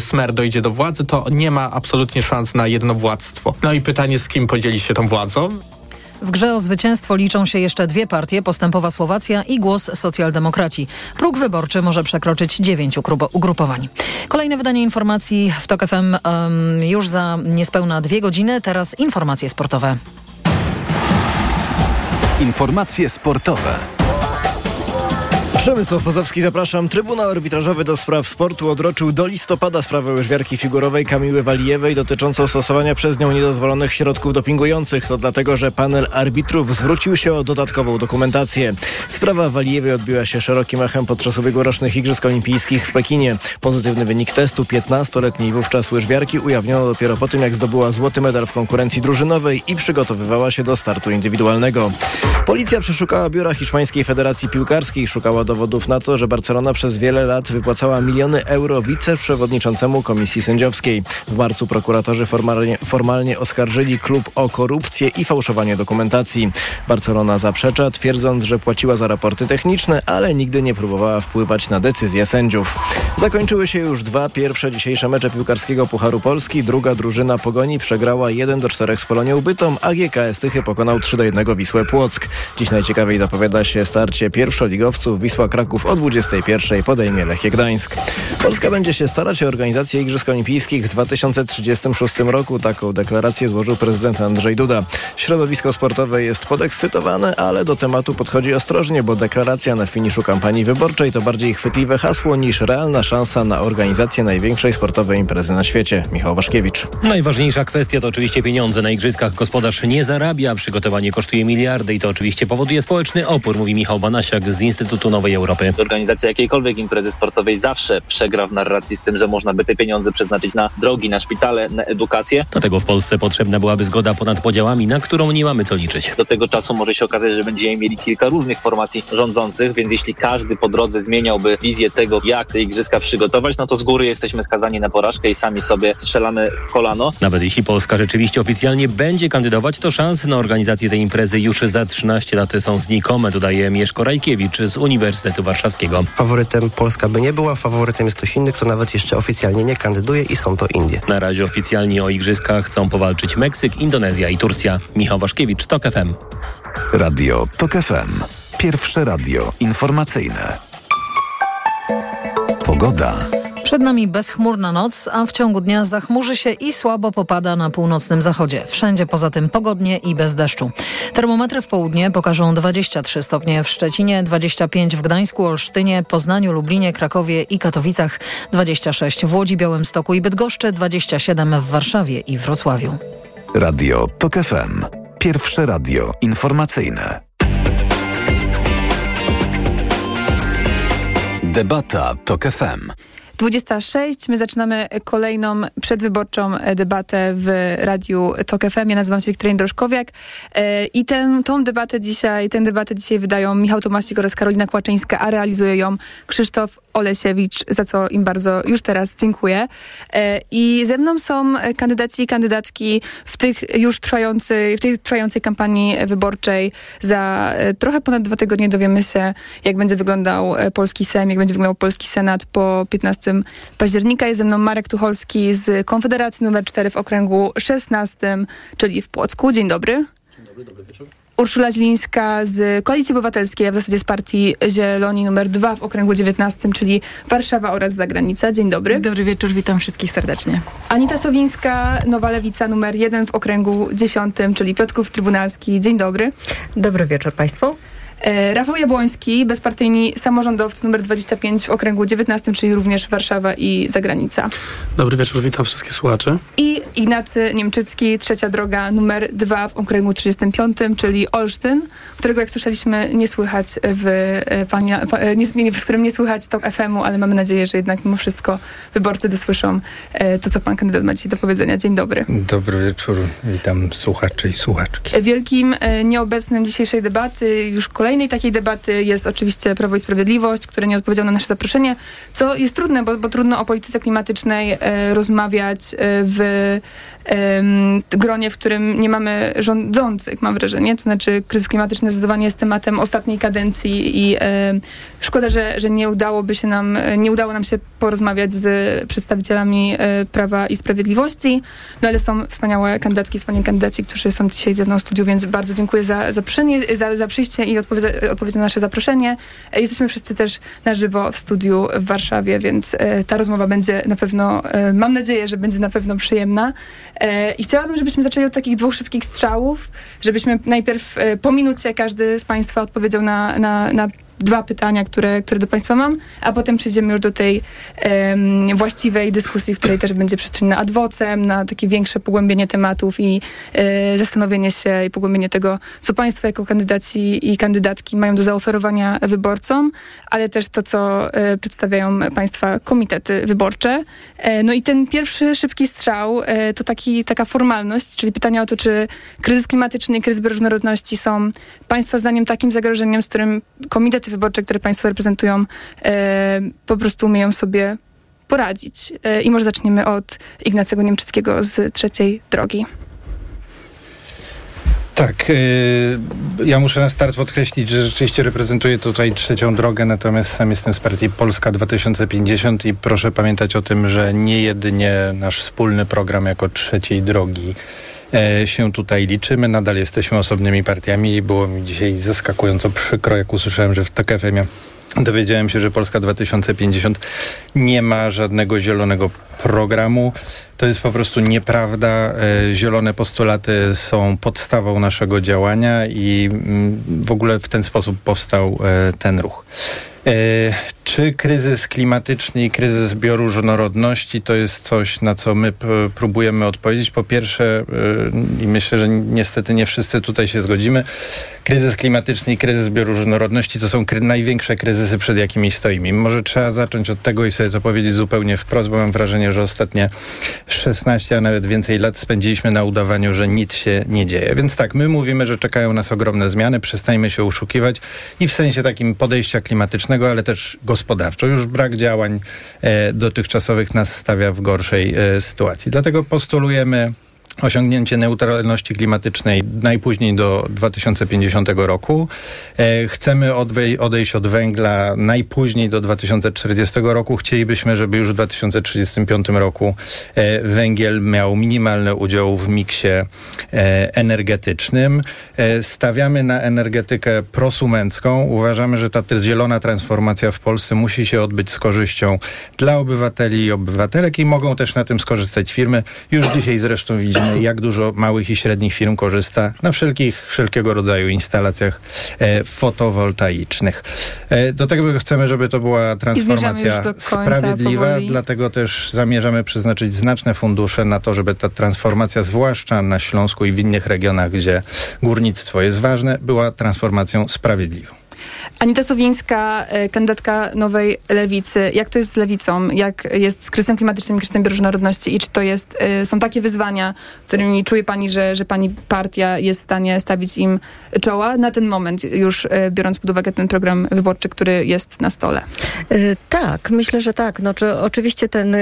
Smer dojdzie do władzy, to nie ma absolutnie szans na jednowładztwo. No i pytanie, z kim podzieli się tą władzą? W grze o zwycięstwo liczą się jeszcze dwie partie, Postępowa Słowacja i Głos Socjaldemokraci. Próg wyborczy może przekroczyć dziewięciu ugrupowań. Kolejne wydanie informacji w TOK FM um, już za niespełna dwie godziny. Teraz informacje sportowe. Informacje sportowe. Przemysław Pozowski, zapraszam. Trybunał Arbitrażowy do Spraw Sportu odroczył do listopada sprawę łyżwiarki figurowej Kamiły Walijewej dotyczącą stosowania przez nią niedozwolonych środków dopingujących. To dlatego, że panel arbitrów zwrócił się o dodatkową dokumentację. Sprawa Walijewej odbiła się szerokim echem podczas ubiegłorocznych Igrzysk Olimpijskich w Pekinie. Pozytywny wynik testu 15-letniej wówczas łyżwiarki ujawniono dopiero po tym, jak zdobyła złoty medal w konkurencji drużynowej i przygotowywała się do startu indywidualnego. Policja przeszukała biura Hiszpańskiej Federacji Piłkarskiej, szukała do dowodów na to, że Barcelona przez wiele lat wypłacała miliony euro wiceprzewodniczącemu komisji sędziowskiej. W marcu prokuratorzy formalnie, formalnie oskarżyli klub o korupcję i fałszowanie dokumentacji. Barcelona zaprzecza, twierdząc, że płaciła za raporty techniczne, ale nigdy nie próbowała wpływać na decyzje sędziów. Zakończyły się już dwa pierwsze dzisiejsze mecze piłkarskiego Pucharu Polski. Druga drużyna Pogoni przegrała 1 do 4 z Polonią Bytom, a GKS Tychy pokonał 3 do 1 Wisłę Płock. Dziś najciekawiej zapowiada się starcie pierwszoligowców Wisła Wisła Kraków o 21 podejmie Lechie Gdańsk. Polska będzie się starać o organizację Igrzysk Olimpijskich w 2036 roku. Taką deklarację złożył prezydent Andrzej Duda. Środowisko sportowe jest podekscytowane, ale do tematu podchodzi ostrożnie, bo deklaracja na finiszu kampanii wyborczej to bardziej chwytliwe hasło niż realna szansa na organizację największej sportowej imprezy na świecie. Michał Waszkiewicz. Najważniejsza kwestia to oczywiście pieniądze. Na igrzyskach gospodarz nie zarabia, przygotowanie kosztuje miliardy i to oczywiście powoduje społeczny opór, mówi Michał Banasiak z Instytutu Nowej Europy. Organizacja jakiejkolwiek imprezy sportowej zawsze przegra w narracji z tym, że można by te pieniądze przeznaczyć na drogi, na szpitale, na edukację. Dlatego w Polsce potrzebna byłaby zgoda ponad podziałami, na którą nie mamy co liczyć. Do tego czasu może się okazać, że będziemy mieli kilka różnych formacji rządzących, więc jeśli każdy po drodze zmieniałby wizję tego, jak te igrzyska przygotować, no to z góry jesteśmy skazani na porażkę i sami sobie strzelamy w kolano. Nawet jeśli Polska rzeczywiście oficjalnie będzie kandydować, to szanse na organizację tej imprezy już za 13 lat są znikome, dodaje Mieszko Rajkiewicz z Uniwersytetu Warszawskiego. Faworytem Polska by nie była, faworytem jest ktoś inny, kto nawet jeszcze oficjalnie nie kandyduje i są to Indie. Na razie oficjalnie o igrzyskach chcą powalczyć Meksyk, Indonezja i Turcja. Michał Waszkiewicz, TOK FM. Radio TOK FM. Pierwsze radio informacyjne. Pogoda. Przed nami bezchmurna noc, a w ciągu dnia zachmurzy się i słabo popada na północnym zachodzie. Wszędzie poza tym pogodnie i bez deszczu. Termometry w południe pokażą 23 stopnie w Szczecinie, 25 w Gdańsku, Olsztynie, Poznaniu, Lublinie, Krakowie i Katowicach, 26 w Łodzi, Białymstoku i Bydgoszczy, 27 w Warszawie i Wrocławiu. Radio TOK FM. Pierwsze radio informacyjne. Debata TOK FM. 26. My zaczynamy kolejną przedwyborczą debatę w Radiu TOK FM. Ja nazywam się Wiktoria Drożkowiak e, i tę, tą debatę dzisiaj, tę debatę dzisiaj wydają Michał Tomasik oraz Karolina Kłaczyńska, a realizuje ją Krzysztof Olesiewicz, za co im bardzo już teraz dziękuję. E, I ze mną są kandydaci i kandydatki w tych już trwającej, w tej trwającej kampanii wyborczej. Za e, trochę ponad dwa tygodnie dowiemy się, jak będzie wyglądał polski Sejm, jak będzie wyglądał polski Senat po 15 października. Jest ze mną Marek Tucholski z Konfederacji numer 4 w okręgu 16, czyli w Płocku. Dzień dobry. Dzień dobry, dobry wieczór. Urszula Zielińska z Koalicji Obywatelskiej, a w zasadzie z Partii Zieloni numer 2 w okręgu 19, czyli Warszawa oraz zagranica. Dzień dobry. Dobry wieczór, witam wszystkich serdecznie. Anita Sowińska, Nowa Lewica numer 1 w okręgu 10, czyli Piotrków Trybunalski. Dzień dobry. Dobry wieczór Państwu. E, Rafał Jabłoński, bezpartyjni samorządowcy numer 25 w okręgu 19, czyli również Warszawa i zagranica. Dobry wieczór, witam wszystkich słuchaczy. I Ignacy Niemczycki, trzecia droga numer 2 w okręgu 35, czyli Olsztyn, którego jak słyszeliśmy nie słychać w e, pania, e, nie, nie, w którym nie słychać TOK FM-u, ale mamy nadzieję, że jednak mimo wszystko wyborcy dosłyszą to, co pan kandydat ma dzisiaj do powiedzenia. Dzień dobry. Dobry wieczór, witam słuchaczy i słuchaczki. Wielkim nieobecnym dzisiejszej debaty, już kolejnym kolejnej takiej debaty jest oczywiście Prawo i Sprawiedliwość, które nie odpowiedziało na nasze zaproszenie, co jest trudne, bo, bo trudno o polityce klimatycznej e, rozmawiać e, w e, gronie, w którym nie mamy rządzących, mam wrażenie. To znaczy kryzys klimatyczny zdecydowanie jest tematem ostatniej kadencji i e, szkoda, że, że nie udałoby się nam, nie udało nam się porozmawiać z przedstawicielami e, Prawa i Sprawiedliwości, no ale są wspaniałe kandydatki, wspaniali kandydaci, którzy są dzisiaj ze mną w studiu, więc bardzo dziękuję za zaproszenie, za, za przyjście i odpowiedź, odpowiedź na nasze zaproszenie. E, jesteśmy wszyscy też na żywo w studiu w Warszawie, więc e, ta rozmowa będzie na pewno, e, mam nadzieję, że będzie na pewno przyjemna. I chciałabym, żebyśmy zaczęli od takich dwóch szybkich strzałów, żebyśmy najpierw po minucie każdy z Państwa odpowiedział na, na, na dwa pytania, które, które do Państwa mam, a potem przejdziemy już do tej em, właściwej dyskusji, w której też będzie przestrzeń na adwocem, na takie większe pogłębienie tematów i e, zastanowienie się i pogłębienie tego, co Państwo jako kandydaci i kandydatki mają do zaoferowania wyborcom, ale też to, co e, przedstawiają Państwa komitety wyborcze. E, no i ten pierwszy szybki strzał to taki, taka formalność, czyli pytanie o to, czy kryzys klimatyczny i kryzys bioróżnorodności są Państwa zdaniem takim zagrożeniem, z którym komitety wyborcze, które Państwo reprezentują, e, po prostu umieją sobie poradzić. E, I może zaczniemy od Ignacego Niemczyckiego z trzeciej drogi. Tak, y, ja muszę na start podkreślić, że rzeczywiście reprezentuję tutaj trzecią drogę, natomiast sam jestem z partii Polska 2050 i proszę pamiętać o tym, że nie jedynie nasz wspólny program jako trzeciej drogi się tutaj liczymy. Nadal jesteśmy osobnymi partiami i było mi dzisiaj zaskakująco przykro, jak usłyszałem, że w TOK FM-ie dowiedziałem się, że Polska 2050 nie ma żadnego zielonego programu. To jest po prostu nieprawda. E, Zielone postulaty są podstawą naszego działania i mm, w ogóle w ten sposób powstał e, ten ruch. Czy kryzys klimatyczny i kryzys bioróżnorodności to jest coś, na co my próbujemy odpowiedzieć? Po pierwsze, e, i myślę, że niestety nie wszyscy tutaj się zgodzimy, kryzys klimatyczny i kryzys bioróżnorodności to są największe kryzysy, przed jakimi stoimy. Może trzeba zacząć od tego i sobie to powiedzieć zupełnie wprost, bo mam wrażenie, że ostatnie 16, a nawet więcej lat spędziliśmy na udawaniu, że nic się nie dzieje. Więc tak, my mówimy, że czekają nas ogromne zmiany, przestańmy się uszukiwać i w sensie takim podejścia klimatycznego, ale też gospodarczo. Już brak działań e, dotychczasowych nas stawia w gorszej e, sytuacji. Dlatego postulujemy osiągnięcie neutralności klimatycznej najpóźniej do 2050 roku. E, chcemy odejść od węgla najpóźniej do 2040 roku. Chcielibyśmy, żeby już w 2035 roku e, węgiel miał minimalny udział w miksie e, energetycznym. Stawiamy na energetykę prosumencką. Uważamy, że ta zielona transformacja w Polsce musi się odbyć z korzyścią dla obywateli i obywatelek i mogą też na tym skorzystać firmy. Już dzisiaj zresztą widzimy, jak dużo małych i średnich firm korzysta na wszelkich, wszelkiego rodzaju instalacjach e, fotowoltaicznych. E, do tego chcemy, żeby to była transformacja sprawiedliwa, powoli. dlatego też zamierzamy przeznaczyć znaczne fundusze na to, żeby ta transformacja, zwłaszcza na Śląsku i w innych regionach, gdzie górnictwo jest ważne, była transformacją sprawiedliwą. Anita Sowińska, e, kandydatka Nowej Lewicy. Jak to jest z lewicą? Jak jest z kryzysem klimatycznym kryzysem bioróżnorodności? I czy to jest, e, są takie wyzwania, którymi czuje pani, że, że pani partia jest w stanie stawić im czoła na ten moment, już e, biorąc pod uwagę ten program wyborczy, który jest na stole? Tak, myślę, że tak. No, czy oczywiście ten,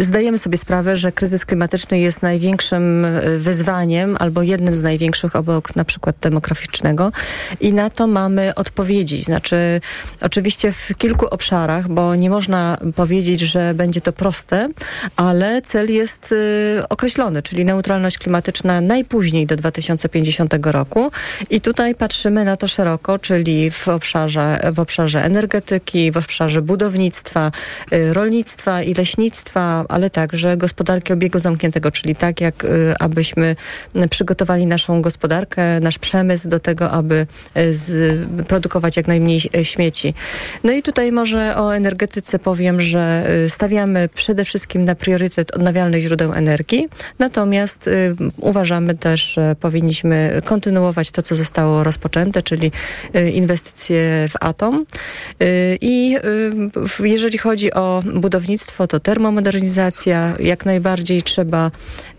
zdajemy sobie sprawę, że kryzys klimatyczny jest największym wyzwaniem albo jednym z największych obok na przykład demograficznego i na to mamy odpowiedzi. Znaczy oczywiście w kilku obszarach, bo nie można powiedzieć, że będzie to proste, ale cel jest y, określony, czyli neutralność klimatyczna najpóźniej do 2050 roku i tutaj patrzymy na to szeroko, czyli w obszarze, w obszarze energetyki, w obszarze budownictwa, y, rolnictwa i leśnictwa, ale także gospodarki obiegu zamkniętego, czyli tak jak y, abyśmy przygotowali naszą gospodarkę, nasz przemysł do tego, aby y, z, produkować jak najmniej e, śmieci. No i tutaj może o energetyce powiem, że y, stawiamy przede wszystkim na priorytet odnawialnych źródeł energii, natomiast y, uważamy też, że powinniśmy kontynuować to, co zostało rozpoczęte, czyli y, inwestycje w atom. Y, I y, jeżeli chodzi o budownictwo, to termomodernizacja, jak najbardziej trzeba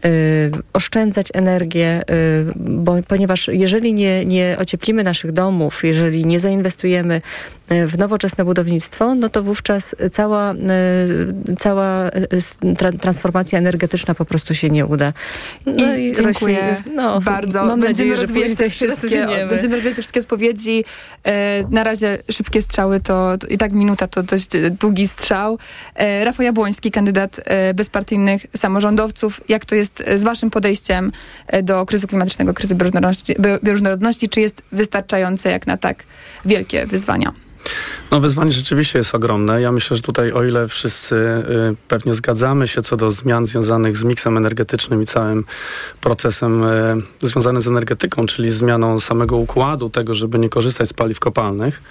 y, oszczędzać energię, y, bo, ponieważ jeżeli nie, nie ocieplimy naszych domów, jeżeli nie zainwestujemy y, w nowoczesne budownictwo, no to wówczas cała, y, cała y, tra- transformacja energetyczna po prostu się nie uda. No I dziękuję rośnie- no, bardzo. Mam będziemy nadzieję, rozwijać te wszystkie, będziemy rozwijać te wszystkie odpowiedzi. E, na razie szybkie strzały to, to i tak minuta to dość e, długi strzał. E, Rafał Jabłoński, kandydat e, bezpartyjnych samorządowców. Jak to jest e, z waszym podejściem e, do kryzysu klimatycznego, kryzysu bioróżnorodności, bio- bioróżnorodności? Czy jest wystarczające jak na tak wielkie wyzwania? No wyzwanie rzeczywiście jest ogromne. Ja myślę, że tutaj o ile wszyscy y, pewnie zgadzamy się co do zmian związanych z miksem energetycznym i całym procesem y, związanym z energetyką, czyli zmianą samego układu tego, żeby nie korzystać z paliw kopalnych,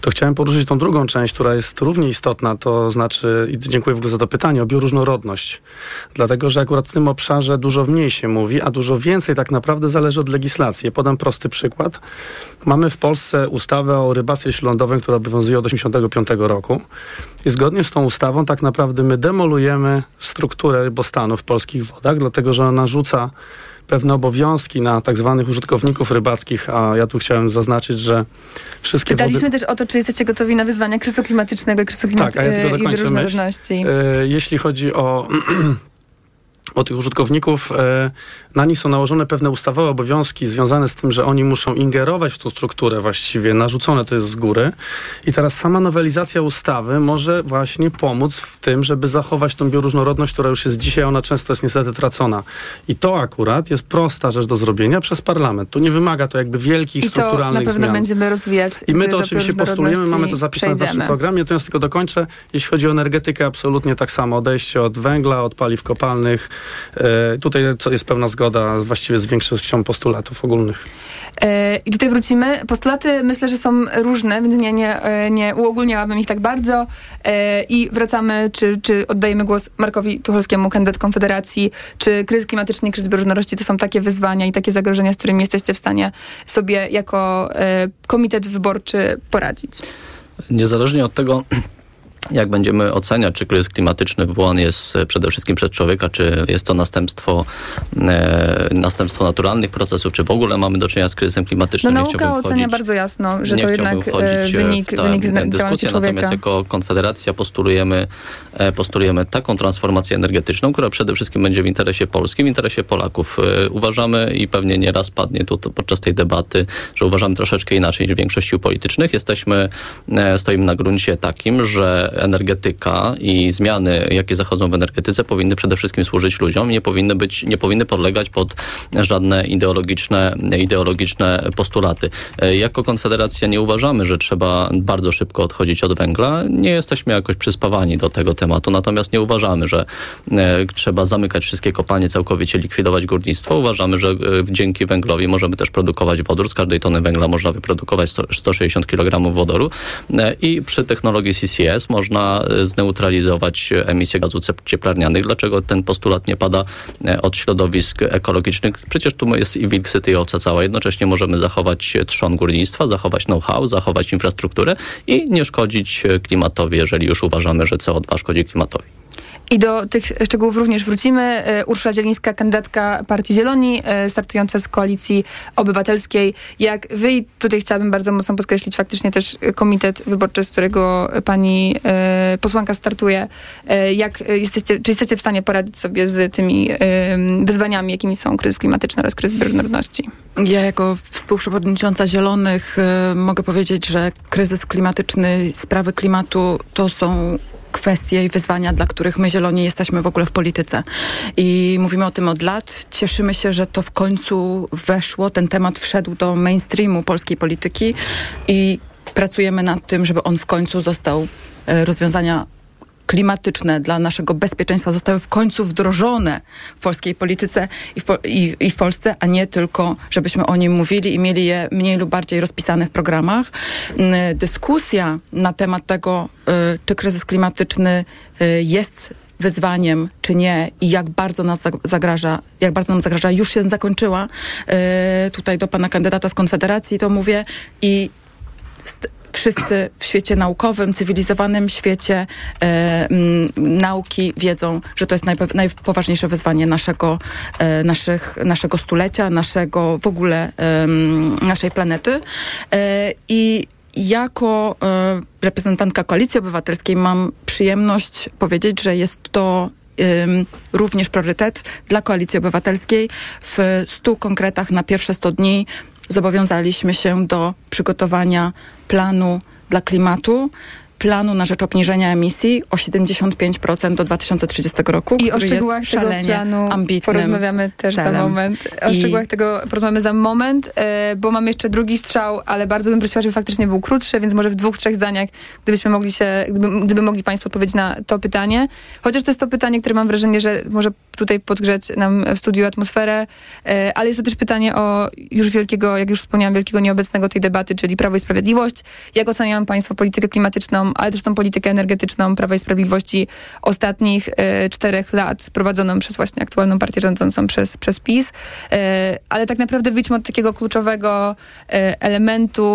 to chciałem poruszyć tą drugą część, która jest równie istotna, to znaczy, i dziękuję w ogóle za to pytanie, o bioróżnorodność. Dlatego, że akurat w tym obszarze dużo mniej się mówi, a dużo więcej tak naprawdę zależy od legislacji. Podam prosty przykład. Mamy w Polsce ustawę o rybactwie śródlądowym, która obowiązuje od 1985 roku. I zgodnie z tą ustawą tak naprawdę my demolujemy strukturę rybostanu w polskich wodach, dlatego że ona narzuca pewne obowiązki na tak zwanych użytkowników rybackich, a ja tu chciałem zaznaczyć, że wszystkie Pytaliśmy wody... też o to, czy jesteście gotowi na wyzwania kryzysu klimatycznego i kryzysu klimat- Tak, a ja tylko i dokończę myśl. E, Jeśli chodzi o, o tych użytkowników, e, na nich są nałożone pewne ustawowe obowiązki związane z tym, że oni muszą ingerować w tą strukturę właściwie, narzucone to jest z góry. I teraz sama nowelizacja ustawy może właśnie pomóc w tym, żeby zachować tą bioróżnorodność, która już jest dzisiaj, ona często jest niestety tracona. I to akurat jest prosta rzecz do zrobienia przez parlament. Tu nie wymaga to jakby wielkich I to na strukturalnych pewno zmian. będziemy rozwijać. I my to oczywiście postulujemy, mamy to zapisane w naszym przejdziemy. programie, natomiast tylko dokończę. Jeśli chodzi o energetykę, absolutnie tak samo. Odejście od węgla, od paliw kopalnych. E, tutaj co jest pełna zgoda właściwie z większością postulatów ogólnych. E, I tutaj wrócimy. Postulaty myślę, że są różne, więc nie, nie, e, nie uogólniałabym ich tak bardzo. I wracamy, czy, czy oddajemy głos Markowi Tucholskiemu, kandydat Konfederacji. Czy kryzys klimatyczny i kryzys bioróżnorodności to są takie wyzwania i takie zagrożenia, z którymi jesteście w stanie sobie jako komitet wyborczy poradzić? Niezależnie od tego, jak będziemy oceniać, czy kryzys klimatyczny wywołany jest e, przede wszystkim przez człowieka, czy jest to następstwo, e, następstwo naturalnych procesów, czy w ogóle mamy do czynienia z kryzysem No klimatycznym. Nie nauka ocenia wchodzić- bardzo jasno, że to jednak e, e, wynik, wynik działalności człowieka. Natomiast jako Konfederacja postulujemy, postulujemy taką transformację energetyczną, która przede wszystkim będzie w interesie polskim, w interesie Polaków. Uważamy i pewnie nieraz padnie tu podczas tej debaty, że uważamy troszeczkę inaczej niż większość sił politycznych. Jesteśmy, stoimy na gruncie takim, że energetyka i zmiany, jakie zachodzą w energetyce powinny przede wszystkim służyć ludziom, nie powinny być, nie powinny podlegać pod żadne ideologiczne, ideologiczne postulaty. E, Jako Konfederacja nie uważamy, że trzeba bardzo szybko odchodzić od węgla. Nie jesteśmy jakoś przyspawani do tego tematu, natomiast nie uważamy, że e, trzeba zamykać wszystkie kopalnie, całkowicie likwidować górnictwo. Uważamy, że e, dzięki węglowi możemy też produkować wodór. Z każdej tony węgla można wyprodukować 100, 160 kg wodoru i przy technologii CCS można e, zneutralizować emisję gazów cieplarnianych. Dlaczego ten postulat nie pada e, od środowisk ekologicznych? Przecież tu jest i wilk syty i owca cała. Jednocześnie możemy zachować e, trzon górnictwa, zachować know-how, zachować infrastrukturę i nie szkodzić e, klimatowi, jeżeli już uważamy, że CO2 szkodzi klimatowi. I do tych szczegółów również wrócimy. E, Urszula Zielińska, kandydatka Partii Zieloni, e, startująca z Koalicji Obywatelskiej. Jak wy, i tutaj chciałabym bardzo mocno podkreślić faktycznie też komitet wyborczy, z którego pani e, posłanka startuje. Jak jesteście, czy jesteście w stanie poradzić sobie z tymi wyzwaniami, jakimi są kryzys klimatyczny oraz kryzys bioróżnorodności? Ja jako współprzewodnicząca Zielonych mogę powiedzieć, że kryzys klimatyczny, sprawy klimatu to są kwestie i wyzwania, dla których my Zieloni jesteśmy w ogóle w polityce. I mówimy o tym od lat. Cieszymy się, że to w końcu weszło, ten temat wszedł do mainstreamu polskiej polityki i pracujemy nad tym, żeby on w końcu został e, rozwiązania klimatyczne dla naszego bezpieczeństwa zostały w końcu wdrożone w polskiej polityce i w, po, i, i w Polsce, a nie tylko, żebyśmy o nim mówili i mieli je mniej lub bardziej rozpisane w programach. Mm, Dyskusja na temat tego, y, czy kryzys klimatyczny y, jest wyzwaniem, czy nie i jak bardzo nas zag- zagraża, jak bardzo nam zagraża, już się zakończyła. Y, tutaj do pana kandydata z Konfederacji to mówię i wszyscy w świecie naukowym, cywilizowanym świecie e, nauki wiedzą, że to jest najpo- najpoważniejsze wyzwanie naszego, e, naszych, naszego stulecia, naszego w ogóle em, naszej planety. E, I jako e, reprezentantka Koalicji Obywatelskiej mam przyjemność powiedzieć, że jest to ym, również priorytet dla Koalicji Obywatelskiej. W 100 konkretach na pierwsze 100 dni zobowiązaliśmy się do przygotowania planu dla klimatu, planu na rzecz obniżenia emisji o 75% do 2030 roku, I o szczegółach tego planu ambitnym porozmawiamy też celem. za moment. O I- szczegółach tego porozmawiamy za moment, e, bo mam jeszcze drugi strzał, ale bardzo bym prosiła, żeby faktycznie był krótszy, więc może w dwóch, trzech zdaniach, gdybyśmy mogli się, gdyby, gdyby mogli Państwo odpowiedzieć na to pytanie. Chociaż to jest to pytanie, które mam wrażenie, że może tutaj podgrzeć nam w studiu atmosferę, e, ale jest to też pytanie o już wielkiego, jak już wspomniałam, wielkiego nieobecnego tej debaty, czyli Prawo i Sprawiedliwość. Jak oceniają Państwo politykę klimatyczną, ale też tą politykę energetyczną Prawa i Sprawiedliwości ostatnich e, czterech lat prowadzoną przez właśnie aktualną partię rządzącą przez, przez PiS. E, ale tak naprawdę wyjdźmy od takiego kluczowego e, elementu,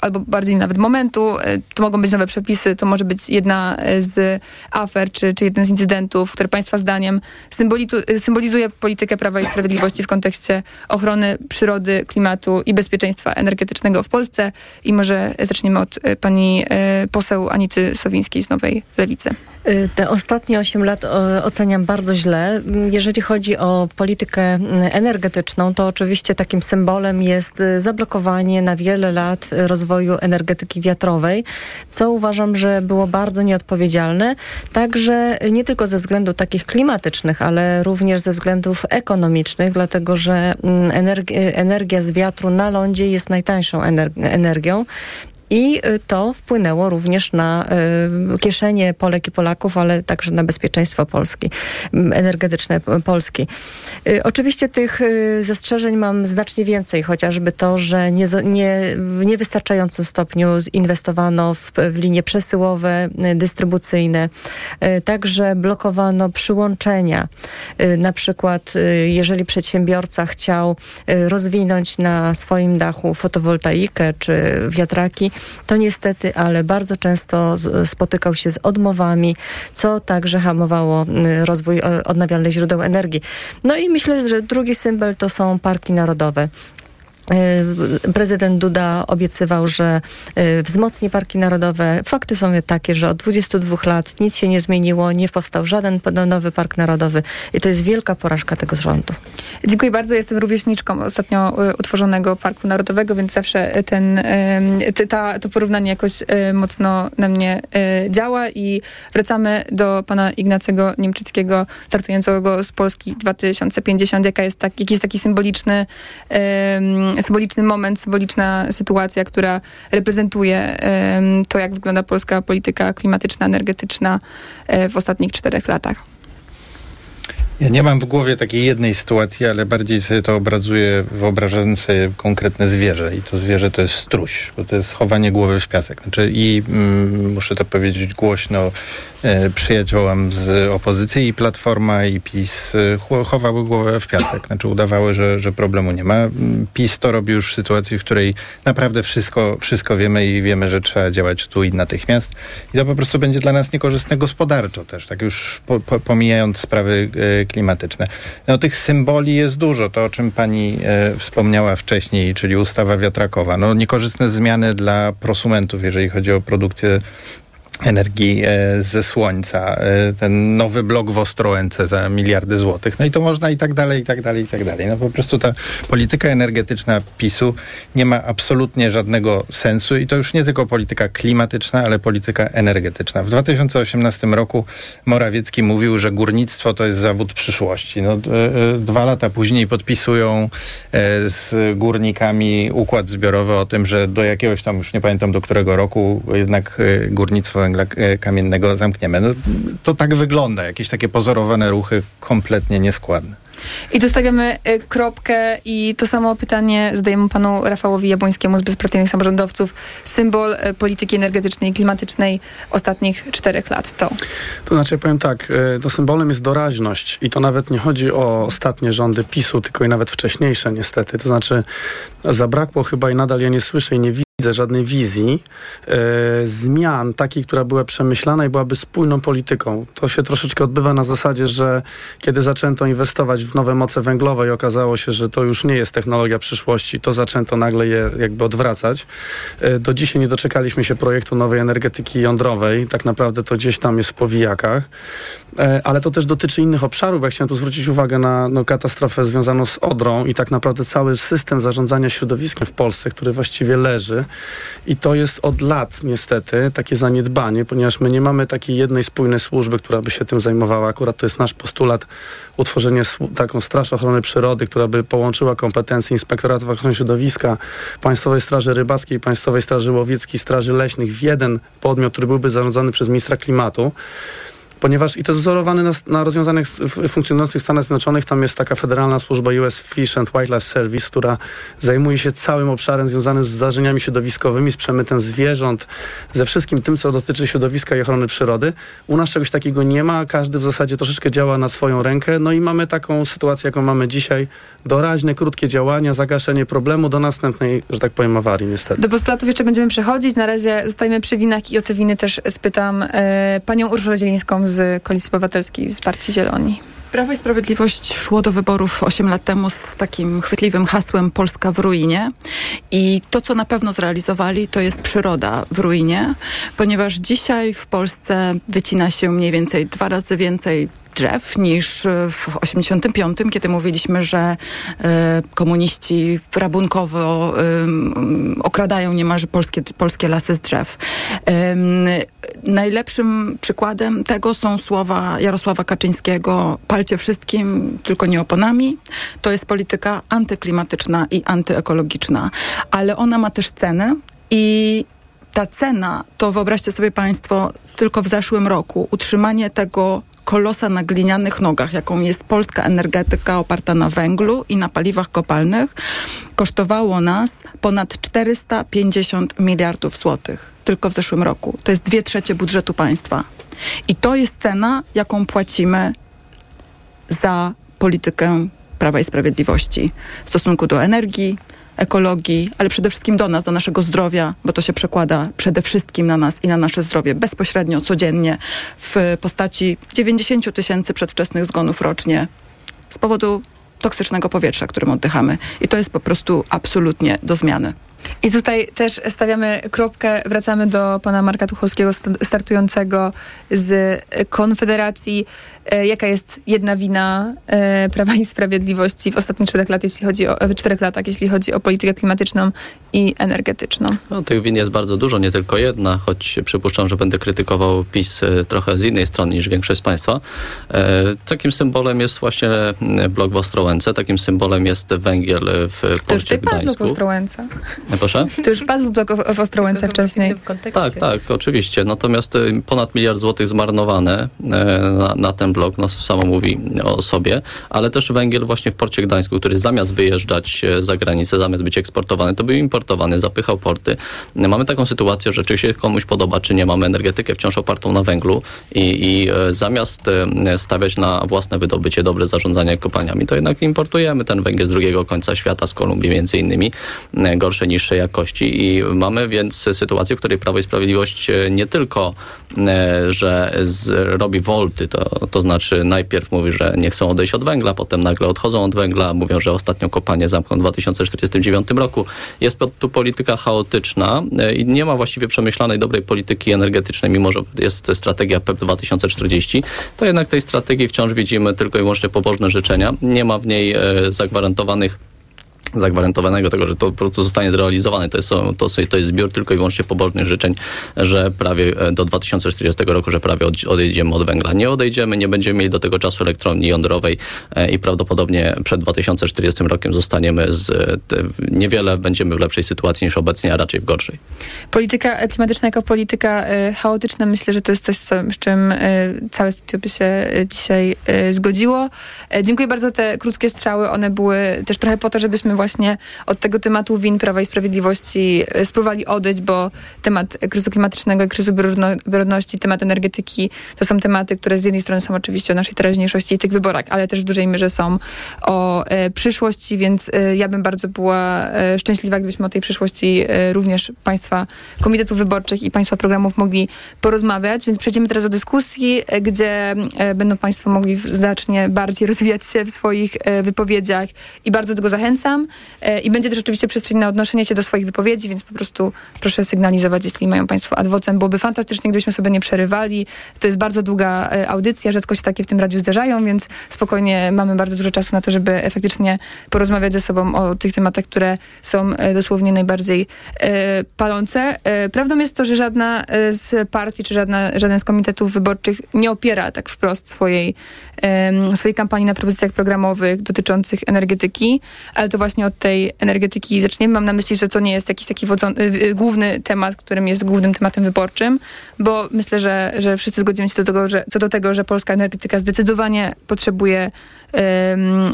albo bardziej nawet momentu. To mogą być nowe przepisy, to może być jedna z afer, czy, czy jeden z incydentów, które Państwa zdaniem symbolizuje politykę Prawa i Sprawiedliwości w kontekście ochrony przyrody, klimatu i bezpieczeństwa energetycznego w Polsce. I może zaczniemy od pani poseł Anity Sowińskiej z Nowej Lewicy. Y, Te ostatnie 8 lat oceniam bardzo źle. Mm, Jeżeli chodzi o politykę mm, energetyczną, to oczywiście takim symbolem jest y, zablokowanie na wiele lat y, rozwoju energetyki wiatrowej, co uważam, że było bardzo nieodpowiedzialne, także nie tylko ze względów takich klimatycznych, ale również ze względów ekonomicznych, dlatego że mm, energ- energia z wiatru na lądzie jest najtańszą ener- energią. I y, to wpłynęło również na y, kieszenie Polek i Polaków, ale także na bezpieczeństwo Polski, energetyczne Polski. Y, Oczywiście tych zastrzeżeń mam znacznie więcej, chociażby to, że nie, nie, w niewystarczającym stopniu inwestowano w, w linie przesyłowe, dystrybucyjne. Także blokowano przyłączenia. Na przykład, jeżeli przedsiębiorca chciał rozwinąć na swoim dachu fotowoltaikę czy wiatraki, to niestety, ale bardzo często spotykał się z odmowami, co także hamowało y, rozwój odnawialnych źródeł energii. No i myślę, że drugi symbol to są parki narodowe. Y, Prezydent Duda obiecywał, że y, wzmocni parki narodowe. Fakty są takie, że od 22 lat nic się nie zmieniło, nie powstał żaden nowy park narodowy i to jest wielka porażka tego rządu. Dziękuję bardzo. Jestem rówieśniczką ostatnio y, utworzonego Parku Narodowego, więc zawsze ten, ta, to porównanie jakoś mocno na mnie działa i wracamy do pana Ignacego Niemczyckiego, startującego z Polski 2050. Jaka jest tak, jaki jest taki symboliczny, symboliczny moment, symboliczna sytuacja, która reprezentuje to, jak wygląda polska polityka klimatyczna, energetyczna y, w ostatnich czterech latach. Ja nie mam w głowie takiej jednej sytuacji, ale bardziej sobie to obrazuję, wyobrażając sobie konkretne zwierzę. I to zwierzę to jest struś, bo to jest chowanie głowy w piasek. Znaczy, I mm, muszę to powiedzieć głośno e, przyjaciołam z opozycji i Platforma i PiS e, chowały głowę w piasek. Znaczy udawały, że, że problemu nie ma. Mm, PiS to robi już w sytuacji, w której naprawdę wszystko, wszystko wiemy i wiemy, że trzeba działać tu i natychmiast. I to po prostu będzie dla nas niekorzystne gospodarczo też, tak już po, po, pomijając sprawy e, klimatyczne. No tych symboli jest dużo, to o czym pani e, wspomniała wcześniej, czyli ustawa wiatrakowa. No niekorzystne zmiany dla prosumentów, jeżeli chodzi o produkcję energii e, ze słońca, e, ten nowy blok w Ostrołęce za miliardy złotych. No i to można i tak dalej, i tak dalej, i tak dalej. No po prostu ta polityka energetyczna PiSu nie ma absolutnie żadnego sensu i to już nie tylko polityka klimatyczna, ale polityka energetyczna. W 2018 roku Morawiecki mówił, że górnictwo to jest zawód przyszłości. No, e, dwa lata później podpisują z górnikami układ zbiorowy o tym, że do jakiegoś tam, już nie pamiętam do którego roku, jednak górnictwo węgla e, kamiennego zamkniemy. No, to tak wygląda, jakieś takie pozorowane ruchy kompletnie nieskładne. I tu stawiamy y, kropkę i to samo pytanie zadajemy panu Rafałowi Jabłońskiemu z Bezpartyjnych Samorządowców. Symbol y, polityki energetycznej i klimatycznej ostatnich czterech lat to? To znaczy, ja powiem tak, to symbolem jest doraźność i to nawet nie chodzi o ostatnie rządy PiSu, tylko i nawet wcześniejsze niestety. To znaczy, zabrakło chyba i nadal ja nie słyszę i nie widzę widzę żadnej wizji e, zmian takiej, która była przemyślana i byłaby spójną polityką. To się troszeczkę odbywa na zasadzie, że kiedy zaczęto inwestować w nowe moce węglowe i okazało się, że to już nie jest technologia przyszłości, to zaczęto nagle je jakby odwracać. E, do dzisiaj nie doczekaliśmy się projektu nowej energetyki jądrowej. Tak naprawdę to gdzieś tam jest w powijakach. E, ale to też dotyczy innych obszarów, ja chciałem tu zwrócić uwagę na no, katastrofę związaną z Odrą i tak naprawdę cały system zarządzania środowiskiem w Polsce, który właściwie leży. I to jest od lat niestety takie zaniedbanie, ponieważ my nie mamy takiej jednej spójnej służby, która by się tym zajmowała. Akurat to jest nasz postulat utworzenie taką Straż Ochrony Przyrody, która by połączyła kompetencje Inspektoratu Ochrony Środowiska, Państwowej Straży Rybackiej, Państwowej Straży Łowieckiej, Straży Leśnych w jeden podmiot, który byłby zarządzany przez ministra klimatu ponieważ i to jest wzorowane na, na rozwiązanych funkcjonujących w Stanach Zjednoczonych. Tam jest taka federalna służba US Fish and Wildlife Service, która zajmuje się całym obszarem związanym z zdarzeniami środowiskowymi, z przemytem zwierząt, ze wszystkim tym, co dotyczy środowiska i ochrony przyrody. U nas czegoś takiego nie ma. Każdy w zasadzie troszeczkę działa na swoją rękę. No i mamy taką sytuację, jaką mamy dzisiaj. Doraźne, krótkie działania, zagaszenie problemu do następnej, że tak powiem, awarii niestety. Do postulatów jeszcze będziemy przechodzić. Na razie zostajemy przy winach i o te winy też spytam e, panią Urszulę Zielińską z Koalicji Obywatelskiej, z Partii Zieloni. Prawo i Sprawiedliwość szło do wyborów 8 lat temu z takim chwytliwym hasłem Polska w ruinie. I to, co na pewno zrealizowali, to jest przyroda w ruinie, ponieważ dzisiaj w Polsce wycina się mniej więcej dwa razy więcej drzew niż w 85, kiedy mówiliśmy, że y, komuniści rabunkowo okradają niemalże polskie, polskie lasy z drzew. Najlepszym przykładem tego są słowa Jarosława Kaczyńskiego palcie wszystkim, tylko nie oponami. To jest polityka antyklimatyczna i antyekologiczna, ale ona ma też cenę i ta cena to wyobraźcie sobie Państwo tylko w zeszłym roku utrzymanie tego kolosa na glinianych nogach, jaką jest polska energetyka oparta na węglu i na paliwach kopalnych, kosztowało nas ponad 450 miliardów złotych tylko w zeszłym roku. To jest dwie trzecie budżetu państwa. I to jest cena, jaką płacimy za politykę Prawa i Sprawiedliwości w stosunku do energii, ekologii, ale przede wszystkim do nas, do naszego zdrowia, bo to się przekłada przede wszystkim na nas i na nasze zdrowie bezpośrednio, codziennie w postaci 90 tysięcy przedwczesnych zgonów rocznie z powodu toksycznego powietrza, którym oddychamy. I to jest po prostu absolutnie do zmiany. I tutaj też stawiamy kropkę, wracamy do pana Marka Tucholskiego, startującego z Konfederacji. E, jaka jest jedna wina e, Prawa i Sprawiedliwości w ostatnich czterech, lat, jeśli chodzi o, czterech latach, jeśli chodzi o politykę klimatyczną i energetyczną? No, tych win jest bardzo dużo, nie tylko jedna, choć przypuszczam, że będę krytykował PiS e, trochę z innej strony niż większość z Państwa. takim symbolem jest właśnie blok w Ostrołęce, takim symbolem jest węgiel w porcie Gdańsku. To już blok w Ostrołęce. Proszę? To już padł blok w Ostrołęce wcześniej. Tak, tak, oczywiście. Natomiast ponad miliard złotych zmarnowane na, na ten blok, no samo mówi o sobie, ale też węgiel właśnie w porcie Gdańsku, który zamiast wyjeżdżać e, za granicę, zamiast być eksportowany, to był importowany, zapychał porty. Mamy taką sytuację, że czy się komuś podoba, czy nie, mamy energetykę wciąż opartą na węglu i, i zamiast stawiać na własne wydobycie, dobre zarządzanie kopalniami, to jednak importujemy ten węgiel z drugiego końca świata, z Kolumbii między innymi, gorsze, jakości i mamy więc sytuację, w której Prawo i Sprawiedliwość nie tylko, że z, robi wolty, to, to znaczy najpierw mówi, że nie chcą odejść od węgla, potem nagle odchodzą od węgla, mówią, że ostatnią kopalnię zamkną w 2049 roku. Jest tu polityka chaotyczna e, i nie ma właściwie przemyślanej dobrej polityki energetycznej, mimo że jest strategia PEP 2040, to jednak tej strategii wciąż widzimy tylko i wyłącznie pobożne życzenia. Nie ma w niej e, zagwarantowanych zagwarantowanego tego, że to po prostu zostanie zrealizowane. To jest, to, to jest zbiór tylko i wyłącznie pobożnych życzeń, że prawie e, do 2040 roku, że prawie odejdziemy od węgla. Nie odejdziemy, nie będziemy mieli do tego czasu elektrowni jądrowej e, i prawdopodobnie przed 2040 rokiem zostaniemy z te, niewiele będziemy w lepszej sytuacji niż obecnie, a raczej w gorszej. Polityka klimatyczna jako polityka chaotyczna, myślę, że to jest coś, co, z czym całe studio by się dzisiaj zgodziło. dziękuję bardzo te krótkie strzały. One były też trochę po to, żebyśmy właśnie od tego tematu win Prawa i Sprawiedliwości e, spróbowali odejść, bo temat kryzysu klimatycznego i kryzysu bioróżnorodności, temat energetyki to są tematy, które z jednej strony są oczywiście o naszej teraźniejszości i tych wyborach, ale też w dużej mierze są o e, przyszłości, więc e, ja bym bardzo była e, szczęśliwa, gdybyśmy o tej przyszłości e, również Państwa komitetów wyborczych i Państwa programów mogli porozmawiać, więc przejdziemy teraz do dyskusji, e, gdzie będą Państwo mogli znacznie bardziej rozwijać się w swoich wypowiedziach i bardzo do tego zachęcam. E, I będzie też oczywiście przestrzeń na odnoszenie się do swoich wypowiedzi, więc po prostu proszę sygnalizować, jeśli mają Państwo adwocem. Byłoby fantastycznie, gdybyśmy sobie nie przerywali. To jest bardzo długa e, audycja, rzadko się takie w tym radiu zdarzają, więc spokojnie mamy bardzo dużo czasu na to, żeby efektycznie porozmawiać ze sobą o tych tematach, które są e, dosłownie najbardziej palące. Prawdą jest to, że żadna z partii, czy żadna, żaden z komitetów wyborczych nie opiera tak wprost swojej, swojej kampanii na propozycjach programowych dotyczących energetyki, ale to właśnie właśnie od tej energetyki zaczniemy. Mam na myśli, że to nie jest jakiś taki wodzon, y, y, główny temat, którym jest głównym tematem wyborczym, bo myślę, że, że wszyscy zgodzimy się do tego, że, co do tego, że polska energetyka zdecydowanie potrzebuje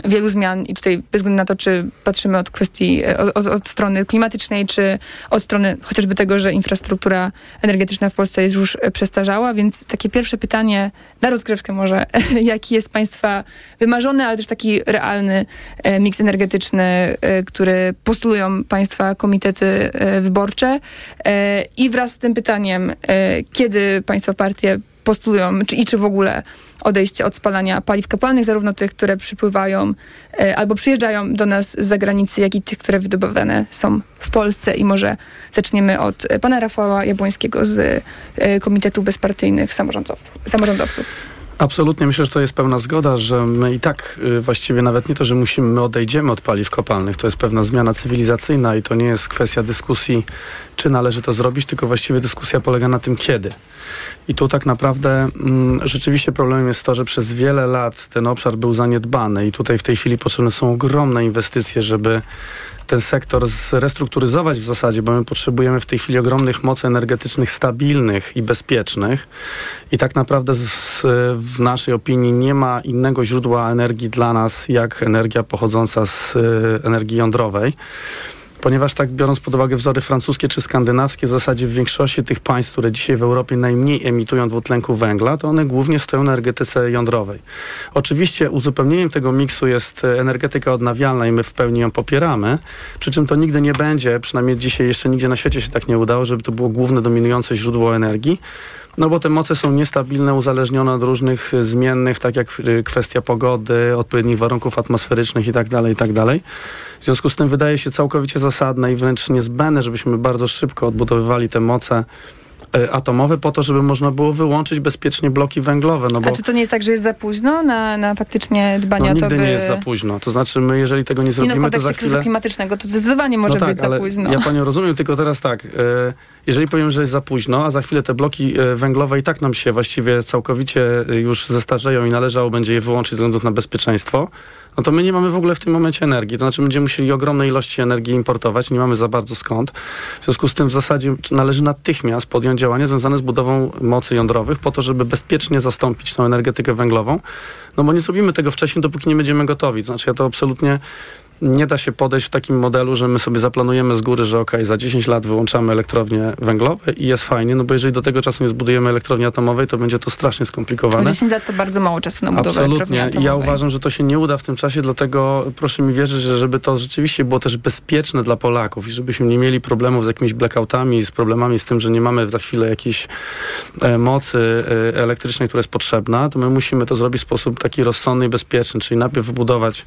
wielu zmian i tutaj bez względu na to, czy patrzymy od kwestii, e, od, od, strony klimatycznej, czy od strony chociażby tego, że infrastruktura energetyczna w Polsce jest już przestarzała, więc takie pierwsze pytanie na rozgrywkę może, jaki jest Państwa wymarzony, ale też taki realny miks energetyczny które postulują państwa komitety e, wyborcze. E, I wraz z tym pytaniem, kiedy państwa partie postulują, czy, i czy w ogóle odejście od spalania paliw kopalnych, zarówno tych, które przypływają albo przyjeżdżają do nas z zagranicy, jak i tych, które wydobywane są w Polsce. I może zaczniemy od pana Rafała Jabłońskiego z Komitetu Bezpartyjnych Samorządowców. samorządowców. Absolutnie myślę, że to jest pełna zgoda, że my i tak y, właściwie nawet nie to, że musimy, my odejdziemy od paliw kopalnych. To jest pewna zmiana cywilizacyjna i to nie jest kwestia dyskusji, czy należy to zrobić, tylko właściwie dyskusja polega na tym, kiedy. I tu tak naprawdę mm, rzeczywiście problemem jest to, że przez wiele lat ten obszar był zaniedbany i tutaj w tej chwili potrzebne są ogromne inwestycje, żeby ten sektor zrestrukturyzować w zasadzie, bo my potrzebujemy w tej chwili ogromnych mocy energetycznych stabilnych i bezpiecznych. I tak naprawdę z, w naszej opinii nie ma innego źródła energii dla nas, jak energia pochodząca z y, energii jądrowej ponieważ tak biorąc pod uwagę wzory francuskie czy skandynawskie, w zasadzie w większości tych państw, które dzisiaj w Europie najmniej emitują dwutlenku węgla, to one głównie stoją na energetyce jądrowej. Oczywiście uzupełnieniem tego miksu jest energetyka odnawialna i my w pełni ją popieramy, przy czym to nigdy nie będzie, przynajmniej dzisiaj jeszcze nigdzie na świecie się tak nie udało, żeby to było główne dominujące źródło energii. No bo te moce są niestabilne, uzależnione od różnych zmiennych, tak jak y, kwestia pogody, odpowiednich warunków atmosferycznych itd., tak itd. Tak w związku z tym wydaje się całkowicie zasadne i wręcz niezbędne, żebyśmy bardzo szybko odbudowywali te moce y, atomowe po to, żeby można było wyłączyć bezpiecznie bloki węglowe. No bo, A czy to nie jest tak, że jest za późno na, na faktycznie dbanie no, o to, nigdy by... nie jest za późno. To znaczy my, jeżeli tego nie zrobimy, no, to za chwilę... klimatycznego to zdecydowanie może no tak, być za późno. Ja panią rozumiem, tylko teraz tak... Yy, jeżeli powiem, że jest za późno, a za chwilę te bloki e, węglowe i tak nam się właściwie całkowicie e, już zestarzeją i należało będzie je wyłączyć ze względu na bezpieczeństwo, no to my nie mamy w ogóle w tym momencie energii. To znaczy będziemy musieli ogromne ilości energii importować, nie mamy za bardzo skąd. W związku z tym w zasadzie należy natychmiast podjąć działania związane z budową mocy jądrowych po to, żeby bezpiecznie zastąpić tą energetykę węglową. No bo nie zrobimy tego wcześniej, dopóki nie będziemy gotowi. To znaczy ja to absolutnie nie da się podejść w takim modelu, że my sobie zaplanujemy z góry, że ok, za 10 lat wyłączamy elektrownie węglowe i jest fajnie, no bo jeżeli do tego czasu nie zbudujemy elektrowni atomowej, to będzie to strasznie skomplikowane. 10 lat to bardzo mało czasu na budowę Absolutnie. elektrowni atomowej. ja uważam, że to się nie uda w tym czasie, dlatego proszę mi wierzyć, że żeby to rzeczywiście było też bezpieczne dla Polaków i żebyśmy nie mieli problemów z jakimiś blackoutami, z problemami z tym, że nie mamy za chwilę jakiejś e, mocy e, elektrycznej, która jest potrzebna, to my musimy to zrobić w sposób taki rozsądny i bezpieczny, czyli najpierw wybudować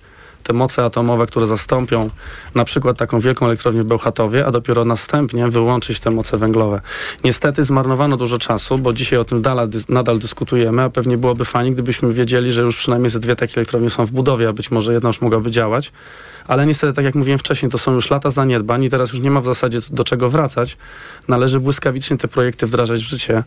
te moce atomowe, które zastąpią na przykład taką wielką elektrownię w Bełchatowie, a dopiero następnie wyłączyć te moce węglowe. Niestety zmarnowano dużo czasu, bo dzisiaj o tym nadal, nadal dyskutujemy, a pewnie byłoby fajnie, gdybyśmy wiedzieli, że już przynajmniej ze dwie takie elektrownie są w budowie, a być może jedna już mogłaby działać. Ale niestety, tak jak mówiłem wcześniej, to są już lata zaniedbań i teraz już nie ma w zasadzie do czego wracać. Należy błyskawicznie te projekty wdrażać w życie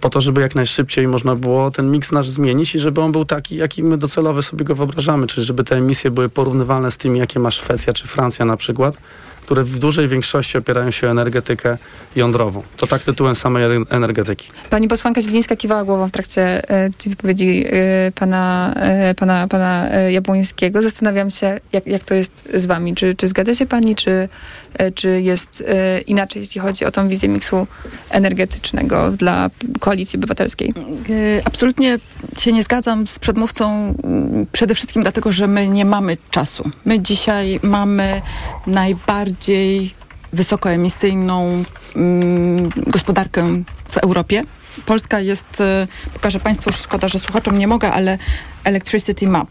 po to, żeby jak najszybciej można było ten miks nasz zmienić i żeby on był taki, jaki my docelowy sobie go wyobrażamy, czyli żeby te emisje były porównywalne z tymi, jakie ma Szwecja czy Francja na przykład, które w dużej większości opierają się o energetykę jądrową. To tak tytułem samej energetyki. Pani posłanka Zielińska kiwała głową w trakcie e, tej wypowiedzi e, pana, e, pana, pana e, Jabłońskiego. Zastanawiam się, jak, jak to jest z wami. Czy, czy zgadza się pani, czy, e, czy jest e, inaczej, jeśli chodzi o tą wizję miksu energetycznego dla Koalicji Obywatelskiej? Absolutnie się nie zgadzam z przedmówcą, przede wszystkim dlatego, że my nie mamy czasu. My dzisiaj mamy najbardziej wysokoemisyjną mm, gospodarkę w Europie. Polska jest, y, pokażę Państwu, szkoda, że słuchaczom nie mogę, ale Electricity Map.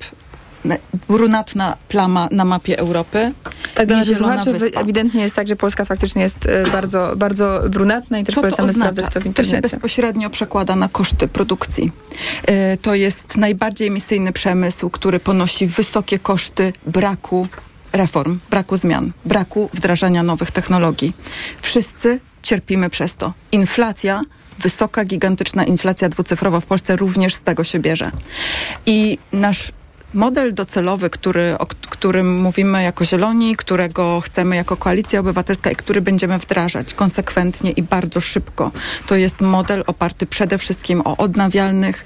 Na- Brunatna plama na mapie Europy. Tak, dla naszych słuchaczy wy- wyspa. ewidentnie jest tak, że Polska faktycznie jest e, bardzo, bardzo brunatna i też Co to polecamy oznacza? sprawdzać to w To się internecie. bezpośrednio przekłada na koszty produkcji. Y, To jest najbardziej emisyjny przemysł, który ponosi wysokie koszty braku reform, braku zmian, braku wdrażania nowych technologii. Wszyscy cierpimy przez to. Inflacja, wysoka, gigantyczna inflacja dwucyfrowa w Polsce również z tego się bierze. I nasz model docelowy, który, o którym mówimy jako Zieloni, którego chcemy jako Koalicja Obywatelska i który będziemy wdrażać konsekwentnie i bardzo szybko, to jest model oparty przede wszystkim o odnawialnych,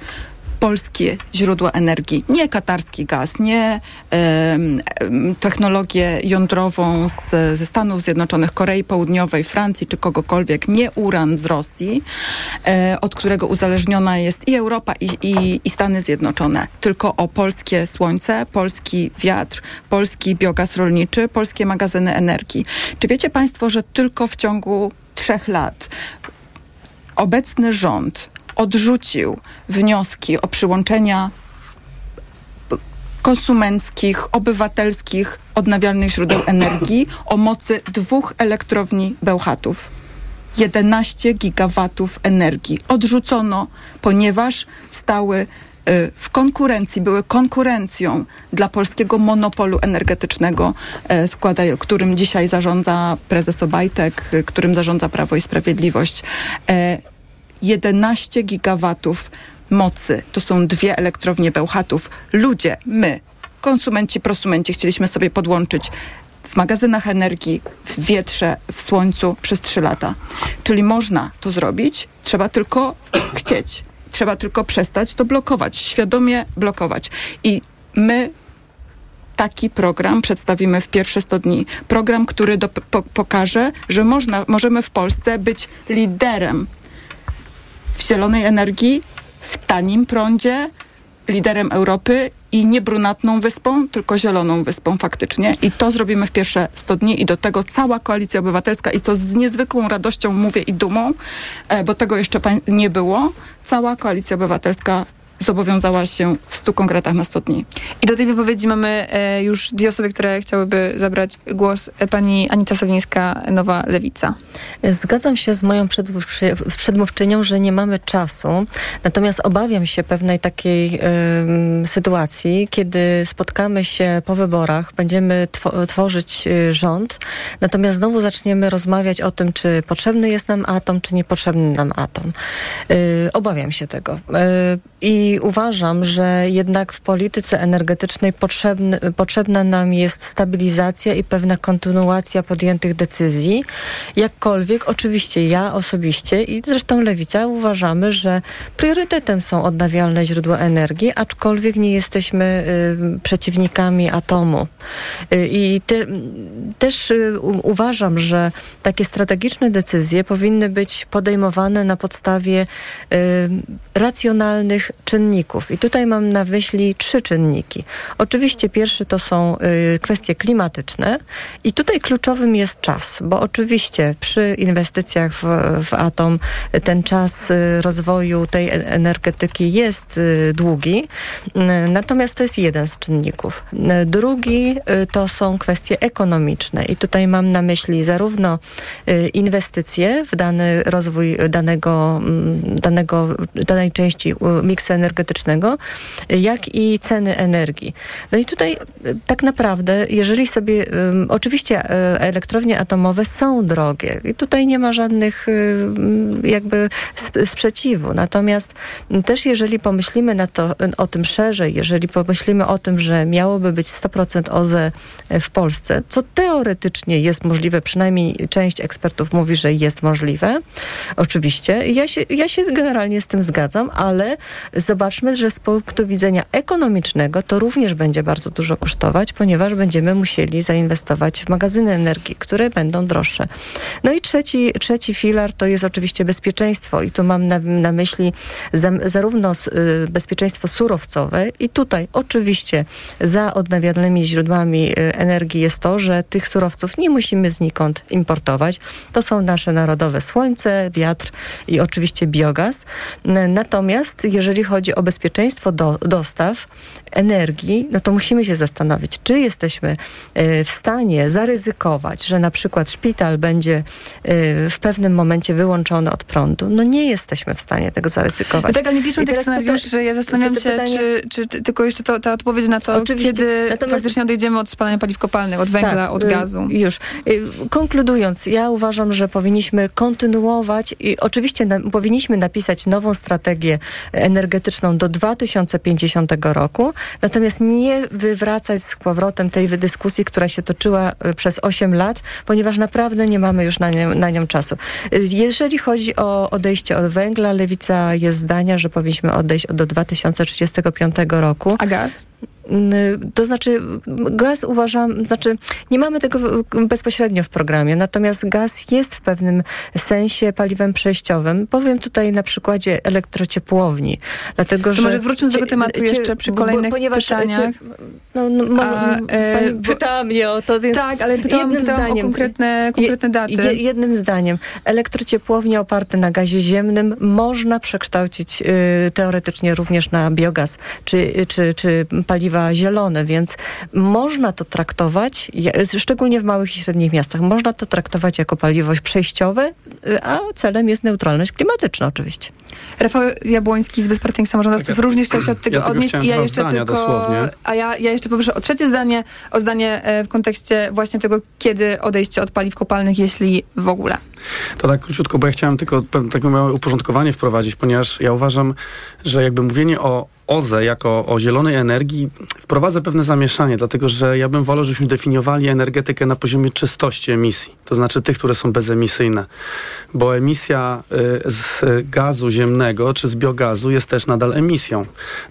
polskie źródła energii. Nie katarski gaz, nie em, technologię jądrową z, ze Stanów Zjednoczonych, Korei Południowej, Francji czy kogokolwiek, nie uran z Rosji, e, od którego uzależniona jest i Europa, i, i, i Stany Zjednoczone. Tylko o polskie słońce, polski wiatr, polski biogaz rolniczy, polskie magazyny energii. Czy wiecie Państwo, że tylko w ciągu trzech lat obecny rząd odrzucił wnioski o przyłączenia konsumenckich, obywatelskich, odnawialnych źródeł energii o mocy dwóch elektrowni Bełchatów. 11 gigawatów energii. Odrzucono, ponieważ stały y, w konkurencji, były konkurencją dla polskiego monopolu energetycznego, e, którym dzisiaj zarządza prezes Obajtek, y, którym zarządza Prawo i Sprawiedliwość. E, 11 gigawatów mocy. To są dwie elektrownie Bełchatów. Ludzie, my, konsumenci, prosumenci, chcieliśmy sobie podłączyć w magazynach energii, w wietrze, w słońcu przez 3 lata. Czyli można to zrobić, trzeba tylko chcieć. Trzeba tylko przestać to blokować, świadomie blokować. I my taki program przedstawimy w pierwsze 100 dni. Program, który do, po, pokaże, że można, możemy w Polsce być liderem w zielonej energii, w tanim prądzie, liderem Europy i nie brunatną wyspą, tylko zieloną wyspą faktycznie. I to zrobimy w pierwsze 100 dni i do tego cała Koalicja Obywatelska i to z niezwykłą radością mówię i dumą, e, bo tego jeszcze nie było. Cała Koalicja Obywatelska zobowiązała się w 100 konkretach na 100 dni. I do tej wypowiedzi mamy e, już dwie osoby, które chciałyby zabrać głos. E, pani Anita Sowińska, Nowa Lewica. Zgadzam się z moją przedmówczy- przedmówczynią, że nie mamy czasu, natomiast obawiam się pewnej takiej sytuacji, kiedy spotkamy się po wyborach, będziemy two- tworzyć y, rząd, natomiast znowu zaczniemy rozmawiać o tym, czy potrzebny jest nam atom, czy niepotrzebny nam atom. Y, obawiam się tego. Y, I uważam, że jednak w polityce energetycznej potrzebny, potrzebna nam jest stabilizacja i pewna kontynuacja podjętych decyzji. Jakkolwiek, oczywiście ja osobiście i zresztą Lewica uważamy, że priorytetem są odnawialne źródła energii, aczkolwiek nie jesteśmy y, przeciwnikami atomu. Y, I te, też y, uważam, że takie strategiczne decyzje powinny być podejmowane na podstawie y, racjonalnych czynników czynników. I tutaj mam na myśli trzy czynniki. Oczywiście pierwszy to są y, kwestie klimatyczne i tutaj kluczowym jest czas, bo oczywiście przy inwestycjach w, w atom ten czas y, rozwoju tej e- energetyki jest y, długi, natomiast to jest jeden z czynników. Drugi to są kwestie ekonomiczne i tutaj mam na myśli zarówno inwestycje w dany rozwój danego, mm, danego, danej części miksu energetycznego, y, jak i ceny energii. No i tutaj y, tak naprawdę, jeżeli sobie, oczywiście y, elektrownie atomowe są drogie i tutaj nie ma żadnych mm, jakby sp- sprzeciwu. Natomiast też jeżeli pomyślimy na to, o tym szerzej, jeżeli pomyślimy o tym, że miałoby być 100% OZE w Polsce, co teoretycznie jest możliwe, przynajmniej część ekspertów mówi, że jest możliwe. Oczywiście. Ja się, ja się generalnie z tym zgadzam, ale zobaczmy, że z punktu widzenia ekonomicznego to również będzie bardzo dużo kosztować, ponieważ będziemy musieli zainwestować w magazyny energii, które będą droższe. No i trzeci, trzeci filar to jest oczywiście bezpieczeństwo i tu mam na, na myśli za, zarówno y, bezpieczeństwo surowcowe i tutaj oczywiście za odnawialnymi źródłami y, energii jest to, że tych surowców nie musimy znikąd importować. To są nasze narodowe słońce, wiatr i oczywiście biogaz. Natomiast jeżeli chodzi o bezpieczeństwo do, dostaw energii, no to musimy się zastanowić, czy jesteśmy y, w stanie zaryzykować, że na przykład szpital będzie y, w pewnym momencie wyłączony od prądu. No nie jesteśmy w stanie tego zaryzykować. No tak, ale nie piszmy I tych scenariuszy, pyta- że ja zastanawiam się, pytanie- czy, czy, czy tylko jeszcze to, ta odpowiedź na to, Oczywiście. kiedy Natomiast- faktycznie odejdziemy od spalania paliw kopalnych, od węgla, Tak, od y, gazu. Już. Y, Konkludując, ja uważam, że powinniśmy kontynuować i oczywiście na, powinniśmy napisać nową strategię energetyczną do 2050 roku, natomiast nie wywracać z powrotem tej dyskusji, która się toczyła y, przez 8 lat, ponieważ naprawdę nie mamy już na nią, na nią czasu. Y, Jeżeli chodzi o odejście od węgla, Lewica jest zdania, że powinniśmy odejść do 2035 roku. A gaz? To znaczy, gaz uważam, znaczy nie mamy tego bezpośrednio w programie, natomiast gaz jest w pewnym sensie paliwem przejściowym. Powiem tutaj na przykładzie elektrociepłowni, dlatego To że... może wróćmy do tego tematu jeszcze przy bo- bo- kolejnych ponieważ, pytaniach. cie- No, no, mo- A, e, bo- pytała mnie o to, więc Tak, ale pytałam, jednym pytałam o zdaniem- konkretne, konkretne daty. Je, jednym zdaniem, elektrociepłownie oparte na gazie ziemnym można przekształcić y, teoretycznie również na biogaz czy, czy, czy paliwa zielone, więc można to traktować, szczególnie w małych i średnich miastach, można to traktować jako paliwo przejściowe, a celem jest neutralność klimatyczna oczywiście. Rafał Jabłoński z Bezpartyjnych Samorządowców Tak, również chciał się od tego ja odnieść i ja jeszcze tylko, dosłownie. a ja, ja jeszcze poproszę o trzecie zdanie, o zdanie e, w kontekście właśnie tego, kiedy odejście od paliw kopalnych, jeśli w ogóle. To tak króciutko, bo ja chciałem tylko takie małe uporządkowanie wprowadzić, ponieważ ja uważam, że jakby mówienie o OZE jako o zielonej energii wprowadza pewne zamieszanie, dlatego że ja bym wolał, żebyśmy definiowali energetykę na poziomie czystości emisji, to znaczy tych, które są bezemisyjne, bo emisja y, z gazu ziemnego czy z biogazu jest też nadal emisją.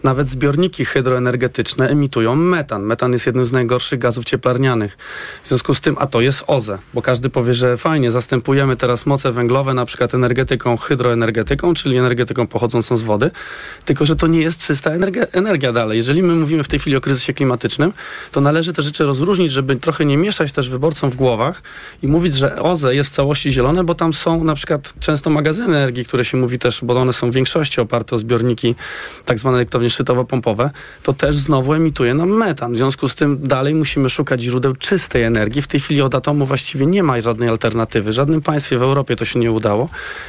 Nawet zbiorniki hydroenergetyczne emitują metan. Metan jest jednym z najgorszych gazów cieplarnianych. W związku z tym, a to jest OZE, bo każdy powie, że fajnie, zastępujemy teraz moce węglowe na przykład energetyką hydroenergetyką, czyli energetyką pochodzącą z wody, tylko że to nie jest czysta energia, energia dalej. Jeżeli my mówimy w tej chwili o kryzysie klimatycznym, to należy te rzeczy rozróżnić, żeby trochę nie mieszać też wyborcom w głowach i mówić, że OZE jest w całości zielone, bo tam są na przykład często magazyny energii, które się mówi też, bo one są w większości oparte o zbiorniki tak zwane elektrownie szczytowo-pompowe, to też znowu emituje nam metan. W związku z tym dalej musimy szukać źródeł czystej energii. W tej chwili od atomu właściwie nie ma żadnej alternatywy. W żadnym państwie w Europie to się nie udało.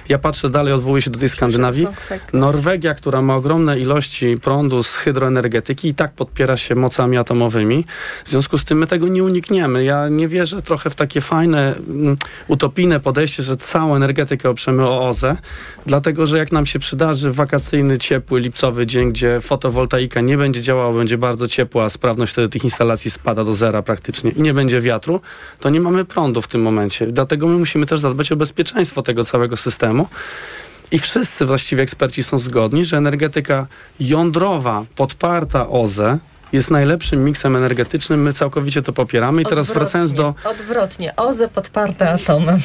Ja patrzę dalej, odwołuję się do tej Skandynawii. Norwegia, która ma ogromne ilości prądu z hydroenergetyki i tak podpiera się mocami atomowymi. W związku z tym my tego nie unikniemy. Ja nie wierzę trochę w takie fajne, mm, utopijne podejście, że całą energetykę oprzemy o OZE, dlatego że jak nam się przydarzy wakacyjny, ciepły, lipcowy dzień, gdzie fotowoltaika nie będzie działała, będzie bardzo ciepła, a sprawność wtedy tych instalacji spada do zera praktycznie i nie będzie wiatru, to nie mamy prądu w tym momencie. Dlatego my musimy też zadbać o bezpieczeństwo tego całego systemu. I wszyscy właściwie eksperci są zgodni, że energetyka jądrowa podparta OZE jest najlepszym miksem energetycznym. My całkowicie to popieramy. I teraz wracając do... Odwrotnie. OZE podparte atomem.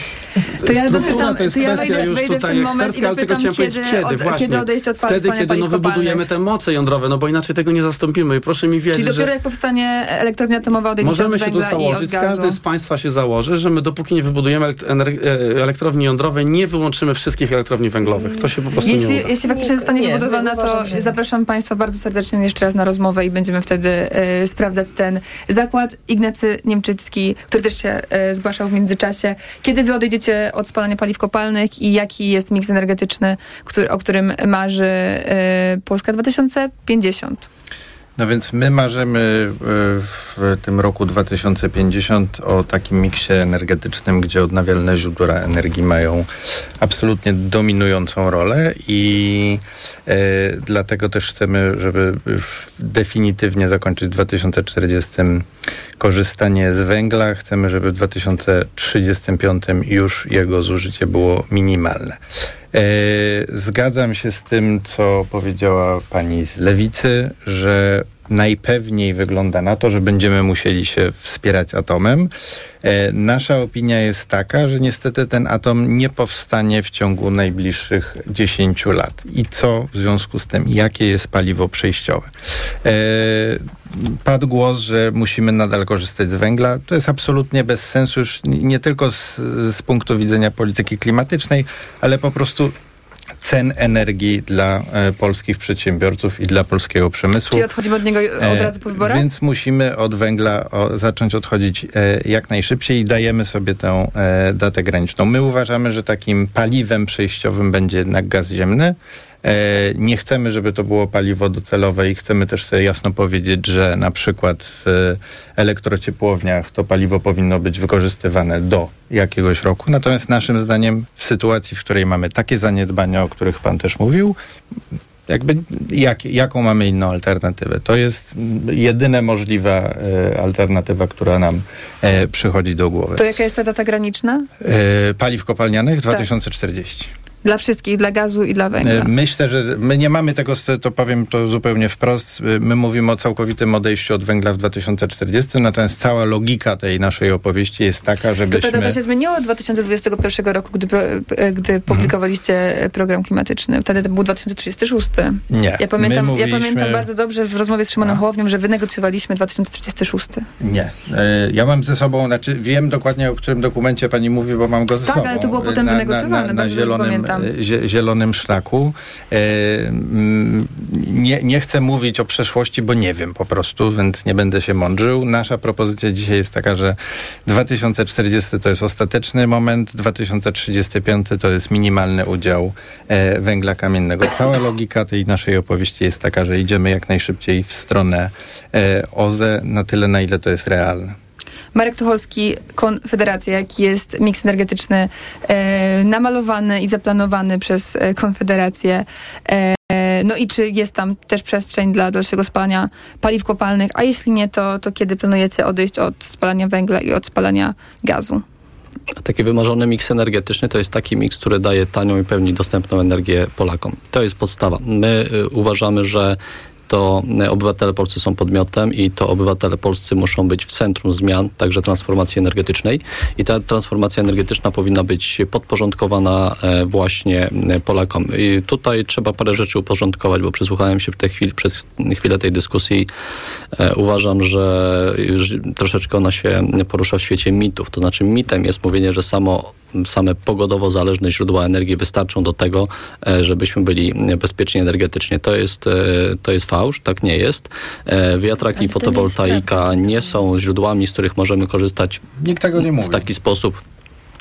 To ja dopytam, to jest to ja kwestia wejdę, już wejdę w tutaj ten moment i ekspercka, ale tylko chciałem kiedy, powiedzieć kiedy, od, właśnie. kiedy odejść od Wtedy, kiedy no, wybudujemy te moce jądrowe, no bo inaczej tego nie zastąpimy. I proszę mi wierzyć, Czyli dopiero że... jak powstanie elektrownia atomowa Możemy od się tu założyć, każdy z Państwa się założy, że my dopóki nie wybudujemy e, elektrowni jądrowej, nie wyłączymy wszystkich elektrowni węglowych. To się po prostu nie Jeśli, uda. jeśli faktycznie zostanie Nie, wybudowana, to nie. zapraszam Państwa bardzo serdecznie jeszcze raz na rozmowę i będziemy wtedy e, sprawdzać ten zakład. Ignacy Niemczycki, który też się e, zgłaszał w międzyczasie. Kiedy Wy odejdziecie od spalania paliw kopalnych i jaki jest miks energetyczny, który, o którym marzy e, Polska 2050? No więc my marzymy y, w tym roku 2050 o takim miksie energetycznym, gdzie odnawialne źródła energii mają absolutnie dominującą rolę i e, dlatego też chcemy, żeby już definitywnie zakończyć w 2040 korzystanie z węgla. Chcemy, żeby w 2035 już jego zużycie było minimalne. E, Zgadzam się z tym, co powiedziała pani z lewicy, że najpewniej wygląda na to, że będziemy musieli się wspierać atomem. E, Nasza opinia jest taka, że niestety ten atom nie powstanie w ciągu najbliższych 10 lat. I co w związku z tym? Jakie jest paliwo przejściowe? E, Padł głos, że musimy nadal korzystać z węgla. To jest absolutnie bez sensu już nie tylko z, z punktu widzenia polityki klimatycznej, ale po prostu cen energii dla e, polskich przedsiębiorców i dla polskiego przemysłu. Czyli odchodzimy od niego od razu po wyborach? E, Więc musimy od węgla o, zacząć odchodzić e, jak najszybciej i dajemy sobie tę e, datę graniczną. My uważamy, że takim paliwem przejściowym będzie jednak gaz ziemny. E, Nie chcemy, żeby to było paliwo docelowe i chcemy też sobie jasno powiedzieć, że na przykład w elektrociepłowniach to paliwo powinno być wykorzystywane do jakiegoś roku. Natomiast naszym zdaniem w sytuacji, w której mamy takie zaniedbania, o których pan też mówił, jakby jak, jaką mamy inną alternatywę? To jest jedyna możliwa e, alternatywa, która nam e, przychodzi do głowy. To jaka jest ta data graniczna? E, paliw kopalnianych Tak. 2040. Dla wszystkich, dla gazu i dla węgla. E, Myślę, że my nie mamy tego, to powiem to zupełnie wprost. E, My mówimy o całkowitym odejściu od węgla w 2040, natomiast cała logika tej naszej opowieści jest taka, To ta żebyśmy... data się zmieniła od 2021 roku, gdy, e, gdy publikowaliście e, program klimatyczny. Wtedy to był 2036. Nie. Ja pamiętam, My ja mówiliśmy- pamiętam bardzo dobrze w rozmowie z Szymonem Hołownią, że wynegocjowaliśmy 2036. Nie. Ja mam ze sobą, znaczy wiem dokładnie o którym dokumencie pani mówi, bo mam go ze Tak, sobą. ale to było potem na, na, wynegocjowane, na, na bardzo dobrze zielonym, pamiętam. e, zie- zielonym szlaku. E, mm, Nie, nie chcę mówić o przeszłości, bo nie wiem po prostu, więc nie będę się mądrzył. Nasza propozycja dzisiaj jest taka, że 2040 to jest ostateczny moment, 2035 to jest minimalny udział e, węgla kamiennego. Cała logika tej naszej opowieści jest taka, że idziemy jak najszybciej w stronę OZE na tyle, na ile to jest realne. Marek Tucholski, Konfederacja, jaki jest miks energetyczny e, namalowany i zaplanowany przez e, Konfederację. E, no i czy jest tam też przestrzeń dla dalszego spalania paliw kopalnych, a jeśli nie, to, to kiedy planujecie odejść od spalania węgla i od spalania gazu? Taki wymarzony miks energetyczny to jest taki miks, który daje tanią i pełni dostępną energię Polakom. To jest podstawa. My y, uważamy, że to obywatele polscy są podmiotem i to obywatele polscy muszą być w centrum zmian, także transformacji energetycznej. I ta transformacja energetyczna powinna być podporządkowana e, właśnie e, Polakom. I tutaj trzeba parę rzeczy uporządkować, bo przysłuchałem się w tej chwili, przez chwilę tej dyskusji. E, uważam, że troszeczkę ona się porusza w świecie mitów. To znaczy mitem jest mówienie, że samo, same pogodowo zależne źródła energii wystarczą do tego, żebyśmy byli bezpieczni energetycznie. To jest, to jest fałsz, tak nie jest. E, Wiatraki i fotowoltaika nie są źródłami, z których możemy korzystać Nikt tego nie mówi. w taki sposób.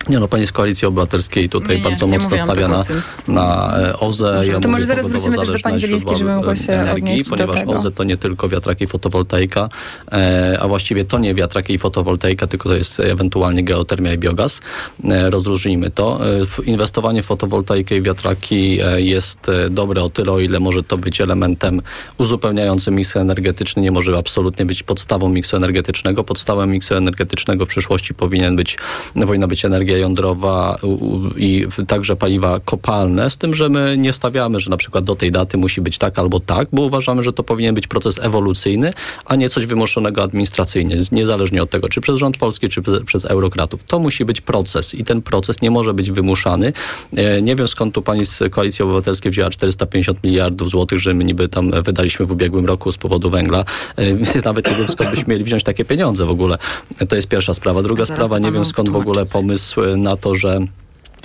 Nie no, pani z Koalicji Obywatelskiej tutaj Nie, bardzo nie mocno stawia na, na e, OZE. Może- ja to może zaraz wrócimy też do pani Zielińskiej, żeby mogła e, się energii, odnieść do ponieważ tego. OZE to nie tylko wiatraki i fotowoltaika, e, a właściwie to nie wiatraki i fotowoltaika, tylko to jest ewentualnie geotermia i biogaz. E, rozróżnijmy to. E, inwestowanie w fotowoltaikę i wiatraki e, jest e, dobre o tyle, o ile może to być elementem uzupełniającym miks energetyczny, nie może absolutnie być podstawą miksu energetycznego. Podstawą miksu energetycznego w przyszłości powinien być, powinna być energia energia jądrowa i także paliwa kopalne, z tym, że my nie stawiamy, że na przykład do tej daty musi być tak albo tak, bo uważamy, że to powinien być proces ewolucyjny, a nie coś wymuszonego administracyjnie, niezależnie od tego, czy przez rząd polski, czy przez eurokratów. To musi być proces i ten proces nie może być wymuszany. E, nie wiem skąd tu pani z Koalicji Obywatelskiej wzięła 450 miliardów złotych, że my niby tam wydaliśmy w ubiegłym roku z powodu węgla. E, nawet nie wiem skąd byśmy mieli wziąć takie pieniądze w ogóle. To jest pierwsza sprawa. Druga sprawa, nie wiem skąd w ogóle pomysł na to, że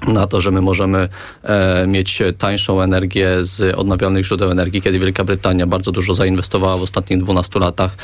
na to, że my możemy e, mieć tańszą energię z odnawialnych źródeł energii, kiedy Wielka Brytania bardzo dużo zainwestowała w ostatnich 12 latach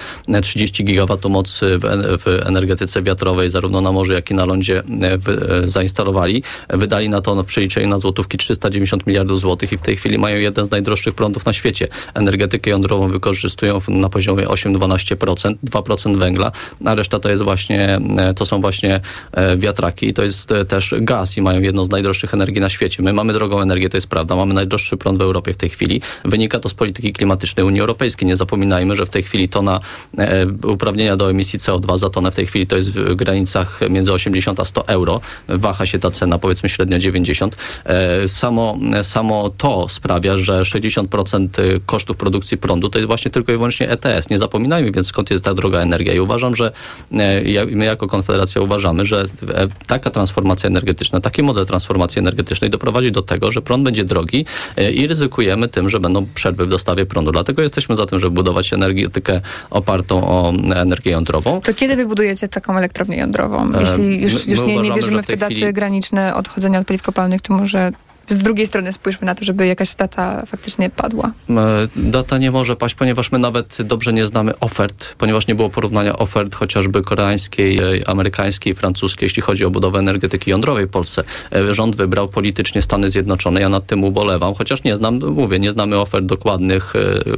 30 gigawatów mocy w, w, energetyce wiatrowej, zarówno na morzu, jak i na lądzie e, w, e, zainstalowali. Wydali na to w przeliczeniu na złotówki 390 miliardów złotych i w tej chwili mają jeden z najdroższych prądów na świecie. Energetykę jądrową wykorzystują na poziomie 8-12%, 2% węgla, a reszta to jest właśnie, e, to są właśnie e, wiatraki i to jest e, też gaz i mają z najdroższych energii na świecie. My mamy drogą energię, to jest prawda. Mamy najdroższy prąd w Europie w tej chwili. Wynika to z polityki klimatycznej Unii Europejskiej. Nie zapominajmy, że w tej chwili tona e, uprawnienia do emisji CO2 za tonę w tej chwili to jest w granicach między 80 a 100 euro. Waha się ta cena, powiedzmy średnio 90. E, samo, samo to sprawia, że 60% kosztów produkcji prądu to jest właśnie tylko i wyłącznie ETS. Nie zapominajmy więc skąd jest ta droga energia. I uważam, że e, my jako Konfederacja uważamy, że e, taka transformacja energetyczna, taki model transformacji energetycznej doprowadzi do tego, że prąd będzie drogi e, i ryzykujemy tym, że będą przerwy w dostawie prądu. Dlatego jesteśmy za tym, żeby budować energetykę opartą o energię jądrową. To kiedy wybudujecie taką elektrownię jądrową? E, Jeśli już, już nie, nie wierzymy w te chwili... daty graniczne odchodzenia od paliw kopalnych, to może z drugiej strony spójrzmy na to, żeby jakaś data faktycznie padła. E, data nie może paść, ponieważ my nawet dobrze nie znamy ofert, ponieważ nie było porównania ofert chociażby koreańskiej, e, amerykańskiej, francuskiej, jeśli chodzi o budowę energetyki jądrowej w Polsce. E, rząd wybrał politycznie Stany Zjednoczone. Ja nad tym ubolewam, chociaż nie znam, mówię, nie znamy ofert dokładnych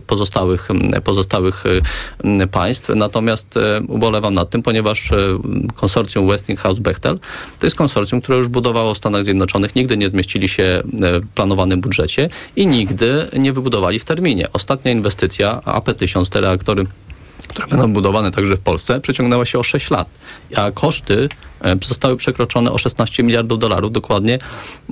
pozostałych, pozostałych państw. Natomiast ubolewam nad tym, ponieważ konsorcjum Westinghouse-Bechtel to jest konsorcjum, które już budowało w Stanach Zjednoczonych. Nigdy nie zmieścili się planowanym budżecie i nigdy nie wybudowali w terminie. Ostatnia inwestycja, AP1000, te reaktory które będą budowane także w Polsce, przeciągnęła się o 6 lat, a koszty E, zostały przekroczone o 16 miliardów dolarów dokładnie.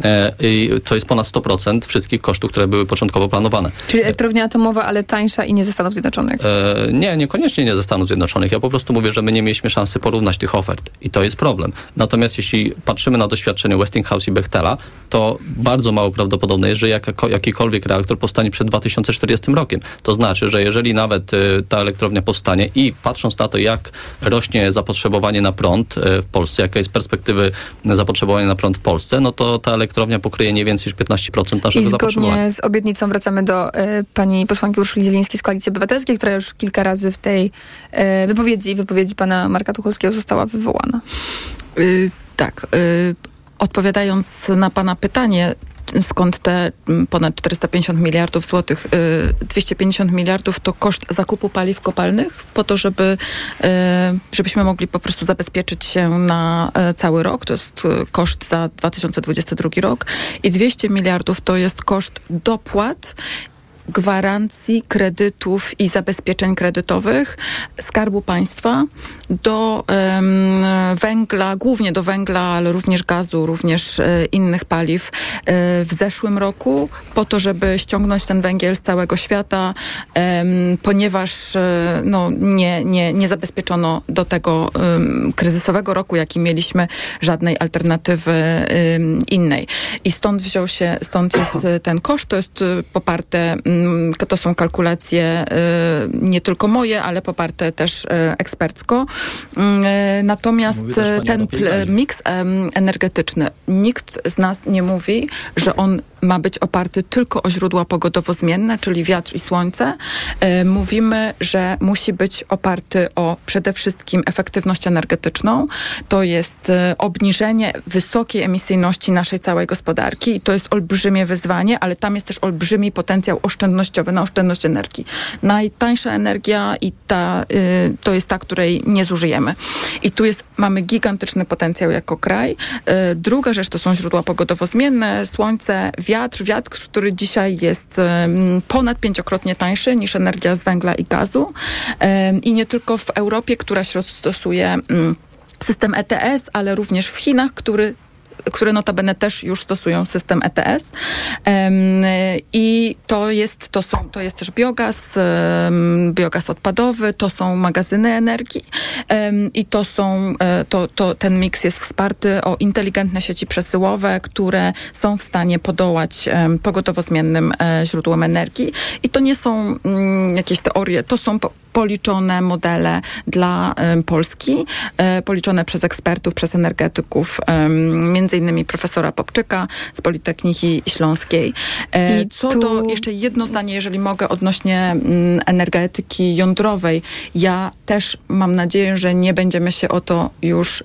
E, I to jest ponad 100% wszystkich kosztów, które były początkowo planowane. Czyli elektrownia atomowa, ale tańsza i nie ze Stanów Zjednoczonych? E, nie, niekoniecznie nie ze Stanów Zjednoczonych. Ja po prostu mówię, że my nie mieliśmy szansy porównać tych ofert i to jest problem. Natomiast jeśli patrzymy na doświadczenie Westinghouse i Bechtela, to bardzo mało prawdopodobne jest, że jakikolwiek reaktor powstanie przed 2040 rokiem. To znaczy, że jeżeli nawet ta elektrownia powstanie i patrząc na to, jak rośnie zapotrzebowanie na prąd w Polsce, jaka jest perspektywy zapotrzebowania na prąd w Polsce, no to ta elektrownia pokryje nie więcej niż 15% naszego I zapotrzebowania. zgodnie z obietnicą wracamy do y, pani posłanki Urszuli Zielińskiej z Koalicji Obywatelskiej, która już kilka razy w tej y, wypowiedzi, wypowiedzi pana Marka Tucholskiego została wywołana. Y, tak. Y, odpowiadając na pana pytanie, skąd te ponad 450 miliardów złotych. 250 y, miliardów to koszt zakupu paliw kopalnych po to, żeby, y, żebyśmy mogli po prostu zabezpieczyć się na e, cały rok. To jest y, koszt za 2022 rok. I 200 miliardów to jest koszt dopłat gwarancji kredytów i zabezpieczeń kredytowych Skarbu Państwa do węgla, głównie do węgla, ale również gazu, również e, innych paliw e, w zeszłym roku, po to, żeby ściągnąć ten węgiel z całego świata, ponieważ e, no, nie, nie, nie zabezpieczono do tego kryzysowego roku, jaki mieliśmy, żadnej alternatywy innej. I stąd wziął się, stąd jest ten koszt, to jest poparte to są kalkulacje y, nie tylko moje, ale poparte też y, ekspercko. Mm, y, natomiast ten miks energetyczny, nikt z nas nie mówi, że on ma być oparty tylko o źródła pogodowo-zmienne, czyli wiatr i słońce. Mówimy, że musi być oparty o przede wszystkim efektywność energetyczną. To jest obniżenie wysokiej emisyjności naszej całej gospodarki i to jest olbrzymie wyzwanie, ale tam jest też olbrzymi potencjał oszczędności oszczędnościowy, na oszczędność energii. Najtańsza energia i ta, y, to jest ta, której nie zużyjemy. I tu jest, mamy gigantyczny potencjał jako kraj. Druga rzecz to są źródła pogodowo-zmienne, słońce, wiatr. Wiatr, który dzisiaj jest ponad pięciokrotnie tańszy niż energia z węgla i gazu. I nie tylko w Europie, która się stosuje mm, system ETS, ale również w Chinach, który które notabene też już stosują system ETS. I to jest, to są, to jest też biogaz, biogaz odpadowy, to są magazyny energii i to są, e, to, to ten miks jest wsparty o inteligentne sieci przesyłowe, które są w stanie podołać pogotowo zmiennym e, źródłom energii. I to nie są mm, jakieś teorie, to są po, policzone modele dla Polski, e, policzone przez ekspertów, przez energetyków, między innymi profesora Popczyka z Politechniki Śląskiej. E, I Co tu... do jeszcze jedno zdanie, jeżeli mogę, odnośnie mm, energetyki jądrowej. Ja też mam nadzieję, że nie będziemy się o to już y,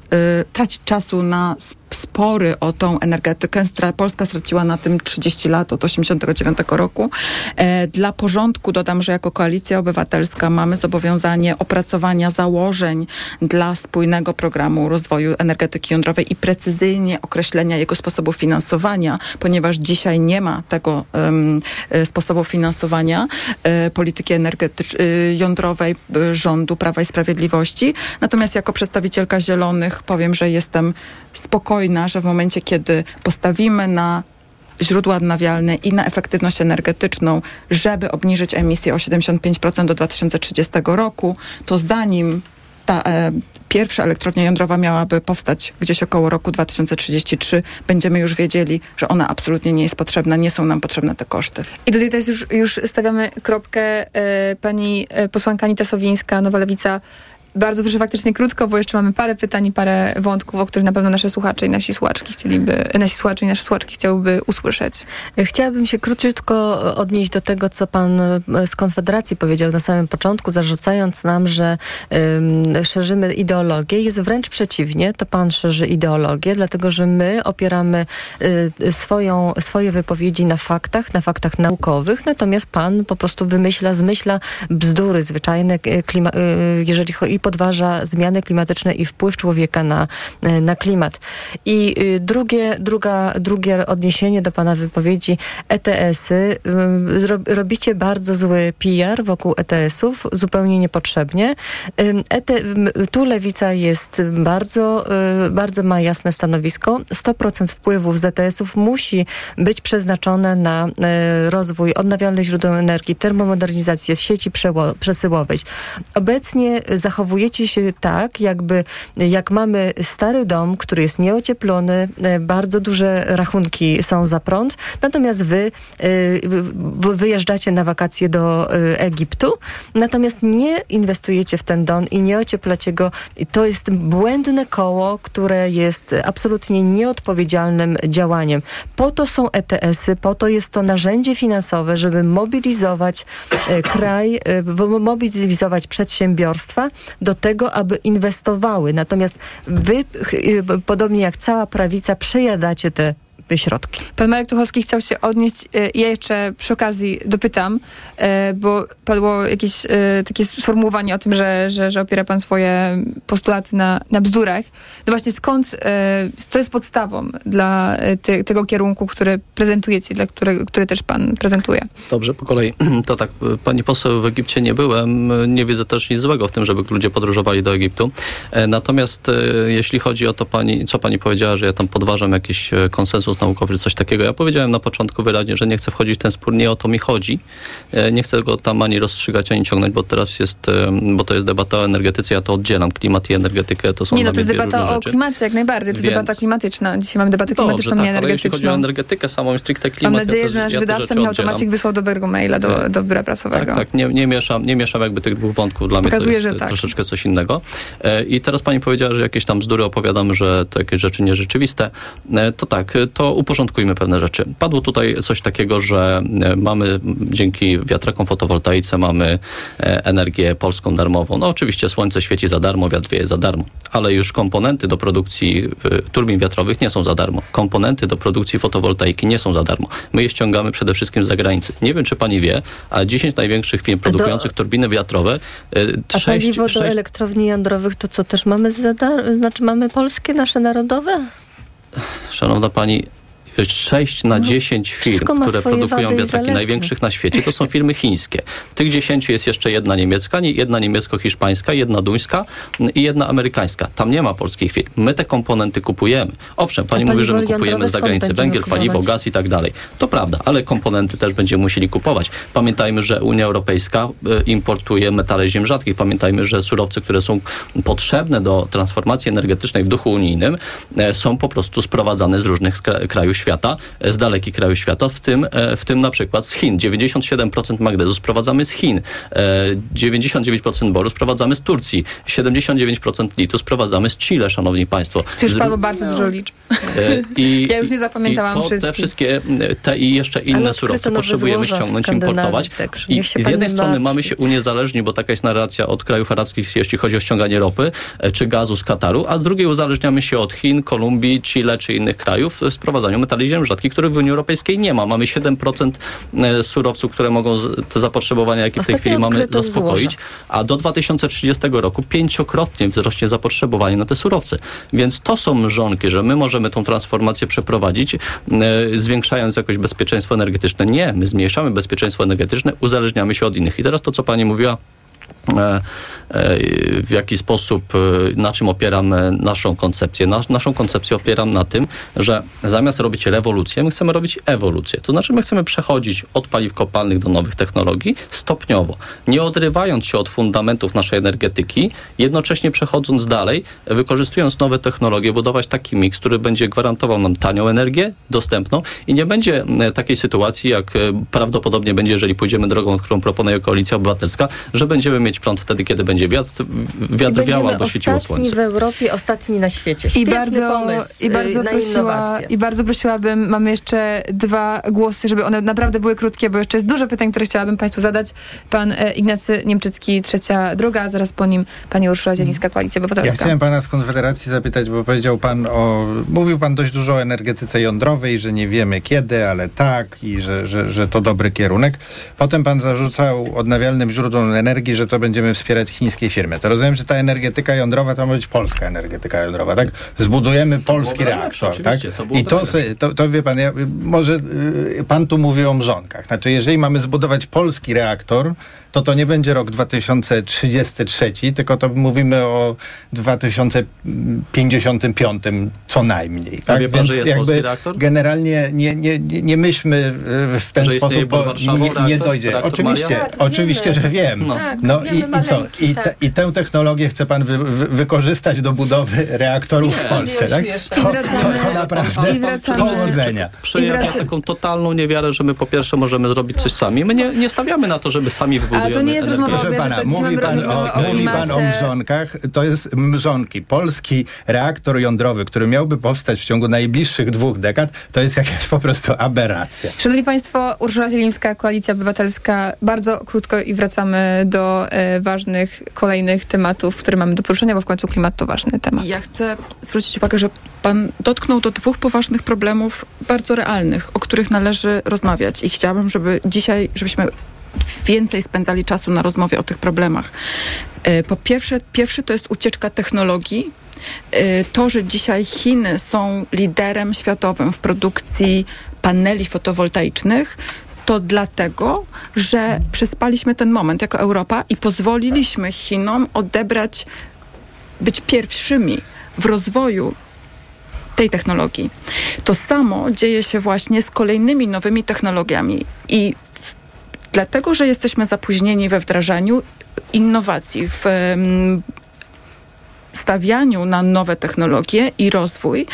tracić czasu na spory o tą energetykę. Polska straciła na tym 30 lat od 89 roku. E, dla porządku dodam, że jako Koalicja Obywatelska mamy zobowiązanie opracowania założeń dla spójnego programu rozwoju energetyki jądrowej i precyzyjnie określenia jego sposobu finansowania, ponieważ dzisiaj nie ma tego um, sposobu finansowania um, polityki energetycznej jądrowej rządu Prawa i Sprawiedliwości. Natomiast jako przedstawicielka Zielonych powiem, że jestem spokojna, że w momencie, kiedy postawimy na źródła odnawialne i na efektywność energetyczną, żeby obniżyć emisję o 75% do 2030 roku, to zanim ta e, pierwsza elektrownia jądrowa miałaby powstać gdzieś około roku 2033, będziemy już wiedzieli, że ona absolutnie nie jest potrzebna, nie są nam potrzebne te koszty. I tutaj teraz już, już stawiamy kropkę. E, pani e, posłanka Anita Sowińska, Nowa Lewica, bardzo proszę faktycznie krótko, bo jeszcze mamy parę pytań i parę wątków, o których na pewno nasze słuchacze i nasi słuchaczki chcieliby, nasi słuchacze i nasze słuchaczki chciałyby usłyszeć. Chciałabym się króciutko odnieść do tego, co pan e, z Konfederacji powiedział na samym początku, zarzucając nam, że um, szerzymy ideologię. Jest wręcz przeciwnie, to pan szerzy ideologię, dlatego że my opieramy y, swoją, swoje wypowiedzi na faktach, na faktach naukowych, natomiast pan po prostu wymyśla, zmyśla bzdury zwyczajne, klima, y, jeżeli chodzi podważa zmiany klimatyczne i wpływ człowieka na, e, na klimat. I y, drugie, druga, drugie odniesienie do Pana wypowiedzi ETS-y. Y, robicie bardzo zły PR wokół ETS-ów, zupełnie niepotrzebnie. ET, tu Lewica jest bardzo, y, bardzo ma jasne stanowisko. 100% wpływów z ETS-ów musi być przeznaczone na rozwój odnawialnych źródeł energii, termomodernizację sieci przesyłowej. Obecnie zachowujemy zachowujecie się tak, jakby jak mamy stary dom, który jest nieocieplony, e, bardzo duże rachunki są za prąd, natomiast wy e, wyjeżdżacie na wakacje do e, Egiptu, natomiast nie inwestujecie w ten dom i nie ocieplacie go. To jest błędne koło, które jest absolutnie nieodpowiedzialnym działaniem. Po to są ETS-y, po to jest to narzędzie finansowe, żeby mobilizować kraj, mobilizować przedsiębiorstwa do tego, aby inwestowały. Natomiast wy, y, podobnie jak cała prawica, przejadacie te środki. Pan Marek Tucholski chciał się odnieść. Y, ja jeszcze przy okazji dopytam, y, bo padło jakieś takie sformułowanie o tym, że, że, że opiera pan swoje postulaty na, na bzdurach. No właśnie skąd, co jest podstawą dla te, tego kierunku, który prezentujecie, dla którego, który też pan prezentuje? Dobrze, po kolei. To tak, pani poseł w Egipcie nie byłem. Nie widzę też nic złego w tym, żeby ludzie podróżowali do Egiptu. E, natomiast e, jeśli chodzi o to, pani, co pani powiedziała, że ja tam podważam jakiś e, konsensus naukowy, coś takiego, ja powiedziałem na początku wyraźnie, że nie chcę wchodzić w ten spór, nie o to mi chodzi. Nie chcę go tam ani rozstrzygać, ani ciągnąć, bo teraz jest, bo to jest debata o energetyce, ja to oddzielam. Klimat i energetykę to są Nie, no to jest debata o klimacie, jak najbardziej. To jest Więc... debata klimatyczna. Dzisiaj mamy debatę klimatyczną, Dobrze, nie tak, energetyczną. Ale jeśli chodzi o energetykę samą i stricte klimat, Mam nadzieję, ja że nasz ja wydawca Michał Tomasik wysłał dobrego maila do, do biura prasowego. Tak, tak. Nie, nie, mieszam, nie mieszam jakby tych dwóch wątków. Dla Pokazuje, mnie to jest tak. troszeczkę coś innego. E, I teraz pani powiedziała, że jakieś tam bzdury opowiadam, że to jakieś rzeczy nierzeczywiste. E, to tak, to uporządkujmy pewne rzeczy. Padło tutaj coś takiego, że e, mamy dzięki wiatrakom fotowoltaice mamy energię polską darmową. No oczywiście słońce świeci za darmo, wiatr wieje za darmo, ale już komponenty do produkcji turbin wiatrowych nie są za darmo. Komponenty do produkcji fotowoltaiki nie są za darmo. My je ściągamy przede wszystkim z zagranicy. Nie wiem, czy pani wie, a 10 największych firm produkujących do... turbiny wiatrowe... 6, a paliwo 6... do elektrowni jądrowych to co, też mamy za dar... znaczy mamy polskie, nasze narodowe? Szanowna pani, 6 na 10 firm, które produkują wiatraki największych na świecie, to są firmy chińskie. W tych 10 jest jeszcze jedna niemiecka, nie- jedna niemiecko-hiszpańska, jedna duńska i jedna amerykańska. Tam nie ma polskich firm. My te komponenty kupujemy. Owszem, pani mówi, że my kupujemy z zagranicy węgiel, paliwo, gaz i tak dalej. To prawda, ale komponenty też będziemy musieli kupować. Pamiętajmy, że Unia Europejska e, importuje metale ziem rzadkich. Pamiętajmy, że surowce, które są potrzebne do transformacji energetycznej w duchu unijnym, e, są po prostu sprowadzane z różnych krajów świata, e, z dalekich krajów świata, w tym, e, w tym na przykład z Chin. 97% magnezu sprowadzamy z Chin, e, 99% boru sprowadzamy z Turcji, 79% litu sprowadzamy z Chile, szanowni państwo. Ty już padło bardzo dużo liczb. E, I, Ja już nie zapamiętałam i to, wszystkich. Te wszystkie, te i jeszcze inne surowce potrzebujemy ściągnąć, importować. I z jednej strony martwi. mamy się uniezależnić, bo taka jest narracja od krajów arabskich, jeśli chodzi o ściąganie ropy e, czy gazu z Kataru, a z drugiej uzależniamy się od Chin, Kolumbii, Chile czy innych krajów w sprowadzaniu metali ziem rzadkich, których w Unii Europejskiej nie ma. Mamy 7% e, surowców, które mogą te zapotrzebowania, jakie w tej chwili mamy, zaspokoić, a do 2030 roku pięciokrotnie wzrośnie zapotrzebowanie na te surowce. Więc to są mrzonki, że my możemy tą transformację przeprowadzić, e, zwiększając jakoś bezpieczeństwo energetyczne. Nie, my zmniejszamy bezpieczeństwo energetyczne, uzależniamy się od innych. I teraz to, co pani mówiła, w jaki sposób, e, na czym opieram e, naszą koncepcję. Nas, naszą koncepcję opieram na tym, że zamiast robić rewolucję, my chcemy robić ewolucję. To znaczy my chcemy przechodzić od paliw kopalnych do nowych technologii stopniowo, nie odrywając się od fundamentów naszej energetyki, jednocześnie przechodząc dalej, wykorzystując nowe technologie, budować taki miks, który będzie gwarantował nam tanią energię, dostępną i nie będzie e, takiej sytuacji, jak e, prawdopodobnie będzie, jeżeli pójdziemy drogą, którą proponuje Koalicja Obywatelska, że będziemy mieć prąd wtedy, kiedy będzie wiatr, wiatr wiał albo świeciło ostatni słońce. w Europie, ostatni na świecie. I Świetny bardzo, pomysł i, bardzo y, na prosiła, innowacje. I bardzo prosiłabym, mamy jeszcze dwa głosy, żeby one naprawdę były krótkie, bo jeszcze jest dużo pytań, które chciałabym Państwu zadać. Pan e, Ignacy Niemczycki, Trzecia Droga, a zaraz po nim Pani Urszula Zielińska, Koalicja Ja Obywatelska. chciałem pana z Konfederacji zapytać, bo powiedział pan o. Mówił pan dość dużo o energetyce jądrowej, że nie wiemy kiedy, ale tak i że, że, że to dobry kierunek. Potem pan zarzucał odnawialnym źródłom energii, że to będziemy wspierać chińskie firmy. To rozumiem, że ta energetyka jądrowa to ma być polska energetyka jądrowa, tak? Zbudujemy polski reaktor, tak? to I to, to, to wie pan, ja, może y, pan tu mówi o mrzonkach. Znaczy, jeżeli mamy zbudować polski reaktor, to to nie będzie rok 2033, tylko to mówimy o 2055 co najmniej. Tak? wie pan, że jest reaktor? generalnie nie, nie, nie, nie myślmy y, w ten Że sposób, bo nie, nie dojdzie. Reaktor Oczywiście? Tak, oczywiście, wiemy. że wiem. No. Tak, No i, i co? maleńki, I, tak. te, I tę technologię chce pan wy, wy, wykorzystać do budowy reaktorów w Polsce, tak? To, I wracamy- to, to naprawdę i wracamy- powodzenia. Wraca- taką totalną niewiarę, że my po pierwsze możemy zrobić coś sami. My nie, nie stawiamy na to, żeby sami wybudujemy to nie jest rozmowa że pana, to mówi pan, o, o mówi pan o mrzonkach. To jest mrzonki. Polski reaktor jądrowy, który miałby powstać w ciągu najbliższych dwóch dekad, to jest jakaś po prostu aberracja. Szanowni Państwo, Urszula Zielińska, Koalicja Obywatelska. Bardzo krótko i wracamy do e, ważnych kolejnych tematów, które mamy do poruszenia, bo w końcu klimat to ważny temat. Ja chcę zwrócić uwagę, że pan dotknął do dwóch poważnych problemów bardzo realnych, o których należy rozmawiać i chciałabym, żeby dzisiaj, żebyśmy więcej spędzali czasu na rozmowie o tych problemach. E, Po pierwsze, pierwszy to jest ucieczka technologii. E, To, że dzisiaj Chiny są liderem światowym w produkcji paneli fotowoltaicznych, to dlatego, że przespaliśmy ten moment jako Europa i pozwoliliśmy Chinom odebrać być pierwszymi w rozwoju tej technologii. To samo dzieje się właśnie z kolejnymi nowymi technologiami i dlatego, że jesteśmy zapóźnieni we wdrażaniu innowacji, w stawianiu na nowe technologie i rozwój,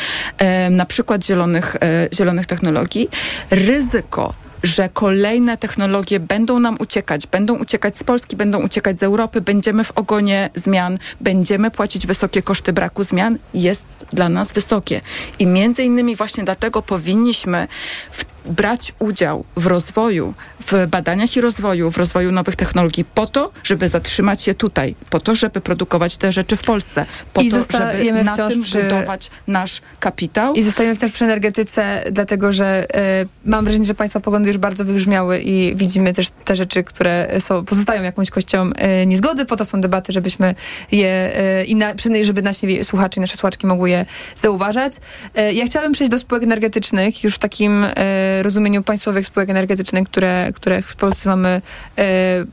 na przykład zielonych, e, zielonych technologii, ryzyko że kolejne technologie będą nam uciekać, będą uciekać z Polski, będą uciekać z Europy, będziemy w ogonie zmian, będziemy płacić wysokie koszty braku zmian, jest dla nas wysokie. I między innymi właśnie dlatego powinniśmy w brać udział w rozwoju, w badaniach i rozwoju, w rozwoju nowych technologii po to, żeby zatrzymać się tutaj, po to, żeby produkować te rzeczy w Polsce, po I to, żeby na tym przy- budować nasz kapitał. I zostajemy wciąż przy energetyce, dlatego że e, mam wrażenie, że Państwa poglądy już bardzo wybrzmiały i widzimy też te rzeczy, które są, pozostają jakąś kością e, niezgody. Po to są debaty, żebyśmy je e, i na, przynajmniej żeby nasi słuchacze i nasze słuchaczki mogły je zauważać. E, ja chciałabym przejść do spółek energetycznych, już w takim e, rozumieniu państwowych spółek energetycznych, które, które w Polsce mamy e,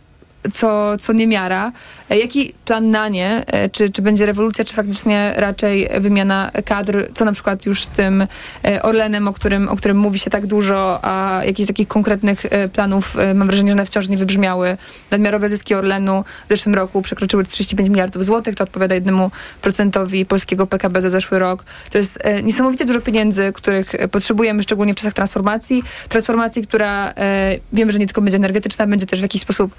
co, co niemiara. E, Jaki plan na nie? E, Czy, czy będzie rewolucja, czy faktycznie raczej wymiana kadr? Co na przykład już z tym e, Orlenem, o którym, o którym mówi się tak dużo, a jakichś takich konkretnych planów, mam wrażenie, że one wciąż nie wybrzmiały. Nadmiarowe zyski Orlenu w zeszłym roku przekroczyły 35 miliardów złotych. To odpowiada jednemu procentowi polskiego PKB za zeszły rok. To jest niesamowicie dużo pieniędzy, których potrzebujemy, szczególnie w czasach transformacji. Transformacji, która wiemy, że nie tylko będzie energetyczna, będzie też w jakiś sposób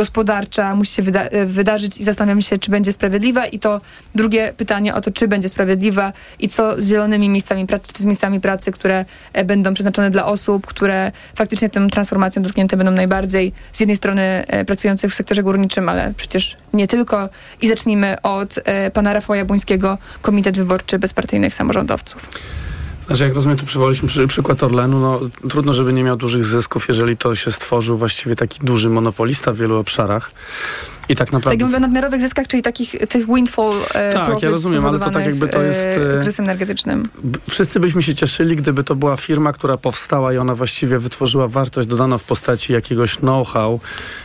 gospodarcza, musi się wyda- e, wydarzyć i zastanawiam się, czy będzie sprawiedliwa. I to drugie pytanie o to, czy będzie sprawiedliwa i co z zielonymi miejscami pracy, czy z miejscami pracy, które e, będą przeznaczone dla osób, które faktycznie tą transformacją dotknięte będą najbardziej. Z jednej strony e, pracujących w sektorze górniczym, ale przecież nie tylko. I zacznijmy od pana Rafała Jabłońskiego, Komitet Wyborczy Bezpartyjnych Samorządowców. Znaczy, jak rozumiem, tu przywołaliśmy przy, przykład Orlenu. No, trudno, żeby nie miał dużych zysków, jeżeli to się stworzył właściwie taki duży monopolista w wielu obszarach. I tak naprawdę... Tak mówię o nadmiarowych zyskach, czyli takich tych windfall e, Tak, ja rozumiem, ale to tak jakby to jest, e, e, kryzysem energetycznym. Wszyscy byśmy się cieszyli, gdyby to była firma, która powstała i ona właściwie wytworzyła wartość dodaną w postaci jakiegoś know-how,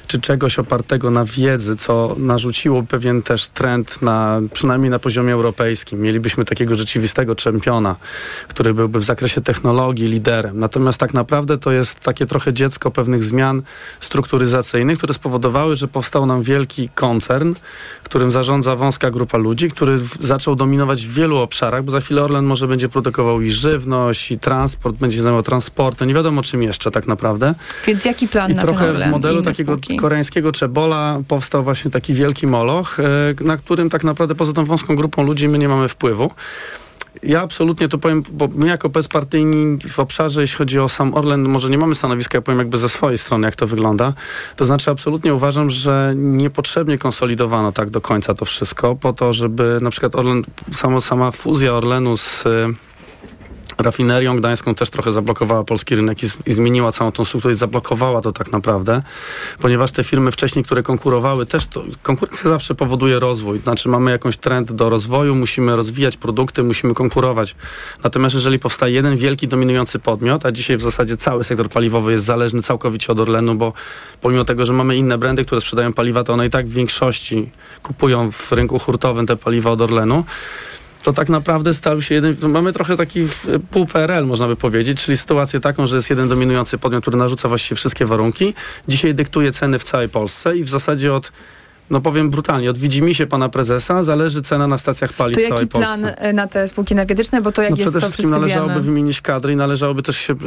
czy czegoś opartego na wiedzy, co narzuciło pewien też trend na, przynajmniej na poziomie europejskim. Mielibyśmy takiego rzeczywistego czempiona, który byłby w zakresie technologii liderem. Natomiast tak naprawdę to jest takie trochę dziecko pewnych zmian strukturyzacyjnych, które spowodowały, że powstał nam wielki koncern, którym zarządza wąska grupa ludzi, który zaczął dominować w wielu obszarach, bo za chwilę Orlen może będzie produkował i żywność, i transport, będzie zajmował transportem, nie wiadomo czym jeszcze tak naprawdę. Więc jaki plan I na trochę ten Orlen w modelu takiego spółki? koreańskiego czebola powstał właśnie taki wielki moloch, e, na którym tak naprawdę poza tą wąską grupą ludzi my nie mamy wpływu. Ja absolutnie to powiem, bo my jako bezpartyjni w obszarze, jeśli chodzi o sam Orlen, może nie mamy stanowiska, ja powiem jakby ze swojej strony, jak to wygląda. To znaczy absolutnie uważam, że niepotrzebnie konsolidowano tak do końca to wszystko, po to, żeby na przykład Orlen, samo, sama fuzja Orlenu z rafinerią gdańską też trochę zablokowała polski rynek i, i zmieniła całą tą strukturę i zablokowała to tak naprawdę, ponieważ te firmy wcześniej, które konkurowały, też to, konkurencja zawsze powoduje rozwój, znaczy mamy jakąś trend do rozwoju, musimy rozwijać produkty, musimy konkurować. Natomiast jeżeli powstaje jeden wielki dominujący podmiot, a dzisiaj w zasadzie cały sektor paliwowy jest zależny całkowicie od Orlenu, bo pomimo tego, że mamy inne brandy, które sprzedają paliwa, to one i tak w większości kupują w rynku hurtowym te paliwa od Orlenu to tak naprawdę stał się jeden, mamy trochę taki pół PRL, można by powiedzieć, czyli sytuację taką, że jest jeden dominujący podmiot, który narzuca właściwie wszystkie warunki. Dzisiaj dyktuje ceny w całej Polsce i w zasadzie od, no powiem brutalnie, od widzimisię pana prezesa zależy cena na stacjach paliw To w całej jaki plan Polsce. e, na te spółki energetyczne? Bo to jak No jest przede wszystkim należałoby wiemy. wymienić kadry i należałoby też się e,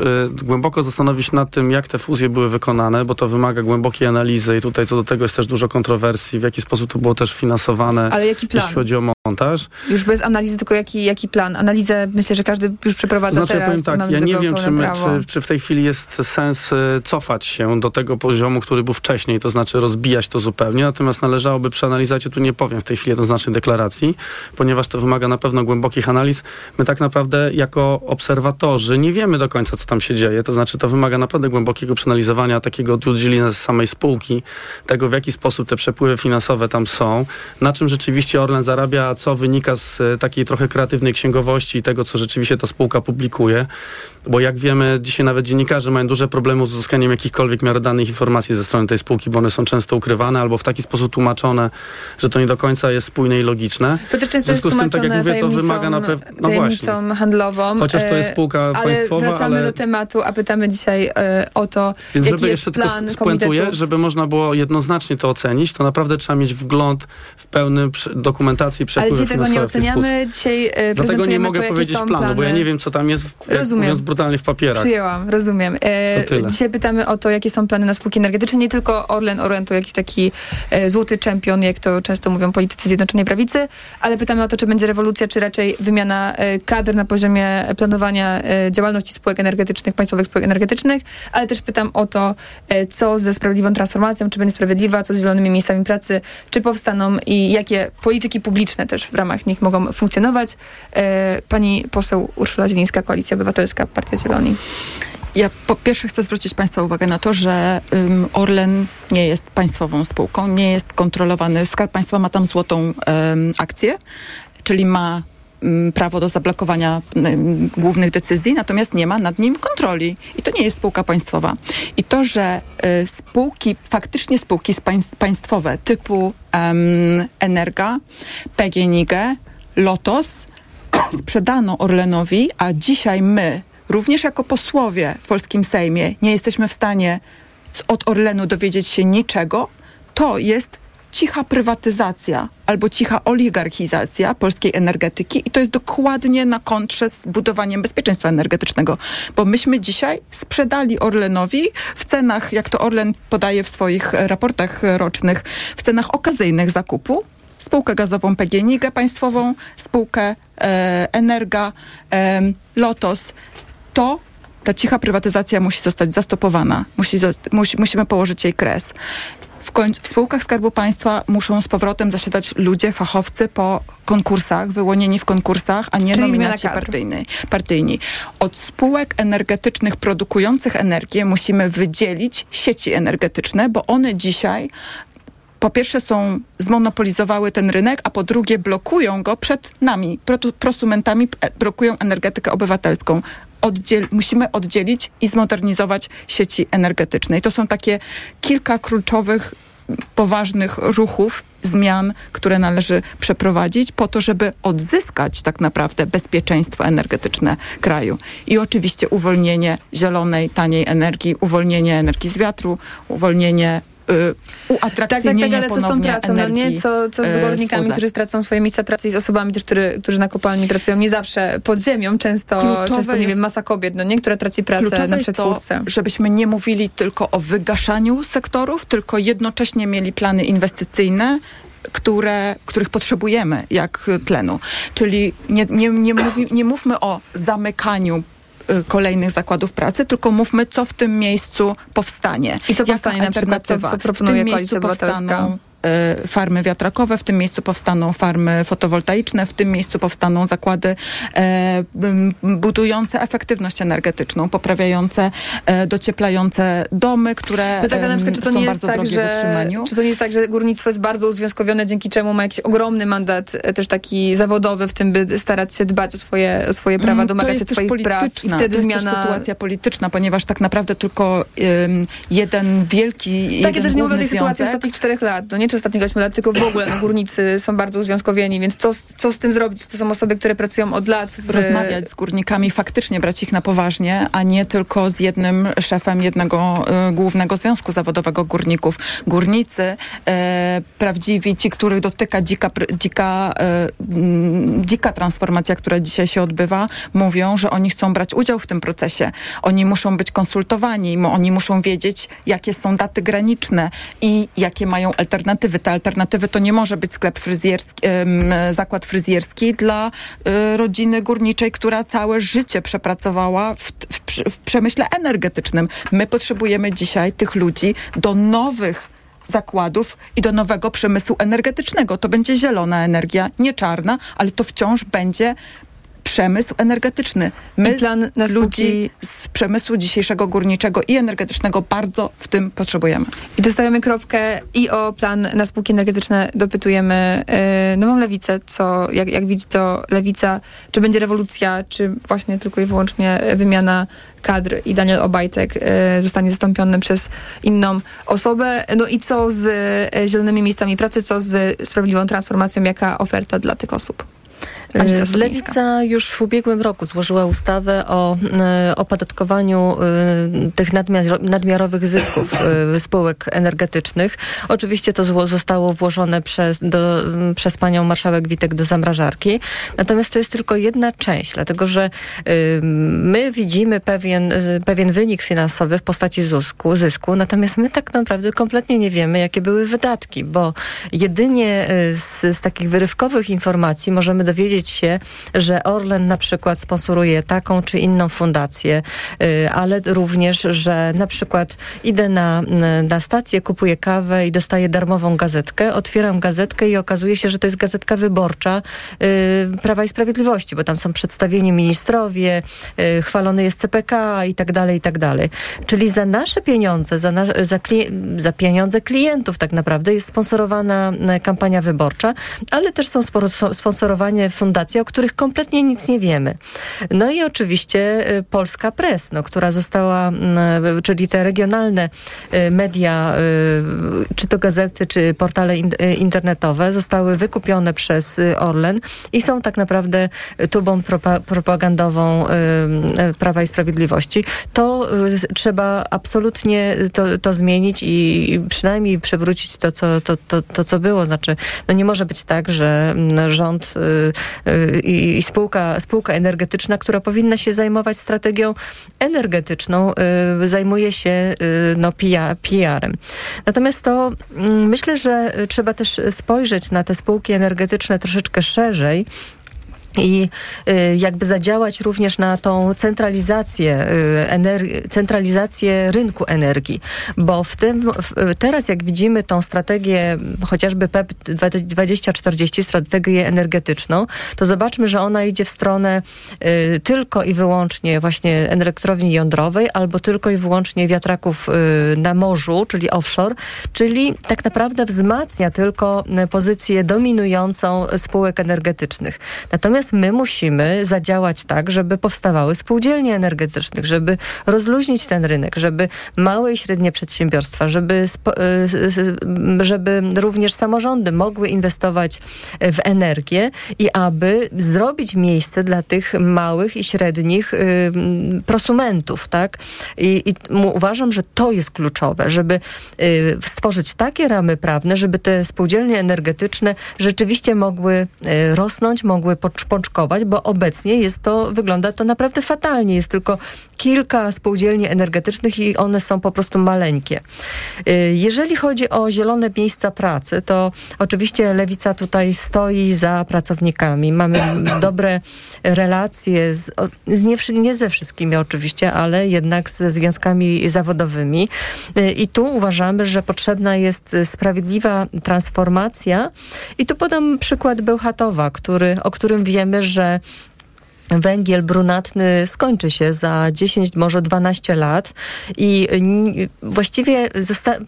głęboko zastanowić nad tym, jak te fuzje były wykonane, bo to wymaga głębokiej analizy i tutaj co do tego jest też dużo kontrowersji, w jaki sposób to było też finansowane, Ale jaki plan? jeśli chodzi o montaż. Już bez analizy, tylko jaki, jaki plan? Analizę myślę, że każdy już przeprowadza Znaczy, ja teraz. powiem tak, ja nie wiem, czy, my, czy, czy w tej chwili jest sens e, cofać się do tego poziomu, który był wcześniej, to znaczy rozbijać to zupełnie, natomiast należałoby przeanalizować, ja tu nie powiem w tej chwili jednoznacznej deklaracji, ponieważ to wymaga na pewno głębokich analiz. My tak naprawdę jako obserwatorzy nie wiemy do końca, co tam się dzieje, to znaczy to wymaga naprawdę głębokiego przeanalizowania takiego diligence z samej spółki, tego w jaki sposób te przepływy finansowe tam są, na czym rzeczywiście Orlen zarabia, co wynika z e, takiej trochę kreatywnej księgowości i tego, co rzeczywiście ta spółka publikuje. Bo jak wiemy, dzisiaj nawet dziennikarze mają duże problemy z uzyskaniem jakichkolwiek miarodajnych informacji ze strony tej spółki, bo one są często ukrywane albo w taki sposób tłumaczone, że to nie do końca jest spójne i logiczne. To też W często jest związku z tym, tak jak tłumaczone mówię, to wymaga na pewno... No tajemnicą handlową. Chociaż to jest e, spółka ale państwowa, wracamy ale- do tematu, a pytamy dzisiaj e, o to, Więc jaki żeby jest jeszcze plan tylko spuentuję, żeby można było jednoznacznie to ocenić, to naprawdę trzeba mieć wgląd w pełny dokumentacji, przepisy Ale dzisiaj tego nie oceniamy. Dzisiaj e, Dlatego nie mogę powiedzieć planu, plany. bo ja nie wiem, co tam jest, Rozumiem. mówiąc brutalnie, w papierach. Przyjęłam, rozumiem. E, To tyle. dzisiaj pytamy o to, jakie są plany na spółki energetyczne. Nie tylko Orlen, Orlen to jakiś taki e, złoty czempion, jak to często mówią politycy Zjednoczonej Prawicy, ale pytamy o to, czy będzie rewolucja, czy raczej wymiana e, kadr na poziomie planowania e, działalności spółek energetycznych, państwowych spółek energetycznych, ale też pytam o to, e, co ze sprawiedliwą transformacją, czy będzie sprawiedliwa, co z zielonymi miejscami pracy, czy powstaną i jakie polityki publiczne też w ramach nich mogą funkcjonować. E, pani poseł Urszula Zielińska, Koalicja Obywatelska, Partia Zieloni. Ja po pierwsze chcę zwrócić Państwa uwagę na to, że ym, Orlen nie jest państwową spółką, nie jest kontrolowany. Skarb Państwa ma tam złotą ym, akcję, czyli ma prawo do zablokowania głównych decyzji, natomiast nie ma nad nim kontroli. I to nie jest spółka państwowa. I to, że y, spółki, faktycznie spółki państwowe typu ym, Energa, PGNiG, Lotos sprzedano Orlenowi, a dzisiaj my, również jako posłowie w polskim Sejmie, nie jesteśmy w stanie od Orlenu dowiedzieć się niczego, to jest cicha prywatyzacja albo cicha oligarchizacja polskiej energetyki i to jest dokładnie na kontrze z budowaniem bezpieczeństwa energetycznego, bo myśmy dzisiaj sprzedali Orlenowi w cenach, jak to Orlen podaje w swoich raportach rocznych, w cenach okazyjnych zakupu, spółkę gazową PGNiG państwową, spółkę e, Energa, e, Lotos, to ta cicha prywatyzacja musi zostać zastopowana. Musi, musi, musimy położyć jej kres. W, końcu, w spółkach Skarbu Państwa muszą z powrotem zasiadać ludzie, fachowcy po konkursach, wyłonieni w konkursach, a nie Czyli nominaci partyjnej, partyjni. Od spółek energetycznych produkujących energię musimy wydzielić sieci energetyczne, bo one dzisiaj po pierwsze są, zmonopolizowały ten rynek, a po drugie blokują go przed nami, prosumentami, e, blokują energetykę obywatelską. Oddziel, musimy oddzielić i zmodernizować sieci energetyczne. I to są takie kilka kluczowych, poważnych ruchów, zmian, które należy przeprowadzić po to, żeby odzyskać tak naprawdę bezpieczeństwo energetyczne kraju. I oczywiście uwolnienie zielonej, taniej energii, uwolnienie energii z wiatru, uwolnienie y, Tak, tak, uatrakcyjnienie tak, ale co z tą pracą, no nie? Co, co z górnikami, OZE. którzy stracą swoje miejsca pracy i z osobami też, które, którzy na kopalni pracują nie zawsze pod ziemią, często, Kluczowe często nie jest- wiem, masa kobiet, no nie? Która traci pracę na jest to, przetwórce. żebyśmy nie mówili tylko o wygaszaniu sektorów, tylko jednocześnie mieli plany inwestycyjne, które, których potrzebujemy jak tlenu. Czyli nie, nie, nie, mówi, nie mówmy o zamykaniu y, kolejnych zakładów pracy, tylko mówmy, co w tym miejscu powstanie. I co Jaka powstanie na przykład, co- co proponuje w tym miejscu powstaną y, farmy wiatrakowe, w tym miejscu powstaną farmy fotowoltaiczne, w tym miejscu powstaną zakłady e, budujące efektywność energetyczną, poprawiające, e, docieplające domy, które No tak, na przykład, czy to są nie jest bardzo tak, drogie w że, utrzymaniu. czy to nie jest tak, że górnictwo jest bardzo uzwiązkowione, dzięki czemu ma jakiś ogromny mandat e, też taki zawodowy w tym, by starać się dbać o swoje, o swoje prawa, Mm, domagać to się jest swoich praw i wtedy to jest zmiana... też sytuacja polityczna, ponieważ tak naprawdę tylko em, jeden wielki, Tak, jeden ja też nie mówię o tej sytuacji ostatnich czterech lat, no nie czy ostatnich ośmiu lat, tylko w ogóle no, górnicy są bardzo uzwiązkowieni, więc co, co z tym zrobić? To są osoby, które pracują od lat w... rozmawiać z górnikami, faktycznie brać ich na poważnie, a nie tylko z jednym szefem jednego e, głównego związku zawodowego górników. Górnicy, e, prawdziwi, ci, których dotyka dzika, dzika, mm, dzika transformacja, która dzisiaj się odbywa, mówią, że oni chcą brać udział w tym procesie. Oni muszą być konsultowani, oni muszą wiedzieć, jakie są daty graniczne i jakie mają alternatywy. Te alternatywy to nie może być sklep fryzjerski, zakład fryzjerski dla y, rodziny górniczej, która całe życie przepracowała w, w, w przemyśle energetycznym. My potrzebujemy dzisiaj tych ludzi do nowych zakładów i do nowego przemysłu energetycznego. To będzie zielona energia, nie czarna, ale to wciąż będzie przemysł energetyczny. My ludzi z przemysłu dzisiejszego górniczego i energetycznego bardzo w tym potrzebujemy. I dostawiamy kropkę i o plan na spółki energetyczne dopytujemy yy, nową lewicę, co, jak, jak widzi to lewica, czy będzie rewolucja, czy właśnie tylko i wyłącznie wymiana kadr i Daniel Obajtek yy, zostanie zastąpiony przez inną osobę. No i co z e, zielonymi miejscami pracy, co z sprawiedliwą transformacją, jaka oferta dla tych osób? Sowińska. Lewica już w ubiegłym roku złożyła ustawę o e, opodatkowaniu e, tych nadmiar, nadmiarowych zysków spółek energetycznych. Oczywiście to zło, zostało włożone przez, do, przez panią marszałek Witek do zamrażarki. Natomiast to jest tylko jedna część, dlatego że y, my widzimy pewien, y, pewien wynik finansowy w postaci zysku, zysku, natomiast my tak naprawdę kompletnie nie wiemy, jakie były wydatki, bo jedynie y, z, z takich wyrywkowych informacji możemy dowiedzieć się, że Orlen na przykład sponsoruje taką czy inną fundację, y, ale również, że na przykład idę na, na stację, kupuję kawę i dostaję darmową gazetkę, otwieram gazetkę i okazuje się, że to jest gazetka wyborcza y, Prawa i Sprawiedliwości, bo tam są przedstawieni ministrowie, y, chwalony jest CPK i tak dalej, i tak dalej. Czyli za nasze pieniądze, za, na, za, za pieniądze klientów tak naprawdę jest sponsorowana kampania wyborcza, ale też są sporo- sponsorowane fundacje, o których kompletnie nic nie wiemy. No i oczywiście y, Polska Press, no, która została, mm, czyli te regionalne y, media, y, czy to gazety, czy portale in, y, internetowe zostały wykupione przez y, Orlen i są tak naprawdę y, tubą propa- propagandową y, y, Prawa i Sprawiedliwości. To y, trzeba absolutnie to, to zmienić i przynajmniej przywrócić to co, to, to, to, co było. Znaczy, no nie może być tak, że mm, rząd y, y, i i spółka, spółka energetyczna, która powinna się zajmować strategią energetyczną, y, zajmuje się y, no, PR, PR-em. Natomiast to mm, myślę, że y, trzeba też spojrzeć na te spółki energetyczne troszeczkę szerzej i y, jakby zadziałać również na tą centralizację, y, centralizację rynku energii, bo w tym teraz jak widzimy tą strategię chociażby E PEP 2040, strategię energetyczną, to zobaczmy, że ona idzie w stronę y, tylko i wyłącznie właśnie elektrowni jądrowej albo tylko i wyłącznie wiatraków na morzu, czyli offshore, czyli tak naprawdę wzmacnia tylko pozycję dominującą spółek energetycznych. Natomiast my musimy zadziałać tak, żeby powstawały spółdzielnie energetycznych, żeby rozluźnić ten rynek, żeby małe i średnie przedsiębiorstwa, żeby, y, y, żeby również samorządy mogły inwestować w energię i aby zrobić miejsce dla tych małych i średnich y, prosumentów, tak? I, i uważam, że to jest kluczowe, żeby y, stworzyć takie ramy prawne, żeby te spółdzielnie energetyczne rzeczywiście mogły y, rosnąć, mogły pocz- pączkować, bo obecnie jest to, wygląda to naprawdę fatalnie. Jest tylko kilka spółdzielni energetycznych i one są po prostu maleńkie. Y, Jeżeli chodzi o zielone miejsca pracy, to oczywiście Lewica tutaj stoi za pracownikami. Mamy dobre relacje z, z nie, nie ze wszystkimi oczywiście, ale jednak ze związkami zawodowymi. Y, I tu uważamy, że potrzebna jest sprawiedliwa transformacja. I tu podam przykład Bełchatowa, który, o którym wiemy, że węgiel brunatny skończy się za 10, może 12 lat i właściwie zosta-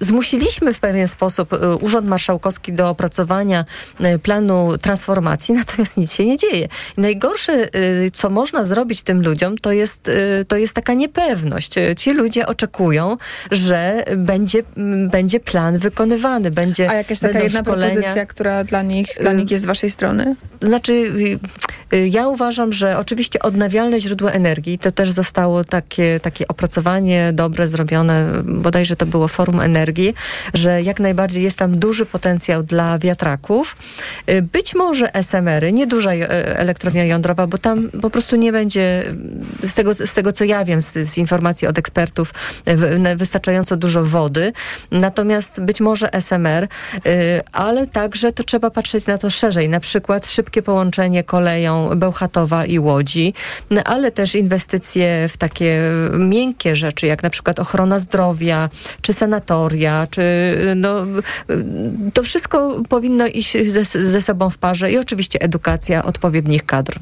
zmusiliśmy w pewien sposób y, Urząd Marszałkowski do opracowania y, planu transformacji, natomiast nic się nie dzieje. Najgorsze, y, co można zrobić tym ludziom, to jest, to jest taka niepewność. Ci ludzie oczekują, że będzie, będzie plan wykonywany, będzie A jakaś taka jedna szkolenia. propozycja, która dla nich, dla nich jest z waszej strony? Znaczy, ja uważam, że oczywiście odnawialne źródła energii, to też zostało takie, takie opracowanie dobre zrobione, bodajże to było Forum Energii, że jak najbardziej jest tam duży potencjał dla wiatraków. Być może SMR-y, nie duża y, elektrownia jądrowa, bo tam po prostu nie będzie, z tego, z tego co ja wiem, z, z informacji od ekspertów, wy- wystarczająco dużo wody. Natomiast być może SMR, y, ale także to trzeba patrzeć na to szerzej. Na przykład szybkie połączenie koleją Bełchatowa i Łodzi, no, ale też inwestycje w takie miękkie rzeczy, jak na przykład ochrona zdrowia, czy sanatoria, czy no, to wszystko powinno iść ze, ze sobą w parze i oczywiście edukacja odpowiednich kadr.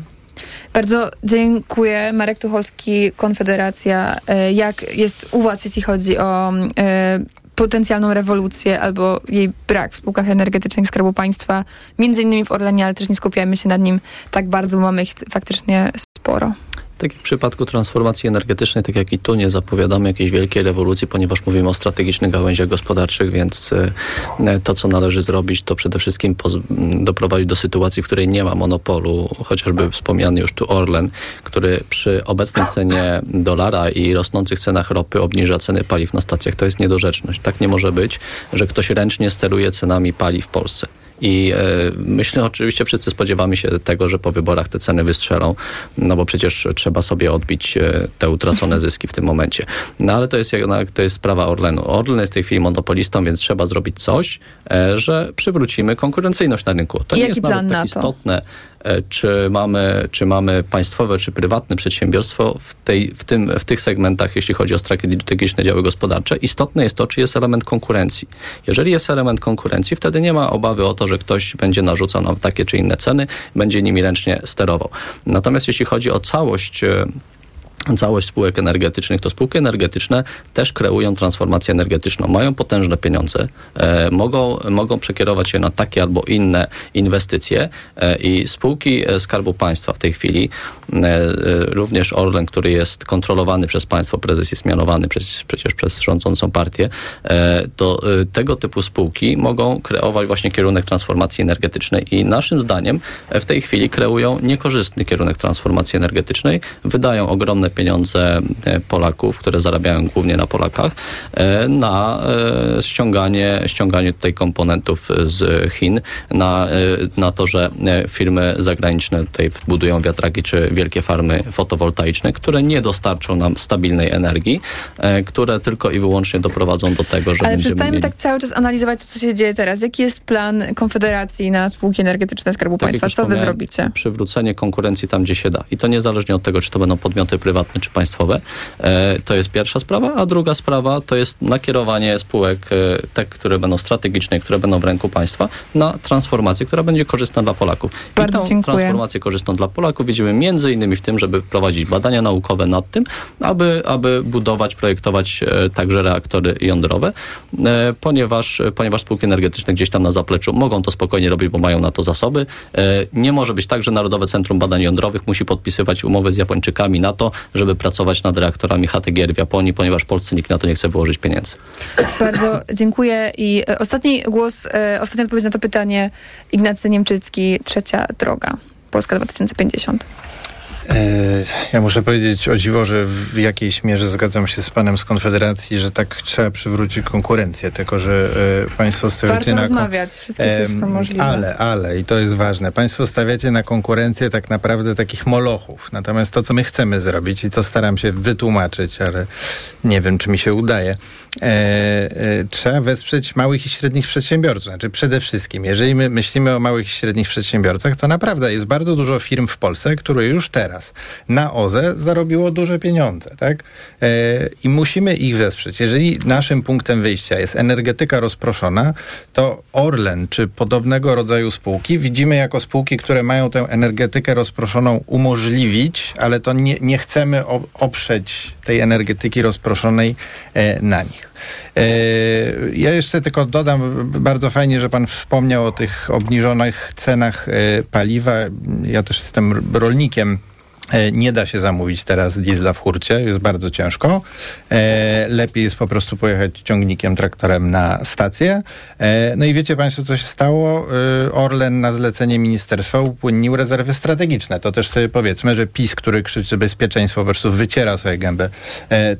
Bardzo dziękuję. Marek Tucholski, Konfederacja. E, Jak jest u was, jeśli chodzi o e, potencjalną rewolucję albo jej brak w spółkach energetycznych Skarbu Państwa, między innymi w Orlenie, ale też nie skupiajmy się nad nim tak bardzo, bo mamy ich faktycznie sporo. Tak jak w przypadku transformacji energetycznej, tak jak i tu nie zapowiadamy jakiejś wielkiej rewolucji, ponieważ mówimy o strategicznych gałęziach gospodarczych, więc e, to, co należy zrobić, to przede wszystkim doprowadzić do sytuacji, w której nie ma monopolu, chociażby wspomniany już tu Orlen, który przy obecnej cenie dolara i rosnących cenach ropy obniża ceny paliw na stacjach. To jest niedorzeczność. Tak nie może być, że ktoś ręcznie steruje cenami paliw w Polsce. I e, myślę, oczywiście wszyscy spodziewamy się tego, że po wyborach te ceny wystrzelą, no bo przecież trzeba sobie odbić e, te utracone zyski w tym momencie. No ale to jest jednak, to jest sprawa Orlenu. Orlen jest w tej chwili monopolistą, więc trzeba zrobić coś, e, że przywrócimy konkurencyjność na rynku. To I nie jest nawet tak istotne, E, czy mamy, czy mamy państwowe, czy prywatne przedsiębiorstwo w, tej, w, tym, w tych segmentach, jeśli chodzi o strategiczne działy gospodarcze. Istotne jest to, czy jest element konkurencji. Jeżeli jest element konkurencji, wtedy nie ma obawy o to, że ktoś będzie narzucał nam takie czy inne ceny, będzie nimi ręcznie sterował. Natomiast jeśli chodzi o całość e, całość spółek energetycznych, to spółki energetyczne też kreują transformację energetyczną. Mają potężne pieniądze, e, mogą, mogą przekierować je na takie albo inne inwestycje e, i spółki e, Skarbu Państwa w tej chwili, e, e, również Orlen, który jest kontrolowany przez państwo, prezes jest mianowany przez, przecież przez rządzącą partię, e, to tego typu spółki mogą kreować właśnie kierunek transformacji energetycznej i naszym zdaniem w tej chwili kreują niekorzystny kierunek transformacji energetycznej, wydają ogromne pieniądze e, Polaków, które zarabiają głównie na Polakach, e, na e, ściąganie, ściąganie tutaj komponentów z Chin, na, na to, że firmy zagraniczne tutaj budują wiatraki czy wielkie farmy fotowoltaiczne, które nie dostarczą nam stabilnej energii, które tylko i wyłącznie doprowadzą do tego, że Ale przestańmy mieli... tak cały czas analizować to, co się dzieje teraz. Jaki jest plan Konfederacji na spółki energetyczne Skarbu tak Państwa? Co wy zrobicie? Przywrócenie konkurencji tam, gdzie się da. I to niezależnie od tego, czy to będą podmioty prywatne, prywatne czy państwowe. E, to jest pierwsza sprawa, a druga sprawa to jest nakierowanie spółek, e, te, które będą strategiczne, które będą w ręku państwa, na transformację, która będzie korzystna dla Polaków. Bardzo I tą dziękuję. transformację korzystną dla Polaków widzimy między innymi w tym, żeby prowadzić badania naukowe nad tym, aby, aby budować, projektować e, także reaktory jądrowe, ponieważ, ponieważ spółki energetyczne gdzieś tam na zapleczu mogą to spokojnie robić, bo mają na to zasoby. Nie może być tak, że Narodowe Centrum Badań Jądrowych musi podpisywać umowy z Japończykami na to, żeby pracować nad reaktorami HTGR w Japonii, ponieważ Polsce nikt na to nie chce wyłożyć pieniędzy. Bardzo dziękuję i e, ostatni głos, e, ostatnia odpowiedź na to pytanie Ignacy Niemczycki, Trzecia Droga, Polska 2050. E, ja muszę powiedzieć o dziwo, że w jakiejś mierze zgadzam się z panem z Konfederacji, że tak trzeba przywrócić konkurencję, tylko że e, państwo stawiacie Warto na... rozmawiać, wszystkie rzeczy są możliwe. Ale, ale, i to jest ważne, państwo stawiacie na konkurencję tak naprawdę takich molochów. Natomiast to, co my chcemy zrobić i co staram się wytłumaczyć, ale nie wiem, czy mi się udaje, e, trzeba wesprzeć małych i średnich przedsiębiorców. Znaczy przede wszystkim, jeżeli my myślimy o małych i średnich przedsiębiorcach, to naprawdę jest bardzo dużo firm w Polsce, które już teraz na OZE zarobiło duże pieniądze, tak? E, I musimy ich wesprzeć. Jeżeli naszym punktem wyjścia jest energetyka rozproszona, to Orlen czy podobnego rodzaju spółki widzimy jako spółki, które mają tę energetykę rozproszoną umożliwić, ale to nie, nie chcemy oprzeć tej energetyki rozproszonej e, na nich. E, ja jeszcze tylko dodam, bardzo fajnie, że pan wspomniał o tych obniżonych cenach paliwa. Ja też jestem rolnikiem nie da się zamówić teraz diesla w hurcie, jest bardzo ciężko. E, lepiej jest po prostu pojechać ciągnikiem, traktorem na stację. E, no i wiecie Państwo, co się stało? Orlen na zlecenie ministerstwa upłynnił rezerwy strategiczne. To też sobie powiedzmy, że PiS, który krzyczy bezpieczeństwo, po prostu wyciera sobie gębę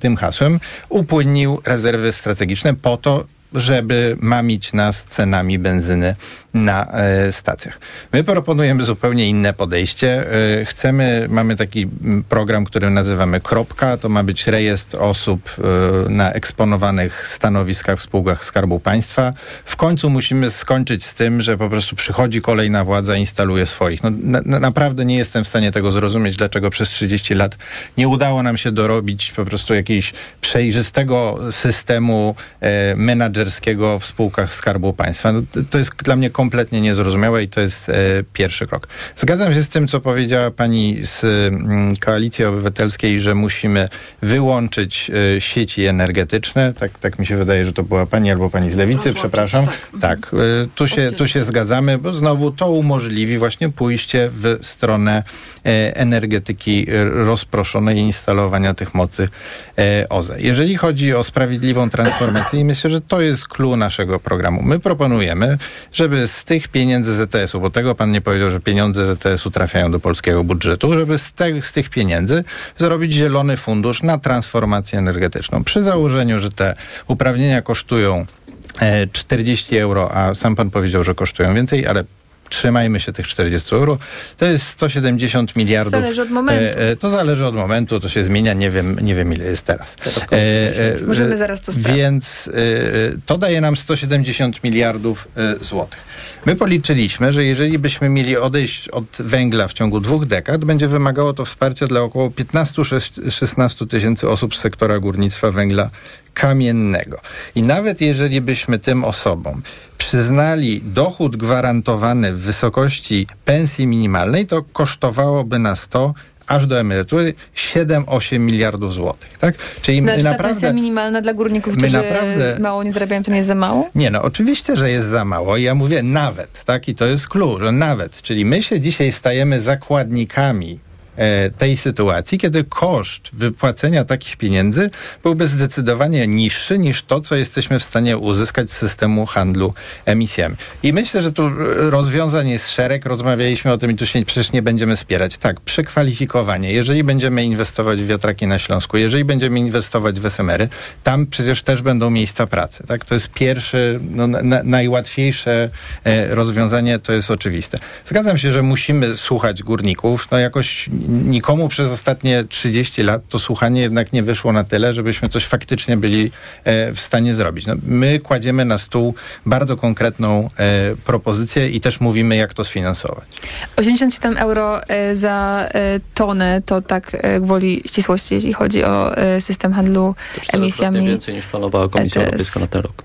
tym hasłem, upłynnił rezerwy strategiczne po to, żeby mamić nas cenami benzyny na e, stacjach. My proponujemy zupełnie inne podejście. E, chcemy, mamy taki program, który nazywamy Kropka. To ma być rejestr osób e, na eksponowanych stanowiskach w spółkach Skarbu Państwa. W końcu musimy skończyć z tym, że po prostu przychodzi kolejna władza instaluje swoich. No, na, naprawdę nie jestem w stanie tego zrozumieć, dlaczego przez 30 lat nie udało nam się dorobić po prostu jakiegoś przejrzystego systemu e, menadżerskiego w spółkach Skarbu Państwa. No, to jest dla mnie kompletnie kompletnie niezrozumiałe i to jest e, pierwszy krok. Zgadzam się z tym, co powiedziała pani z mm, Koalicji Obywatelskiej, że musimy wyłączyć e, sieci energetyczne. Tak, tak mi się wydaje, że to była pani albo pani z Lewicy, przepraszam. Tak, e, tu, się, tu się zgadzamy, bo znowu to umożliwi właśnie pójście w stronę energetyki rozproszonej i instalowania tych mocy OZE. Jeżeli chodzi o sprawiedliwą transformację, myślę, że to jest clue naszego programu. My proponujemy, żeby z tych pieniędzy ZTS-u, bo tego pan nie powiedział, że pieniądze ZTS-u trafiają do polskiego budżetu, żeby z, te, z tych pieniędzy zrobić zielony fundusz na transformację energetyczną. Przy założeniu, że te uprawnienia kosztują e, 40 euro, a sam pan powiedział, że kosztują więcej, ale trzymajmy się tych 40 euro. To jest 170 miliardów. Zależy od momentu. E, e, to zależy od momentu, to się zmienia, nie wiem, nie wiem ile jest teraz. E, e, Możemy e, zaraz to sprawdzić. Więc e, to daje nam 170 miliardów e, złotych. My policzyliśmy, że jeżeli byśmy mieli odejść od węgla w ciągu dwóch dekad, będzie wymagało to wsparcia dla około 15-16 tysięcy osób z sektora górnictwa węgla kamiennego. I nawet jeżeli byśmy tym osobom przyznali dochód gwarantowany w wysokości pensji minimalnej, to kosztowałoby nas to aż do emerytury 7-8 miliardów złotych. Tak? Czyli Znaczy ta naprawdę... pensja minimalna dla górników, którzy naprawdę- mało nie zarabiają, to nie jest za mało? Nie, no oczywiście, że jest za mało. I ja mówię nawet, tak? I to jest że nawet. Czyli my się dzisiaj stajemy zakładnikami tej sytuacji, kiedy koszt wypłacenia takich pieniędzy byłby zdecydowanie niższy niż to, co jesteśmy w stanie uzyskać z systemu handlu emisjami. I myślę, że tu e, rozwiązań jest szereg. Rozmawialiśmy o tym i tu się przecież nie będziemy spierać. Tak, przekwalifikowanie. Jeżeli będziemy inwestować w wiatraki na Śląsku, jeżeli będziemy inwestować w SMR-y, tam przecież też będą miejsca pracy. Tak? To jest pierwsze, no, na, najłatwiejsze e, rozwiązanie, to jest oczywiste. Zgadzam się, że musimy słuchać górników. No jakoś nikomu przez ostatnie 30 lat to słuchanie jednak nie wyszło na tyle, żebyśmy coś faktycznie byli e, w stanie zrobić. No, my kładziemy na stół bardzo konkretną e, propozycję i też mówimy, jak to sfinansować. 87 euro e, za e, tonę to tak e, gwoli ścisłości, jeśli chodzi o e, system handlu Czterokrotnie emisjami. więcej niż planowała Komisja ETS. Europejska na ten rok.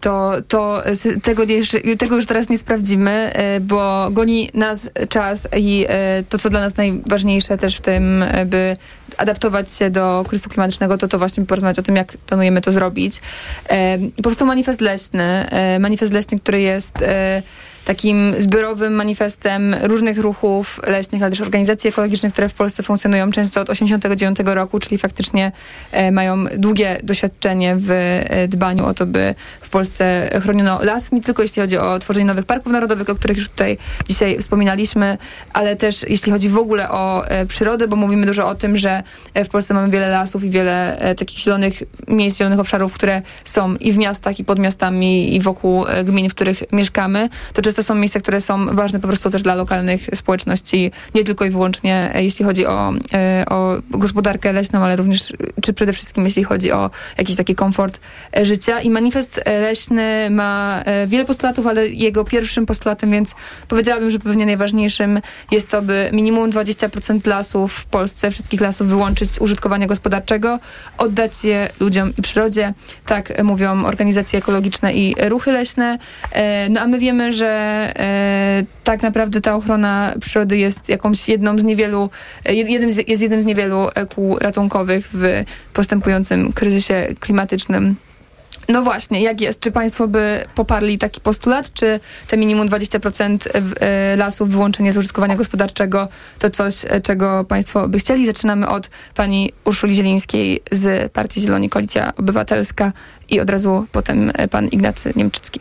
To, to tego, jeszcze- tego już teraz nie sprawdzimy, e, bo goni nas czas i e, to, co dla nas najważniejsze też w tym, by adaptować się do kryzysu klimatycznego, to to właśnie porozmawiać o tym, jak planujemy to zrobić. Powstał manifest leśny, e, manifest leśny, który jest takim zbiorowym manifestem różnych ruchów leśnych, ale też organizacji ekologicznych, które w Polsce funkcjonują często od 89 roku, czyli faktycznie e, mają długie doświadczenie w e, dbaniu o to, by w Polsce chroniono las, nie tylko jeśli chodzi o tworzenie nowych parków narodowych, o których już tutaj dzisiaj wspominaliśmy, ale też jeśli chodzi w ogóle o e, przyrodę, bo mówimy dużo o tym, że w Polsce mamy wiele lasów i wiele takich zielonych miejsc, zielonych obszarów, które są i w miastach, i pod miastami, i wokół gmin, w których mieszkamy. To często są miejsca, które są ważne po prostu też dla lokalnych społeczności, nie tylko i wyłącznie e, jeśli chodzi o, e, o gospodarkę leśną, ale również, czy przede wszystkim jeśli chodzi o jakiś taki komfort e, życia. I manifest leśny ma wiele postulatów, ale jego pierwszym postulatem, więc powiedziałabym, że pewnie najważniejszym jest to, by minimum 20% lasów w Polsce, wszystkich lasów wyłączyć z użytkowania gospodarczego, oddać je ludziom i przyrodzie. Tak mówią organizacje ekologiczne i ruchy leśne. No a my wiemy, że e, tak naprawdę ta ochrona przyrody jest jakąś jedną z niewielu, e, jed- jednym z, jest jednym z niewielu e, kół ratunkowych w postępującym kryzysie klimatycznym. No właśnie, jak jest? Czy państwo by poparli taki postulat, czy te minimum 20% w- e, lasów, wyłączenie z użytkowania gospodarczego to coś, e, czego państwo by chcieli? Zaczynamy od pani Urszuli Zielińskiej z Partii Zieloni Koalicja Obywatelska i od razu potem e, pan Ignacy Niemczycki.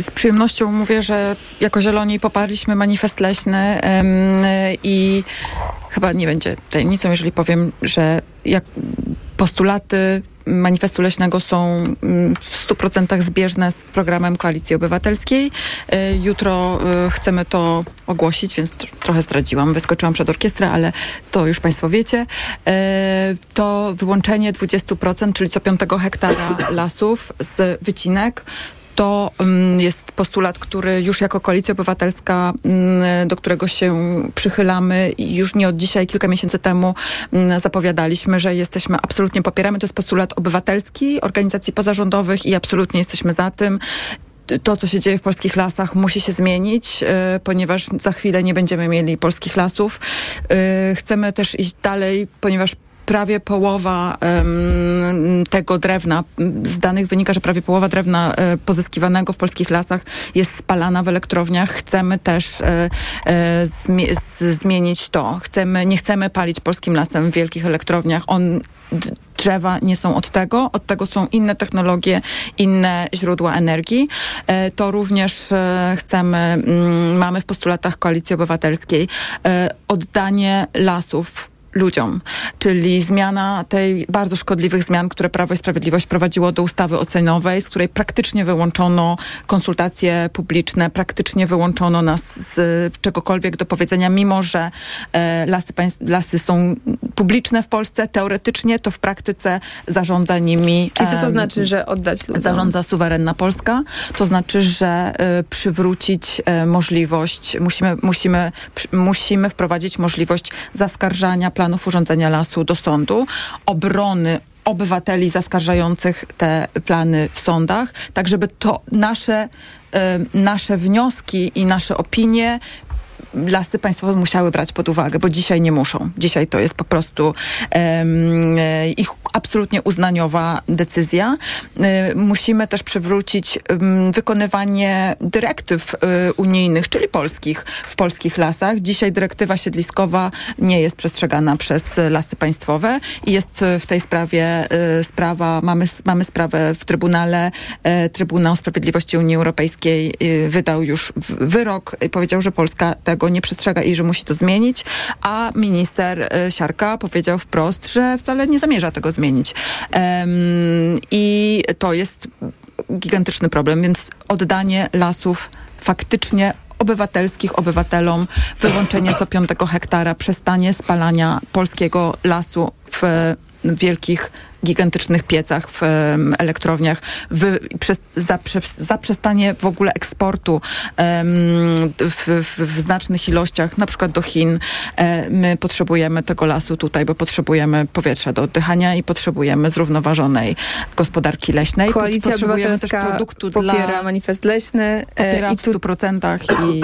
Z przyjemnością mówię, że jako Zieloni poparliśmy manifest leśny i chyba nie będzie tajemnicą, jeżeli powiem, że jak postulaty manifestu leśnego są mm, w 100% zbieżne z programem Koalicji Obywatelskiej. E, Jutro e, chcemy to ogłosić, więc tr- trochę zdradziłam. Wyskoczyłam przed orkiestrę, ale to już Państwo wiecie. E, To wyłączenie 20%, czyli co piątego hektara lasów z wycinek to mm, jest postulat, który już jako Koalicja Obywatelska, mm, do którego się przychylamy już nie od dzisiaj, kilka miesięcy temu mm, zapowiadaliśmy, że jesteśmy, absolutnie popieramy. To jest postulat obywatelski, organizacji pozarządowych i absolutnie jesteśmy za tym. to, co się dzieje w polskich lasach, musi się zmienić, e, ponieważ za chwilę nie będziemy mieli polskich lasów. E, chcemy też iść dalej, ponieważ prawie połowa um, tego drewna, z danych wynika, że prawie połowa drewna e, pozyskiwanego w polskich lasach jest spalana w elektrowniach. Chcemy też e, e, zmi zmienić to. Chcemy, nie chcemy palić polskim lasem w wielkich elektrowniach. On drzewa nie są od tego, od tego są inne technologie, inne źródła energii. E, to również e, chcemy, mm, mamy w postulatach Koalicji Obywatelskiej e, oddanie lasów ludziom, czyli zmiana tej bardzo szkodliwych zmian, które Prawo i Sprawiedliwość prowadziło do ustawy ocenowej, z której praktycznie wyłączono konsultacje publiczne, praktycznie wyłączono nas z czegokolwiek do powiedzenia, mimo że e, lasy, lasy są publiczne w Polsce, teoretycznie to w praktyce zarządza nimi... Czyli co to znaczy, że oddać ludziom? Zarządza suwerenna Polska, to znaczy, że e, przywrócić e, możliwość, musimy, musimy, przy, musimy wprowadzić możliwość zaskarżania planów urządzenia lasu do sądu, obrony obywateli zaskarżających te plany w sądach, tak żeby to nasze, y, nasze wnioski i nasze opinie lasy państwowe musiały brać pod uwagę, bo dzisiaj nie muszą. Dzisiaj to jest po prostu um, ich absolutnie uznaniowa decyzja. Um, musimy też przywrócić um, wykonywanie dyrektyw unijnych, czyli polskich, w polskich lasach. Dzisiaj dyrektywa siedliskowa nie jest przestrzegana przez lasy państwowe i jest w tej sprawie sprawa, mamy, mamy sprawę w Trybunale. Trybunał Sprawiedliwości Unii Europejskiej wydał już wyrok i powiedział, że Polska tego tego nie przestrzega i że musi to zmienić, a minister e, Siarka powiedział wprost, że wcale nie zamierza tego zmienić. I to jest gigantyczny problem, więc oddanie lasów faktycznie obywatelskich obywatelom, wyłączenie co piątego hektara, przestanie spalania polskiego lasu w wielkich gigantycznych piecach w um, elektrowniach, wy, przez, zaprzestanie w ogóle eksportu um, w, w, w, znacznych ilościach, na przykład do Chin. E, my potrzebujemy tego lasu tutaj, bo potrzebujemy powietrza do oddychania i potrzebujemy zrównoważonej gospodarki leśnej. Koalicja potrzebujemy też produktu popiera dla... manifest leśny. E, popiera w 100% i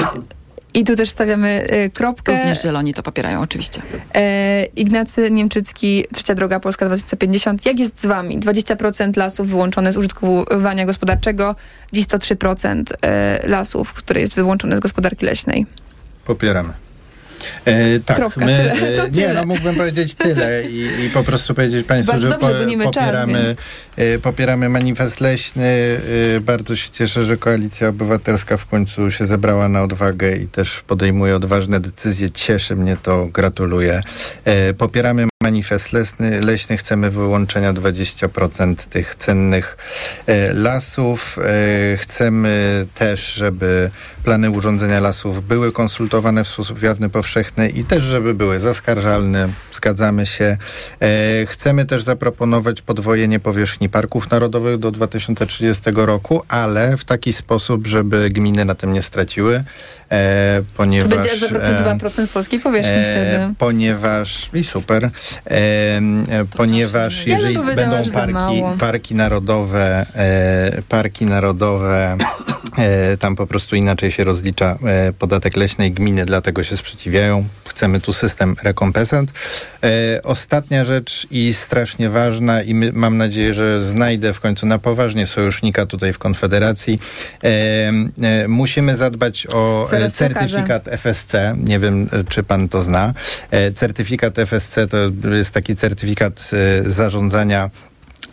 i tu też stawiamy e, kropkę. Również zieloni to popierają, oczywiście. E, Ignacy Niemczycki, Trzecia Droga Polska 2050. Jak jest z wami? 20% lasów wyłączone z użytkowania gospodarczego, dziś to 3% e, lasów, które jest wyłączone z gospodarki leśnej. Popieramy. E, tak, Kropka, my, tyle, e, nie, no mógłbym powiedzieć tyle i, i, po prostu powiedzieć Państwu, bardzo że dobrze, po, popieramy, czas, e, popieramy manifest leśny. E, bardzo się cieszę, że Koalicja Obywatelska w końcu się zebrała na odwagę i też podejmuje odważne decyzje. Cieszy mnie to, gratuluję. Popieramy manifest leśny, leśny chcemy wyłączenia 20% tych cennych e, lasów. E, chcemy też, żeby plany urządzenia lasów były konsultowane w sposób jawny, powszechny i też, żeby były zaskarżalne. Zgadzamy się. E, chcemy też zaproponować podwojenie powierzchni parków narodowych do 2030 roku, ale w taki sposób, żeby gminy na tym nie straciły, ponieważ... To będzie zapewne 2% polskiej powierzchni wtedy. Ponieważ, i super, ponieważ jeżeli będą parki, parki narodowe, e, parki narodowe, e, tam po prostu inaczej się rozlicza e, podatek leśnej gminy, dlatego się sprzeciwiają. Chcemy tu system rekompensat. Ostatnia rzecz i strasznie ważna i my, mam nadzieję, że znajdę w końcu na poważnie sojusznika tutaj w Konfederacji. Musimy zadbać o Zaraz certyfikat. FSC. Nie wiem, czy pan to zna. certyfikat FSC to jest taki certyfikat zarządzania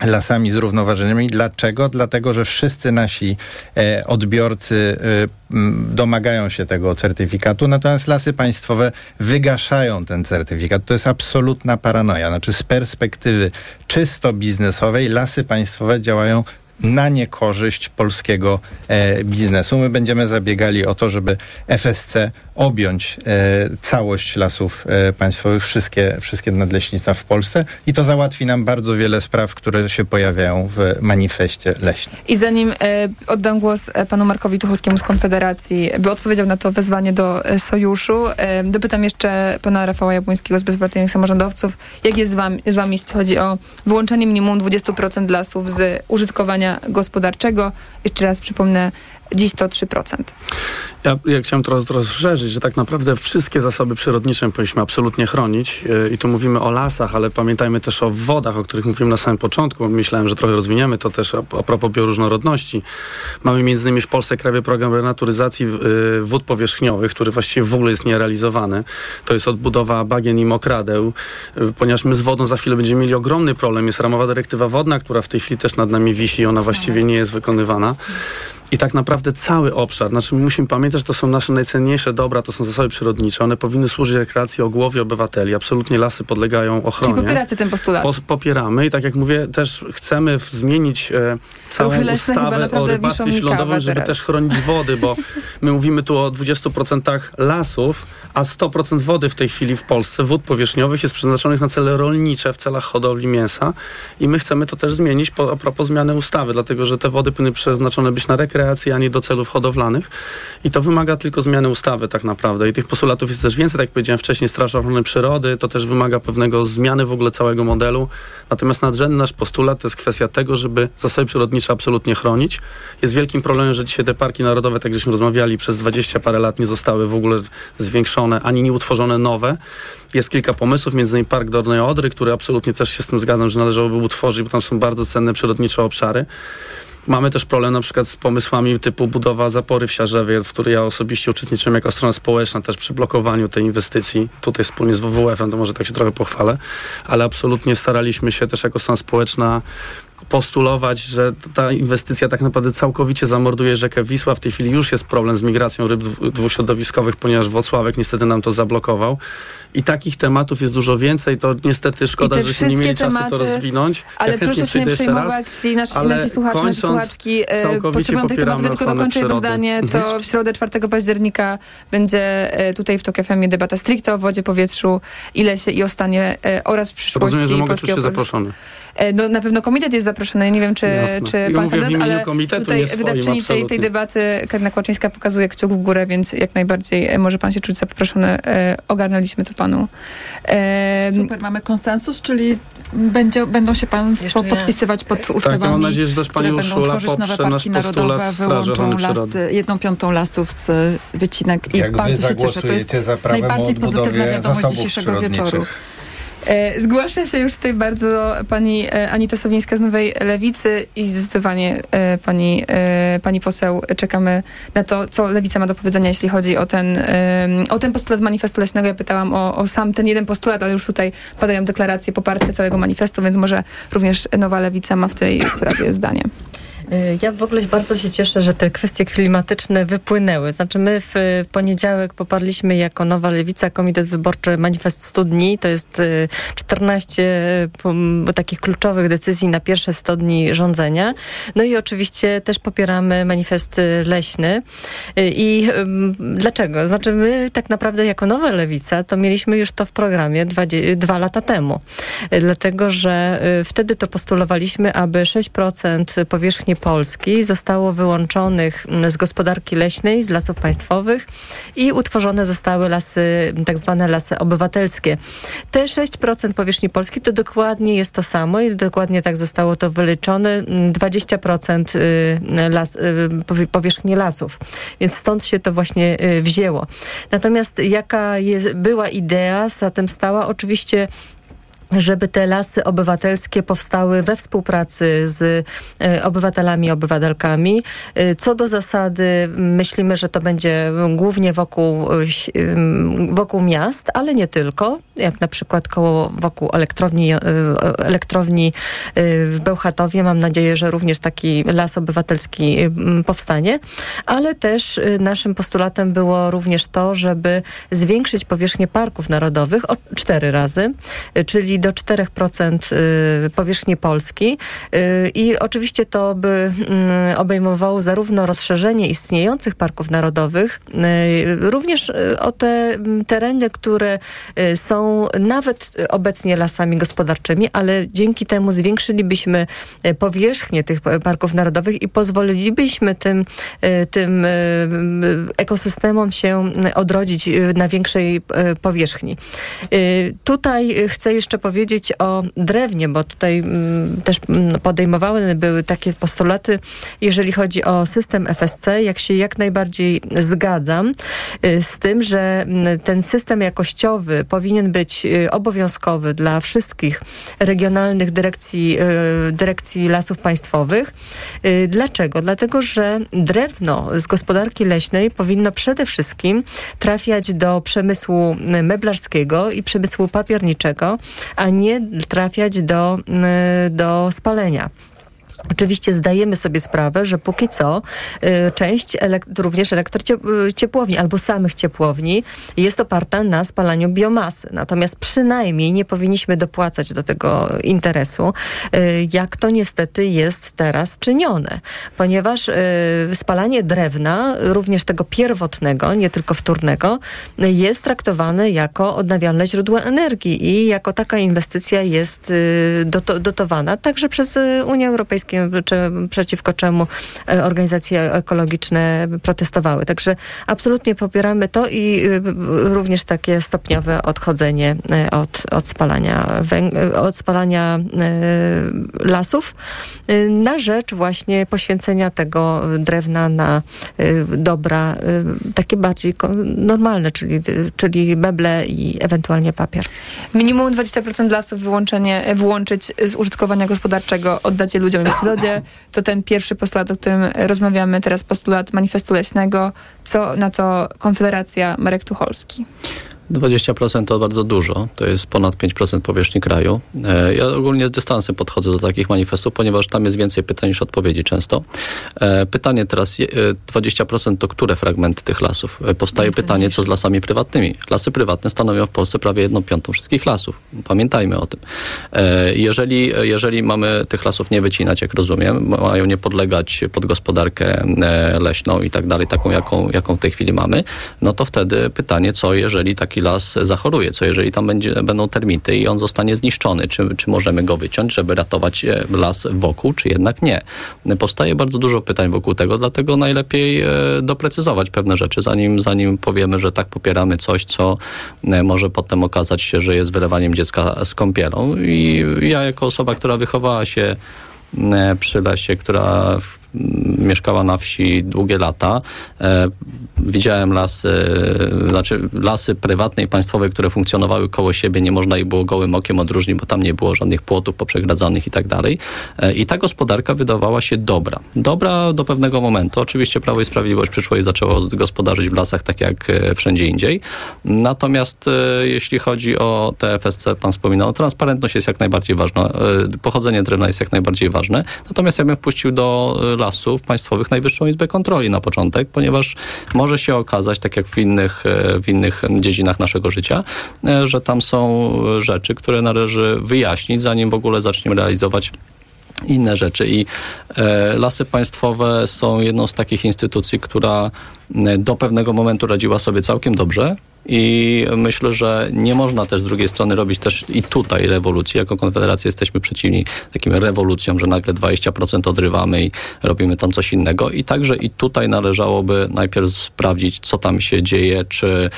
lasami zrównoważonymi. Dlaczego? Dlatego, że wszyscy nasi e, odbiorcy e, domagają się tego certyfikatu, natomiast lasy państwowe wygaszają ten certyfikat. To jest absolutna paranoja. Znaczy z perspektywy czysto biznesowej lasy państwowe działają na niekorzyść polskiego e, biznesu. My będziemy zabiegali o to, żeby FSC objąć e, całość lasów e, państwowych, wszystkie, wszystkie nadleśnictwa w Polsce i to załatwi nam bardzo wiele spraw, które się pojawiają w manifestie leśnym. I zanim e, oddam głos e, panu Markowi Tucholskiemu z Konfederacji, by odpowiedział na to wezwanie do e, sojuszu, dopytam jeszcze pana Rafała Jabłońskiego z bezpartyjnych samorządowców, jak jest z wami, z wami jeśli chodzi o wyłączenie minimum 20% lasów z użytkowania gospodarczego. Jeszcze raz przypomnę, dziś to 3%. Ja, ja chciałem to rozszerzyć, że tak naprawdę wszystkie zasoby przyrodnicze powinniśmy absolutnie chronić yy, i tu mówimy o lasach, ale pamiętajmy też o wodach, o których mówiłem na samym początku. Myślałem, że trochę rozwiniemy to też a, propos bioróżnorodności. Mamy między innymi w Polsce krajowy program renaturyzacji yy, wód powierzchniowych, który właściwie w ogóle jest nierealizowany. To jest odbudowa bagien i mokradeł, yy, ponieważ my z wodą za chwilę będziemy mieli ogromny problem. Jest ramowa dyrektywa wodna, która w tej chwili też nad nami wisi ona właściwie nie jest wykonywana. I tak naprawdę cały obszar, znaczy musimy pamiętać, że to są nasze najcenniejsze dobra, to są zasoby przyrodnicze, one powinny służyć rekreacji o głowie obywateli. Absolutnie lasy podlegają ochronie. Czyli popieracie ten postulat? Po, popieramy i tak jak mówię, też chcemy w, zmienić e, całą ustawę o rybactwie śródlądowym, żeby teraz. też chronić wody, bo my mówimy tu o 20% lasów, a 100% wody w tej chwili w Polsce, wód powierzchniowych jest przeznaczonych na cele rolnicze, w celach hodowli mięsa i my chcemy to też zmienić po, a propos zmiany ustawy, dlatego że te wody powinny przeznaczone być na rekreację, a nie do celów hodowlanych i to wymaga tylko zmiany ustawy tak naprawdę i tych postulatów jest też więcej, tak jak powiedziałem wcześniej, Straż Ochrony Przyrody, to też wymaga pewnego zmiany w ogóle całego modelu, natomiast nadrzędny nasz postulat to jest kwestia tego, żeby zasoby przyrodnicze absolutnie chronić. Jest wielkim problemem, że dzisiaj te parki narodowe, tak żeśmy rozmawiali, przez 20 parę lat nie zostały w ogóle zwiększone, ani nie utworzone nowe. Jest kilka pomysłów, między innymi Park Dolnej Odry, który absolutnie też się z tym zgadzam, że należałoby utworzyć, bo tam są bardzo cenne przyrodnicze obszary. Mamy też problem na przykład z pomysłami typu budowa zapory w Siarzewie, w której ja osobiście uczestniczyłem jako strona społeczna też przy blokowaniu tej inwestycji. Tutaj wspólnie z WWF-em, to może tak się trochę pochwalę, ale absolutnie staraliśmy się też jako strona społeczna postulować, że ta inwestycja tak naprawdę całkowicie zamorduje rzekę Wisła. W tej chwili już jest problem z migracją ryb dwuśrodowiskowych, ponieważ Włocławek niestety nam to zablokował. I takich tematów jest dużo więcej. To niestety szkoda, że się nie mieli tematy, czasu to rozwinąć. Ale ja proszę się nie przejmować, jeśli nasi, nasi słuchacze, nasze słuchaczki e, potrzebują tych tematów, tylko dokończę jedno zdanie. To Mhm. w środę 4 października będzie e, tutaj w TOK FM debata stricte o wodzie, powietrzu i lesie i o stanie e, oraz przyszłości Rozumiem, że mogę czuć się zaproszony. No, na pewno komitet jest zaproszony. Nie wiem, czy, Jasne. czy Ja pan ale komitetu, tutaj swoim, wydawczyni tej, tej debaty Karina Kłaczyńska pokazuje kciuk w górę, więc jak najbardziej może pan się czuć zaproszony. Ogarnęliśmy to panu. E, Super, mamy konsensus, czyli będzie, będą się państwo podpisywać pod Tak, ustawami, mam nadzieję, że też które będą Urszula tworzyć nowe parki narodowe, wyłączą lasy, jedną piątą lasów z wycinek i Jak bardzo się cieszę. To jest najbardziej pozytywna wiadomość dzisiejszego wieczoru. E, Zgłasza się już tutaj bardzo pani e, Anita Sowińska z Nowej Lewicy i zdecydowanie e, pani, pani poseł czekamy na to, co Lewica ma do powiedzenia, jeśli chodzi o ten, o ten postulat manifestu leśnego. Ja pytałam o, o sam ten jeden postulat, ale już tutaj padają deklaracje poparcia całego manifestu, więc może również Nowa Lewica ma w tej sprawie zdanie. Y, Ja w ogóle bardzo się cieszę, że te kwestie klimatyczne wypłynęły. Znaczy my w y, poniedziałek poparliśmy jako Nowa Lewica Komitet Wyborczy Manifest 100 dni. To jest y, 14 pom- takich kluczowych decyzji na pierwsze 100 dni rządzenia. No i oczywiście też popieramy manifest y, leśny. Y, I dlaczego? Znaczy my tak naprawdę jako Nowa Lewica to mieliśmy już to w programie dwa, dwa lata temu. Y, Dlatego, że y, wtedy to postulowaliśmy, aby 6% powierzchni Polski zostało wyłączonych mm, z gospodarki leśnej, z lasów państwowych i utworzone zostały lasy, tak zwane lasy obywatelskie. Te 6% powierzchni Polski to dokładnie jest to samo i dokładnie tak zostało to wyliczone. mm, 20% y, las, y, powie- powierzchni lasów. Więc stąd się to właśnie y, wzięło. Natomiast jaka jest, była idea, za tym stała oczywiście żeby te lasy obywatelskie powstały we współpracy z e, obywatelami obywatelkami. E, Co do zasady myślimy, że to będzie głównie wokół, e, wokół miast, ale nie tylko, jak na przykład koło wokół elektrowni, elektrowni w Bełchatowie. Mam nadzieję, że również taki las obywatelski powstanie, ale też naszym postulatem było również to, żeby zwiększyć powierzchnię parków narodowych o cztery razy, y, czyli do 4% y, powierzchni Polski. Y, I oczywiście to by mm, obejmowało zarówno rozszerzenie istniejących parków narodowych, y, również o te mm, tereny, które są nawet obecnie lasami gospodarczymi, ale dzięki temu zwiększylibyśmy powierzchnię tych parków narodowych i pozwolilibyśmy tym, tym ekosystemom się odrodzić na większej powierzchni. Tutaj chcę jeszcze powiedzieć o drewnie, bo tutaj mm, też mm, podejmowane były takie postulaty, jeżeli chodzi o system FSC, jak się jak najbardziej zgadzam y, z tym, że mm, ten system jakościowy powinien być y, obowiązkowy dla wszystkich regionalnych dyrekcji, y, dyrekcji lasów państwowych. Dlaczego? Dlatego, że drewno z gospodarki leśnej powinno przede wszystkim trafiać do przemysłu meblarskiego i przemysłu papierniczego, a nie trafiać do, y, do spalenia. Oczywiście zdajemy sobie sprawę, że póki co y, część elek- również elektrociepłowni albo samych ciepłowni jest oparta na spalaniu biomasy. Natomiast przynajmniej nie powinniśmy dopłacać do tego interesu, y, jak to niestety jest teraz czynione. Ponieważ y, spalanie drewna, również tego pierwotnego, nie tylko wtórnego, y, jest traktowane jako odnawialne źródło energii i jako taka inwestycja jest y, doto- dotowana także przez y, Unię Europejską, czy, przeciwko czemu e, organizacje ekologiczne protestowały. Także absolutnie popieramy to i y, również takie stopniowe odchodzenie e, od, od spalania, e, od spalania lasów na rzecz właśnie poświęcenia tego drewna na dobra takie bardziej normalne, czyli, czyli meble i ewentualnie papier. Minimum 20% lasów wyłączenie, wyłączyć z użytkowania gospodarczego, oddać je ludziom przyrodzie. To ten pierwszy postulat, o którym rozmawiamy teraz, postulat manifestu leśnego. Co na to Konfederacja Marek Tucholski? 20% to bardzo dużo, to jest ponad 5% powierzchni kraju. E, Ja ogólnie z dystansem podchodzę do takich manifestów, ponieważ tam jest więcej pytań niż odpowiedzi często. E, Pytanie teraz, je- e, 20% to które fragmenty tych lasów? Powstaje pytanie, co z lasami prywatnymi? Lasy prywatne stanowią w Polsce prawie jedną piątą wszystkich lasów. Pamiętajmy o tym. Jeżeli, jeżeli mamy tych lasów nie wycinać, jak rozumiem, mają nie podlegać pod gospodarkę leśną i tak dalej, taką jaką, jaką w tej chwili mamy, no to wtedy pytanie, co jeżeli taki las zachoruje, co jeżeli tam będzie, będą termity i on zostanie zniszczony, czy, czy możemy go wyciąć, żeby ratować e, las wokół, czy jednak nie. Powstaje bardzo dużo pytań wokół tego, dlatego najlepiej e, doprecyzować pewne rzeczy, zanim, zanim powiemy, że tak popieramy coś, co e, może potem okazać się, że jest wylewaniem dziecka z kąpielą. I ja jako osoba, która wychowała się przy lesie, która mieszkała na wsi długie lata. Widziałem lasy, e, znaczy lasy prywatne i państwowe, które funkcjonowały koło siebie. Nie można ich było gołym okiem odróżnić, bo tam nie było żadnych płotów poprzegradzanych i tak dalej. E, I ta gospodarka wydawała się dobra. Dobra do pewnego momentu. Oczywiście Prawo i Sprawiedliwość przyszło i zaczęło gospodarzyć w lasach tak jak e, wszędzie indziej. Natomiast jeśli chodzi o TFSC, pan wspominał, transparentność jest jak najbardziej ważna. Pochodzenie drewna jest jak najbardziej ważne. Natomiast ja bym wpuścił do lasów państwowych Najwyższą Izbę Kontroli na początek, ponieważ może się okazać, tak jak w innych, e, w innych dziedzinach naszego życia, e, że tam są rzeczy, które należy wyjaśnić, zanim w ogóle zaczniemy realizować inne rzeczy. I e, lasy państwowe są jedną z takich instytucji, która do pewnego momentu radziła sobie całkiem dobrze. I myślę, że nie można też z drugiej strony robić też i tutaj rewolucji. Jako Konfederacja jesteśmy przeciwni takim rewolucjom, że nagle 20% odrywamy i robimy tam coś innego. I także i tutaj należałoby najpierw sprawdzić, co tam się dzieje, czy,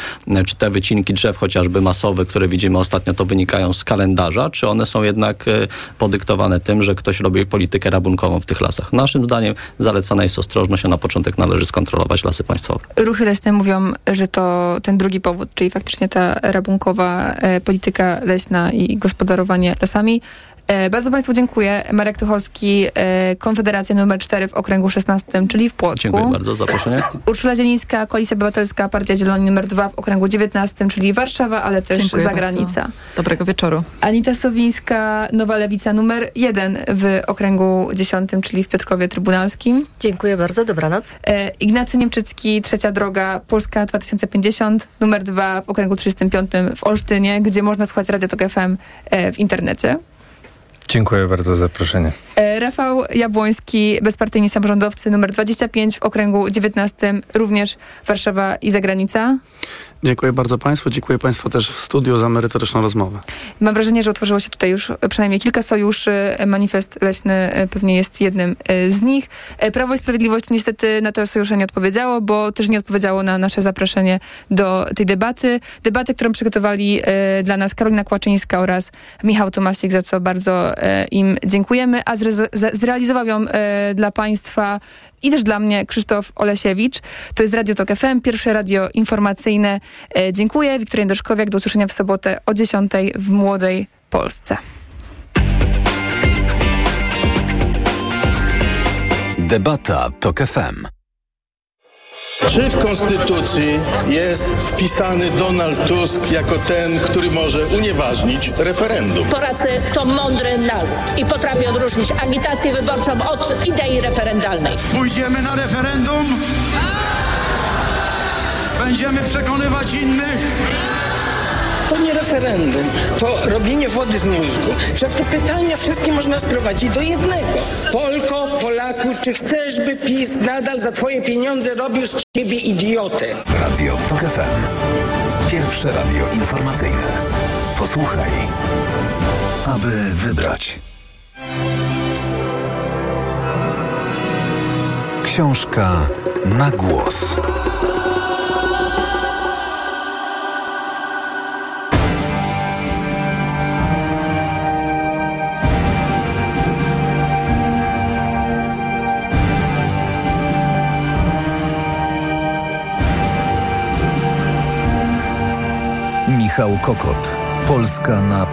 czy te wycinki drzew chociażby masowe, które widzimy ostatnio, to wynikają z kalendarza, czy one są jednak e, podyktowane tym, że ktoś robi politykę rabunkową w tych lasach. Naszym zdaniem zalecana jest ostrożność, a na początek należy skontrolować lasy państwowe. Ruchy leśne mówią, że to ten drugi powód, czyli faktycznie ta rabunkowa e, polityka leśna i gospodarowanie lasami. E, bardzo Państwu dziękuję. Marek Tucholski, e, Konfederacja numer 4 w okręgu 16, czyli w Płocku. Dziękuję bardzo za zaproszenie. Urszula Zielińska, Koalicja Obywatelska, Partia Zieloni numer 2 w okręgu 19, czyli Warszawa, ale też Dziękuję zagranica. bardzo. Dobrego wieczoru. Anita Sowińska, Nowa Lewica numer 1 w okręgu 10, czyli w Piotrkowie Trybunalskim. Dziękuję bardzo, dobranoc. E, Ignacy Niemczycki, Trzecia Droga, Polska 2050, numer 2 w okręgu 35 w Olsztynie, gdzie można słuchać Radio Tok FM w internecie. Dziękuję bardzo za zaproszenie. E, Rafał Jabłoński, bezpartyjni samorządowcy numer 25 w okręgu 19, również Warszawa i zagranica. Dziękuję bardzo Państwu, dziękuję Państwu też w studiu za merytoryczną rozmowę. Mam wrażenie, że utworzyło się tutaj już przynajmniej kilka sojuszy. Manifest Leśny e, pewnie jest jednym e, z nich. Prawo i Sprawiedliwość niestety na te sojusze nie odpowiedziało, bo też nie odpowiedziało na nasze zaproszenie do tej debaty. Debaty, którą przygotowali dla nas Karolina Kłaczyńska oraz Michał Tomasik, za co bardzo im dziękujemy, a zrealizował ją dla Państwa i też dla mnie Krzysztof Olesiewicz. To jest Radio Tok FM, pierwsze radio informacyjne. E, dziękuję. Wiktoria Doszkowiak. Do usłyszenia w sobotę o 10 w Młodej Polsce. Debata Tok FM. Czy w Konstytucji jest wpisany Donald Tusk jako ten, który może unieważnić referendum? Polacy to mądry naród i potrafi odróżnić agitację wyborczą od idei referendalnej. Pójdziemy na referendum? Będziemy przekonywać innych? To nie referendum, to robienie wody z mózgu. Wszak te pytania wszystkie można sprowadzić do jednego. Polko, Polaku, czy chcesz, by PiS nadal za twoje pieniądze robił z ciebie idiotę? Radio TOK FM. Pierwsze radio informacyjne. Posłuchaj, aby wybrać. Książka na głos. Michał Kokot. Polska na